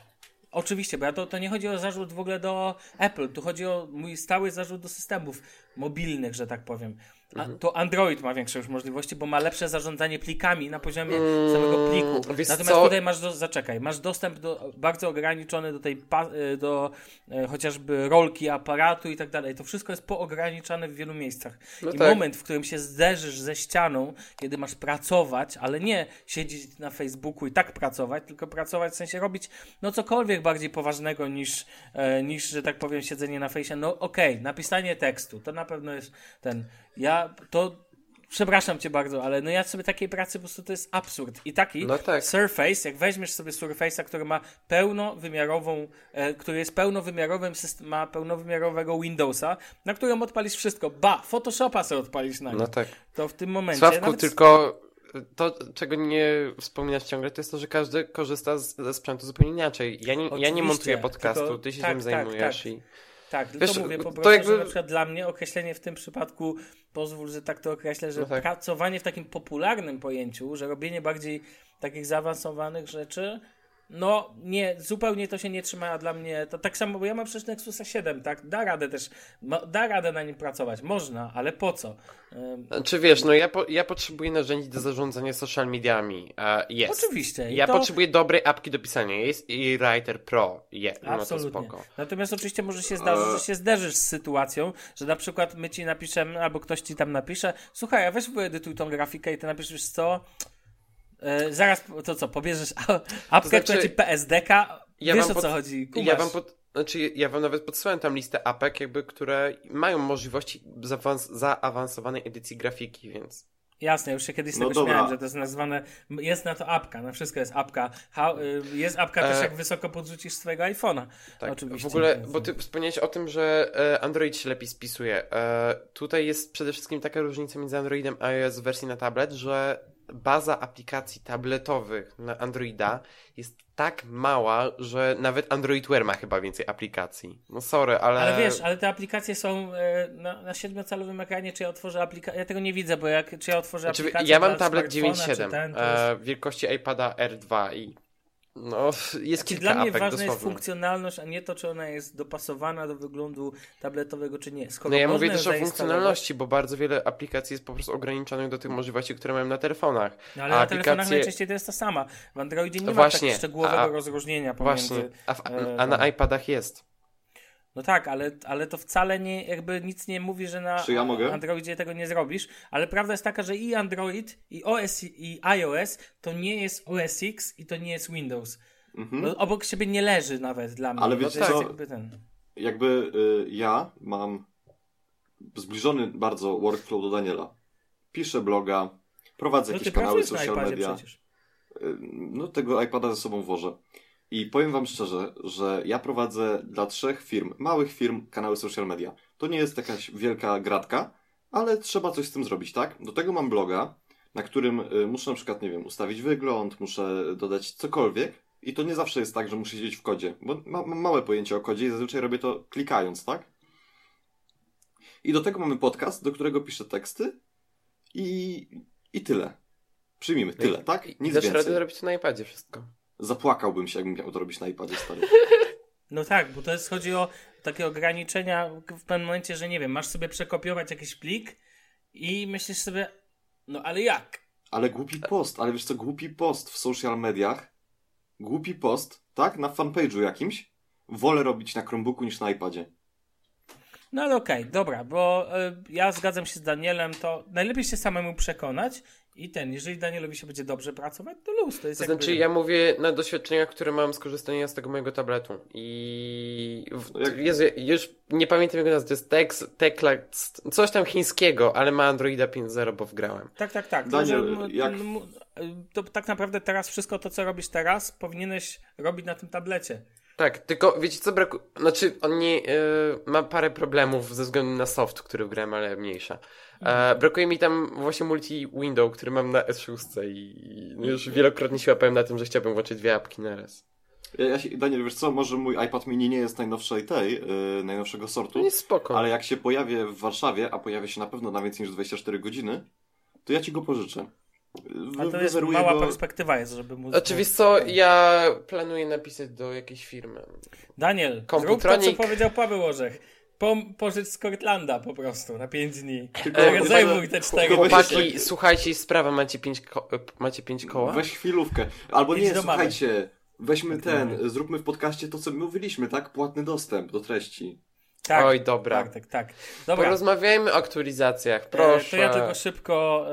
Speaker 5: Oczywiście, bo ja to, to nie chodzi o zarzut w ogóle do Apple, tu chodzi o mój stały zarzut do systemów mobilnych, że tak powiem. A
Speaker 4: Mhm.
Speaker 5: to Android ma większe już możliwości, bo ma lepsze zarządzanie plikami na poziomie samego pliku.
Speaker 4: Mm,
Speaker 5: Natomiast
Speaker 4: co?
Speaker 5: tutaj masz, do, zaczekaj, masz dostęp do, bardzo ograniczony do tej, pa, y, do e, chociażby rolki aparatu i tak dalej. To wszystko jest poograniczane w wielu miejscach.
Speaker 4: No
Speaker 5: I
Speaker 4: tak.
Speaker 5: moment, w którym się zderzysz ze ścianą, kiedy masz pracować, ale nie siedzieć na Facebooku i tak pracować, tylko pracować, w sensie robić no cokolwiek bardziej poważnego niż, e, niż że tak powiem, siedzenie na fejsie. No okej, napisanie tekstu, to na pewno jest ten. Ja to. Przepraszam cię bardzo, ale no ja sobie takiej pracy po prostu to jest absurd. I taki
Speaker 4: No tak.
Speaker 5: Surface, jak weźmiesz sobie Surface'a, który ma pełnowymiarową, e, który jest pełnowymiarowym system, ma pełnowymiarowego Windowsa, na którym odpalisz wszystko. Ba, Photoshopa sobie odpalisz na nim.
Speaker 4: No tak.
Speaker 5: To w tym momencie.
Speaker 4: Sławku,
Speaker 5: nawet-
Speaker 4: tylko to, czego nie wspominasz ciągle, to jest to, że każdy korzysta z, ze sprzętu zupełnie inaczej. Ja nie, ja nie montuję podcastu,
Speaker 5: tylko-
Speaker 4: ty się
Speaker 5: tak,
Speaker 4: tym
Speaker 5: tak,
Speaker 4: zajmujesz
Speaker 5: tak.
Speaker 4: i...
Speaker 5: Tak,
Speaker 4: Wiesz,
Speaker 5: to mówię po prostu,
Speaker 4: jakby-
Speaker 5: że na przykład dla mnie określenie w tym przypadku, pozwól, że tak to określę, że
Speaker 4: No tak.
Speaker 5: pracowanie w takim popularnym pojęciu, że robienie bardziej takich zaawansowanych rzeczy, no nie, zupełnie to się nie trzyma dla mnie, to tak samo, bo ja mam przecież Nexusa 7, tak, da radę też, da radę na nim pracować, można, ale po co? Ym,
Speaker 4: Czy wiesz, no ja, po, ja potrzebuję narzędzi do zarządzania social mediami. Jest.
Speaker 5: Oczywiście. i
Speaker 4: Ja
Speaker 5: to...
Speaker 4: potrzebuję dobrej apki do pisania. Jest i Writer Pro. Je, no to
Speaker 5: Absolutnie.
Speaker 4: spoko.
Speaker 5: Natomiast oczywiście może się zdarzyć, że się zderzysz z sytuacją, że na przykład my ci napiszemy, albo ktoś ci tam napisze, słuchaj, a weź wyedytuj tą grafikę i ty napiszesz co? E, zaraz, to co, pobierzesz apkę,
Speaker 4: znaczy,
Speaker 5: która ci PSDK,
Speaker 4: ja
Speaker 5: wiesz o co
Speaker 4: pod-
Speaker 5: chodzi, kumasz.
Speaker 4: Ja wam, pod, znaczy, ja wam nawet podsyłałem tam listę apek, jakby, które mają możliwości zaawans, zaawansowanej edycji grafiki, więc.
Speaker 5: Jasne, już się kiedyś z
Speaker 6: No
Speaker 5: tego
Speaker 6: dobra.
Speaker 5: śmiałem, że to jest nazwane, jest na to apka, na wszystko jest apka. Y, jest apka też
Speaker 4: E,
Speaker 5: jak wysoko podrzucisz swojego iPhone'a.
Speaker 4: Tak,
Speaker 5: Oczywiście.
Speaker 4: w ogóle, bo ty wspomniałeś o tym, że e, Android się lepiej spisuje. E, tutaj jest przede wszystkim taka różnica między Androidem a iOS w wersji na tablet, że baza aplikacji tabletowych na Androida jest tak mała, że nawet Android Wear ma chyba więcej aplikacji. No sorry, ale...
Speaker 5: Ale wiesz, ale te aplikacje są e, na, na siedmiocalowym ekranie, czy ja otworzę aplikację, ja tego nie widzę, bo jak, czy ja otworzę
Speaker 4: Znaczy,
Speaker 5: aplikację
Speaker 4: ja mam tablet
Speaker 5: smartfona, czy
Speaker 4: 9.7
Speaker 5: ten, to jest-
Speaker 4: e, wielkości iPada R2 i no, jest
Speaker 5: Znaczy, dla mnie
Speaker 4: apek
Speaker 5: ważna jest
Speaker 4: dosłownie.
Speaker 5: funkcjonalność, a nie to, czy ona jest dopasowana do wyglądu tabletowego, czy nie. Skoro
Speaker 4: No ja mówię też o funkcjonalności, bo bardzo wiele aplikacji jest po prostu ograniczonych do tych możliwości, które mają na telefonach.
Speaker 5: No, ale
Speaker 4: a
Speaker 5: na telefonach
Speaker 4: aplikacje-
Speaker 5: najczęściej to jest ta sama. W Androidzie nie ma
Speaker 4: Właśnie,
Speaker 5: tak szczegółowego
Speaker 4: a-
Speaker 5: rozróżnienia pomiędzy...
Speaker 4: Właśnie, a, w,
Speaker 5: e,
Speaker 4: a na
Speaker 5: tam.
Speaker 4: iPadach jest.
Speaker 5: No tak, ale, ale to wcale nie, jakby nic nie mówi, że na
Speaker 6: Czy ja mogę?
Speaker 5: Androidzie tego nie zrobisz, ale prawda jest taka, że i Android, i OS, i iOS to nie jest OS X i to nie jest Windows.
Speaker 6: Mhm.
Speaker 5: No, obok siebie nie leży nawet dla mnie.
Speaker 6: Ale
Speaker 5: To
Speaker 6: wiecie
Speaker 5: jest
Speaker 6: co?
Speaker 5: Jakby ten...
Speaker 6: Jakby y, ja mam zbliżony bardzo workflow do Daniela. piszę bloga, prowadzę
Speaker 5: No
Speaker 6: jakieś kanały social media.
Speaker 5: przecież.
Speaker 6: Y, No tego iPada ze sobą wożę. I powiem wam szczerze, że ja prowadzę dla trzech firm, małych firm, kanały social media. To nie jest jakaś wielka gratka, ale trzeba coś z tym zrobić, tak? Do tego mam bloga, na którym y, muszę na przykład, nie wiem, ustawić wygląd, muszę dodać cokolwiek. I to nie zawsze jest tak, że muszę siedzieć w kodzie, bo ma, mam małe pojęcie o kodzie i zazwyczaj robię to klikając, tak? I do tego mamy podcast, do którego piszę teksty i, i tyle. Przyjmijmy, tyle, tak?
Speaker 4: I
Speaker 6: Nic
Speaker 4: dasz
Speaker 6: więcej.
Speaker 4: radę zrobić na iPadzie wszystko.
Speaker 6: Zapłakałbym się, jakbym miał to robić na iPadzie stary.
Speaker 5: No tak, bo to jest, chodzi o takie ograniczenia w pewnym momencie, że nie wiem, masz sobie przekopiować jakiś plik i myślisz sobie, no ale jak?
Speaker 6: Ale głupi post, ale wiesz co, głupi post w social mediach, głupi post, tak, na fanpage'u jakimś, wolę robić na Chromebooku niż na iPadzie.
Speaker 5: No ale okej, dobra, bo y, ja zgadzam się z Danielem, to najlepiej się samemu przekonać i ten, jeżeli Danielowi się będzie dobrze pracować, to luz, to jest
Speaker 4: To
Speaker 5: jakby...
Speaker 4: znaczy, ja mówię na doświadczeniach, które mam z korzystania z tego mojego tabletu. I. W...
Speaker 6: No
Speaker 4: Jezu, już nie pamiętam jego nazwy. To jest Tex, Teklax, coś tam chińskiego, ale ma Androida 5.0, bo wgrałem.
Speaker 5: Tak, tak, tak. To,
Speaker 6: Daniel,
Speaker 5: że, m-
Speaker 6: jak-
Speaker 5: to tak naprawdę teraz wszystko to, co robisz teraz, powinieneś robić na tym tablecie.
Speaker 4: Tak, tylko wiecie co brakuje? Znaczy, on nie. e, ma parę problemów ze względu na soft, który wgrałem, ale mniejsza. E, brakuje mi tam właśnie multi-window, który mam na S6 i i już wielokrotnie się łapałem na tym, że chciałbym włączyć dwie apki naraz.
Speaker 6: Ja, ja się, Daniel, wiesz co, może mój iPad mini nie jest najnowszej tej, yy, najnowszego
Speaker 4: To
Speaker 6: sortu,
Speaker 4: jest spoko.
Speaker 6: ale jak się pojawię w Warszawie, a pojawia się na pewno na więcej niż 24 godziny, to ja ci go pożyczę. Wy-
Speaker 5: Ale to jest mała
Speaker 6: go...
Speaker 5: perspektywa jest, żeby móc...
Speaker 4: Oczywiście co, ja planuję napisać do jakiejś firmy.
Speaker 5: Daniel, zrób to, co
Speaker 4: Komputronik.
Speaker 5: powiedział Paweł Orzech. Pom- pożycz z Kortlanda po prostu na 5 dni. E, Zajmuj te 4
Speaker 6: tylko weź
Speaker 4: Chłopaki, słuchajcie, sprawa, macie pięć, ko- e, macie pięć koła?
Speaker 6: Weź chwilówkę. Albo
Speaker 5: Idź
Speaker 6: nie,
Speaker 5: do mamy.
Speaker 6: słuchajcie, weźmy
Speaker 5: Tak, mamy.
Speaker 6: ten, zróbmy w podcaście to, co mówiliśmy, tak? Płatny dostęp do treści.
Speaker 5: Tak,
Speaker 4: Oj, dobra.
Speaker 5: Tak, tak, tak. Dobra,
Speaker 4: Porozmawiajmy o aktualizacjach,
Speaker 5: e,
Speaker 4: proszę.
Speaker 5: to ja tylko szybko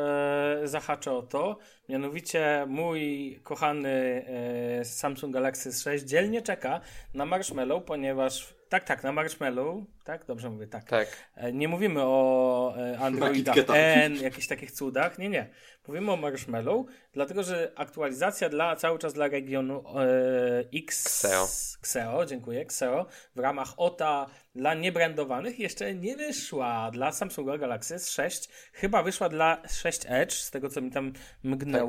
Speaker 5: e, zahaczę o to. Mianowicie mój kochany e, Samsung Galaxy S6 dzielnie czeka na Marshmallow, ponieważ... Tak, tak, na Marshmallow. Tak, dobrze mówię, tak.
Speaker 4: Tak.
Speaker 5: E, Nie mówimy o e, Androidach. N, jakichś takich cudach. Nie, nie. Mówimy o Marshmallow, dlatego że aktualizacja dla cały czas dla regionu e, X.
Speaker 4: Xeo.
Speaker 5: Xeo, dziękuję. Xeo w ramach OTA dla niebrandowanych jeszcze nie wyszła. Dla Samsunga Galaxy S6 chyba wyszła dla 6 Edge, z tego co mi tam mgnęło.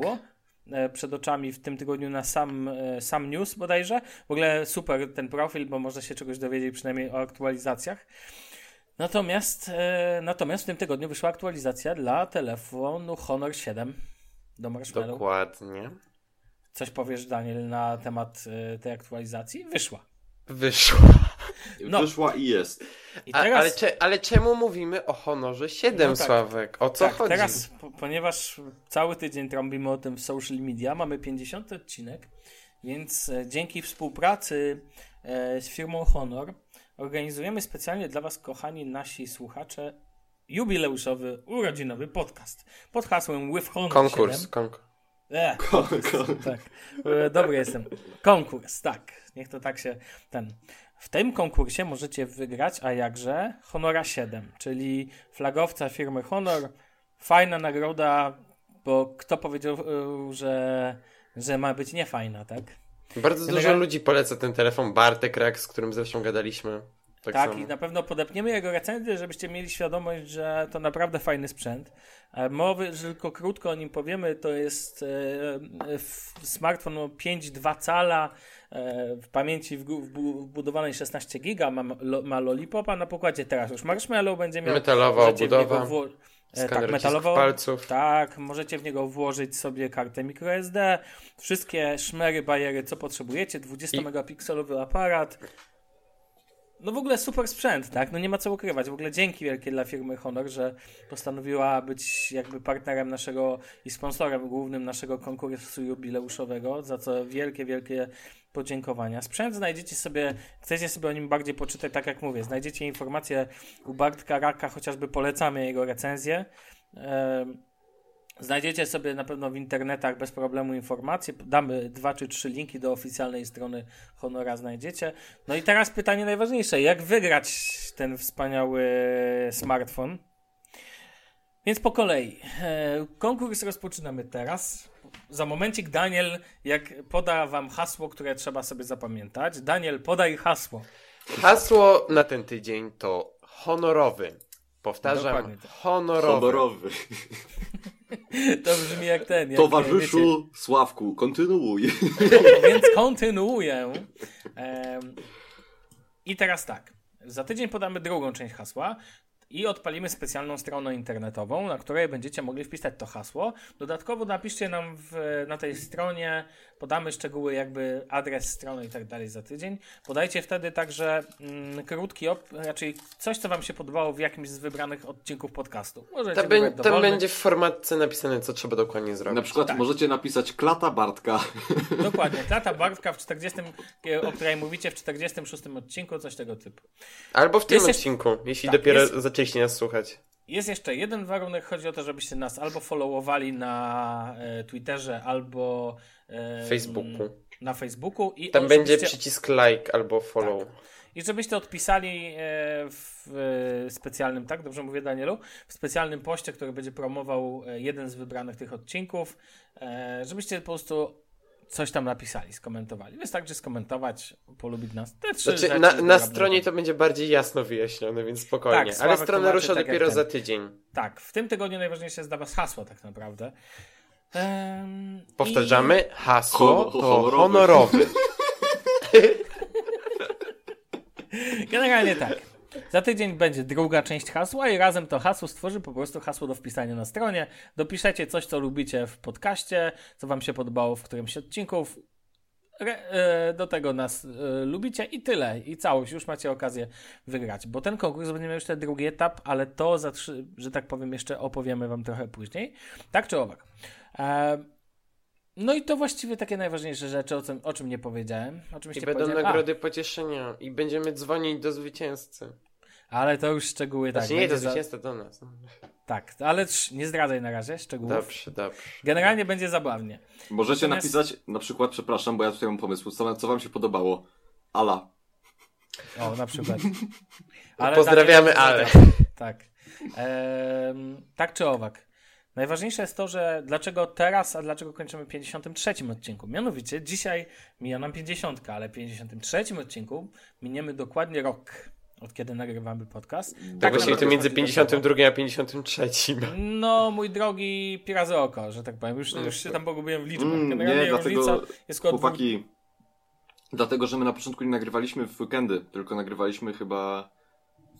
Speaker 5: E, Przed oczami w tym tygodniu na sam, e, sam news bodajże. W ogóle super ten profil, bo można się czegoś dowiedzieć przynajmniej o aktualizacjach. Natomiast, e, natomiast w tym tygodniu wyszła aktualizacja dla telefonu Honor 7 do Marshmallow.
Speaker 4: Dokładnie.
Speaker 5: Coś powiesz, Daniel, na temat tej aktualizacji? Wyszła.
Speaker 4: Wyszło.
Speaker 5: No.
Speaker 6: Wyszła i jest.
Speaker 5: I
Speaker 4: A,
Speaker 5: teraz,
Speaker 4: ale, cze, ale czemu mówimy o Honorze 7,
Speaker 5: No tak.
Speaker 4: Sławek? O co
Speaker 5: tak,
Speaker 4: chodzi?
Speaker 5: teraz, po, ponieważ cały tydzień trąbimy o tym w social media, mamy 50 odcinek, więc e, dzięki współpracy e, z firmą Honor organizujemy specjalnie dla Was, kochani nasi słuchacze, jubileuszowy, urodzinowy podcast pod hasłem With Honor
Speaker 4: Konkurs.
Speaker 5: 7.
Speaker 4: Konkurs.
Speaker 5: E,
Speaker 6: Ko- ko-
Speaker 5: tak. E, Dobry jestem. Konkurs, tak. Niech to tak się ten. W tym konkursie możecie wygrać, a jakże, Honora 7, czyli flagowca firmy Honor. Fajna nagroda, bo kto powiedział, e, że, że ma być niefajna, tak?
Speaker 4: Bardzo dużo ludzi poleca ten telefon. Bartek Rak, z którym zresztą gadaliśmy. Tak,
Speaker 5: Tak, i na pewno podepniemy jego recenzję, żebyście mieli świadomość, że to naprawdę fajny sprzęt. Mowy, że tylko krótko o nim powiemy, to jest e, e, smartfon o 5,2 cala, e, w pamięci wbudowanej 16 giga, ma, ma Lollipopa na pokładzie, teraz już Marshmallow będzie miał.
Speaker 4: Metalowa obudowa,
Speaker 5: tak, metalowo,
Speaker 4: palców.
Speaker 5: tak, możecie w niego włożyć sobie kartę microSD, wszystkie szmery, bajery, co potrzebujecie, 20-megapikselowy aparat. No w ogóle super sprzęt, tak? No nie ma co ukrywać. W ogóle dzięki wielkie dla firmy Honor, że postanowiła być jakby partnerem naszego i sponsorem głównym naszego konkursu jubileuszowego, za co wielkie, wielkie podziękowania. Sprzęt znajdziecie sobie, chcecie sobie o nim bardziej poczytać, tak jak mówię, znajdziecie informacje u Bartka Raka, chociażby polecamy jego recenzję. Em, Znajdziecie sobie na pewno w internetach bez problemu informacje. Damy dwa czy trzy linki do oficjalnej strony Honora znajdziecie. No i teraz pytanie najważniejsze. Jak wygrać ten wspaniały smartfon? Więc po kolei. E, konkurs rozpoczynamy teraz. Za momencik Daniel, jak poda wam hasło, które trzeba sobie zapamiętać. Daniel, podaj hasło.
Speaker 4: Hasło na ten tydzień to honorowy. Powtarzam,
Speaker 5: Dokładnie tak.
Speaker 4: honorowy.
Speaker 6: Honorowy.
Speaker 5: To brzmi jak ten. Jak,
Speaker 6: Towarzyszu Sławku, kontynuuj.
Speaker 5: wiecie, więc kontynuuję. I teraz tak. Za tydzień podamy drugą część hasła i odpalimy specjalną stronę internetową, na której będziecie mogli wpisać to hasło. Dodatkowo napiszcie nam w, na tej stronie, podamy szczegóły, jakby adres strony i tak dalej za tydzień. Podajcie wtedy także mm, krótki, op- raczej coś, co Wam się podobało w jakimś z wybranych odcinków podcastu. Możecie
Speaker 4: Tam, bę- tam będzie w formatce napisane, co trzeba dokładnie zrobić.
Speaker 6: Na przykład
Speaker 5: Tak.
Speaker 6: możecie napisać klata Bartka.
Speaker 5: Dokładnie, klata Bartka w 40, o której mówicie w 46 odcinku, coś tego typu.
Speaker 4: Albo w tym
Speaker 5: Jest jeszcze-
Speaker 4: odcinku, jeśli
Speaker 5: Tak,
Speaker 4: dopiero
Speaker 5: jest-
Speaker 4: zaczęliście nas słuchać.
Speaker 5: Jest jeszcze jeden warunek, chodzi o to, żebyście nas albo followowali na e, Twitterze, albo e,
Speaker 4: Facebooku.
Speaker 5: Na Facebooku i
Speaker 4: Tam będzie przycisk like albo follow.
Speaker 5: i żebyście odpisali e, w e, specjalnym, tak dobrze mówię Danielu, w specjalnym poście, który będzie promował jeden z wybranych tych odcinków, żebyście po prostu coś tam napisali, skomentowali. Wystarczy skomentować, polubić nas. Te trzy
Speaker 4: Znaczy,
Speaker 5: rzeczy
Speaker 4: na, na stronie to będzie bardziej jasno wyjaśnione, więc spokojnie.
Speaker 5: Tak,
Speaker 4: Ale strona rusza
Speaker 5: tak
Speaker 4: dopiero za tydzień.
Speaker 5: Tak, w tym tygodniu najważniejsze jest dla was hasło tak naprawdę. Em,
Speaker 4: Powtarzamy, hasło
Speaker 6: Hon-
Speaker 4: to
Speaker 6: honorowy.
Speaker 4: honorowy.
Speaker 5: I generalnie tak. Za tydzień będzie druga część hasła i razem to hasło stworzy po prostu hasło do wpisania na stronie. Dopiszecie coś, co lubicie w podcaście, co wam się podobało w którymś. Re, e, do tego nas e, lubicie i tyle. I całość. Już macie okazję wygrać. Bo ten konkurs będzie miał jeszcze drugi etap, ale to, że tak powiem, jeszcze opowiemy wam trochę później. Tak czy owak. E, no i to właściwie takie najważniejsze rzeczy, o, czym- o czym nie powiedziałem.
Speaker 4: I będą
Speaker 5: powiedziałem- A,
Speaker 4: nagrody pocieszenia. I będziemy dzwonić do zwycięzcy.
Speaker 5: ale to już szczegóły tak.
Speaker 4: Znaczy nie
Speaker 5: będzie
Speaker 4: do
Speaker 5: za-
Speaker 4: zwycięzcy, do nas.
Speaker 5: Tak, ale trz, nie zdradzaj na razie szczegółów.
Speaker 4: Dobrze, dobrze.
Speaker 5: Generalnie będzie zabawnie.
Speaker 6: Możecie
Speaker 5: Natomiast-
Speaker 6: napisać, na przykład, przepraszam, bo ja tutaj mam pomysł, co, co wam się podobało? Ala.
Speaker 5: O, na przykład.
Speaker 4: Pozdrawiamy
Speaker 5: Daniel-
Speaker 4: Ale.
Speaker 5: Tak. Em, tak czy owak. Najważniejsze jest to, że dlaczego teraz, a dlaczego kończymy w 53 odcinku. Mianowicie dzisiaj mija nam 50, ale w 53 odcinku miniemy dokładnie rok, od kiedy nagrywamy podcast.
Speaker 4: Tak
Speaker 5: Tak
Speaker 4: właściwie to
Speaker 5: naprawdę
Speaker 4: między
Speaker 5: chodzi o
Speaker 4: 52 a 53.
Speaker 5: No, mój drogi pirazy oko, że tak powiem. Już, już się tam pogubiłem w liczbach.
Speaker 6: Mm,
Speaker 5: Generalnie
Speaker 6: nie, dlatego
Speaker 5: jest około dwóch-
Speaker 6: Chłopaki, dlatego, że my na początku nie nagrywaliśmy w weekendy, tylko nagrywaliśmy chyba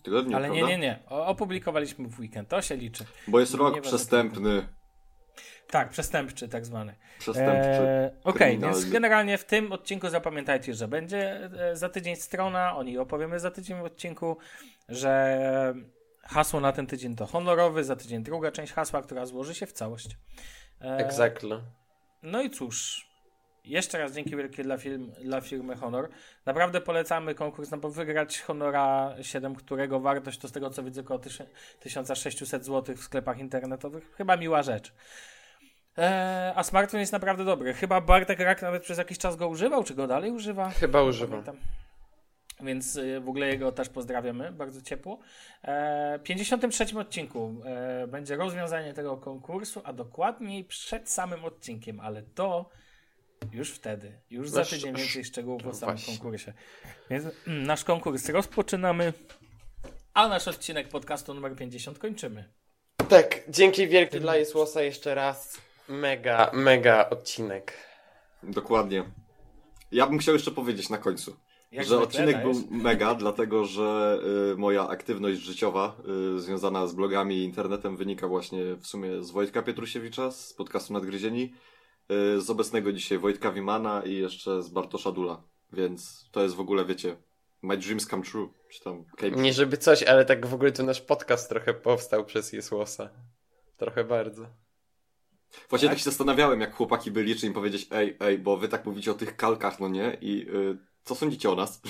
Speaker 6: tygodniu,
Speaker 5: Ale nie,
Speaker 6: prawda?
Speaker 5: nie, nie. O, opublikowaliśmy w weekend. To się liczy.
Speaker 6: Bo jest rok
Speaker 5: Nie
Speaker 6: przestępny.
Speaker 5: Tak, przestępczy tak zwany.
Speaker 6: Przestępczy.
Speaker 5: Eee, Okej,
Speaker 6: kryminalny.
Speaker 5: więc generalnie w tym odcinku zapamiętajcie, że będzie e, za tydzień strona, o niej opowiemy za tydzień w odcinku, że hasło na ten tydzień to honorowy, za tydzień druga część hasła, która złoży się w całość. Eee,
Speaker 4: Exactly.
Speaker 5: No i cóż, jeszcze raz dzięki wielkie dla, firm, dla firmy Honor. Naprawdę polecamy konkurs, no bo wygrać Honora 7, którego wartość to z tego co widzę około tysię- 1600 zł w sklepach internetowych, chyba miła rzecz. Eee, a smartfon jest naprawdę dobry. Chyba Bartek Rak nawet przez jakiś czas go używał, czy go dalej używa?
Speaker 4: Chyba
Speaker 5: pamiętam. Więc y, w ogóle jego też pozdrawiamy bardzo ciepło. E, W 53 odcinku e, będzie rozwiązanie tego konkursu, a dokładniej przed samym odcinkiem, ale to już wtedy, już za
Speaker 4: No,
Speaker 5: tydzień więcej szczegółów o
Speaker 4: no
Speaker 5: samym
Speaker 4: właśnie.
Speaker 5: konkursie. Więc mm, nasz konkurs rozpoczynamy, a nasz odcinek podcastu numer 50 kończymy.
Speaker 4: Tak, dzięki wielkie dla Jesłosa jeszcze raz. Mega, mega odcinek.
Speaker 6: Dokładnie. Ja bym chciał jeszcze powiedzieć na końcu,
Speaker 5: Jak
Speaker 6: że odcinek był mega, dlatego że y, moja aktywność życiowa y, związana z blogami i internetem wynika właśnie w sumie z Wojtka Pietrusiewicza, z podcastu Nadgryzieni, z obecnego dzisiaj Wojtka Wimana i jeszcze z Bartosza Dula. Więc to jest w ogóle, wiecie, my dreams come true. Czy tam came
Speaker 4: Nie żeby coś, ale tak w ogóle to nasz podcast trochę powstał przez Jesłosa. Trochę bardzo.
Speaker 6: Właśnie tak się zastanawiałem, jak chłopaki byli, czy im powiedzieć, ej, ej, bo wy tak mówicie o tych kalkach, no nie? I y, co sądzicie o nas?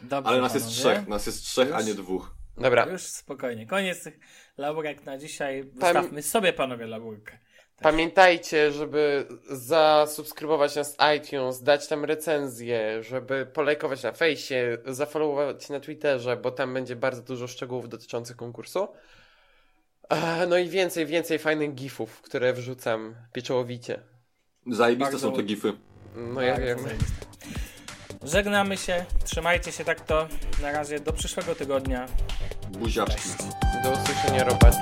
Speaker 5: Dobrze,
Speaker 6: Ale nas jest
Speaker 5: panowie.
Speaker 6: trzech, nas jest trzech, a
Speaker 5: Już?
Speaker 6: nie dwóch.
Speaker 4: Dobra,
Speaker 5: Już spokojnie. Koniec tych laurek na dzisiaj. Wystawmy sobie, panowie, laurkę.
Speaker 4: Pamiętajcie, żeby zasubskrybować nas iTunes, dać tam recenzję, żeby polajkować na fejsie, zafollowować na Twitterze, bo tam będzie bardzo dużo szczegółów dotyczących konkursu. No i więcej, więcej fajnych gifów, które wrzucam pieczołowicie.
Speaker 6: Zajebiste
Speaker 5: Bardzo-
Speaker 6: są te gify.
Speaker 4: No ja
Speaker 5: Bardzo
Speaker 4: wiem.
Speaker 5: zajebiste. Żegnamy się, trzymajcie się tak to. Na razie do przyszłego tygodnia.
Speaker 6: Buziaczki.
Speaker 4: Do usłyszenia, Robert.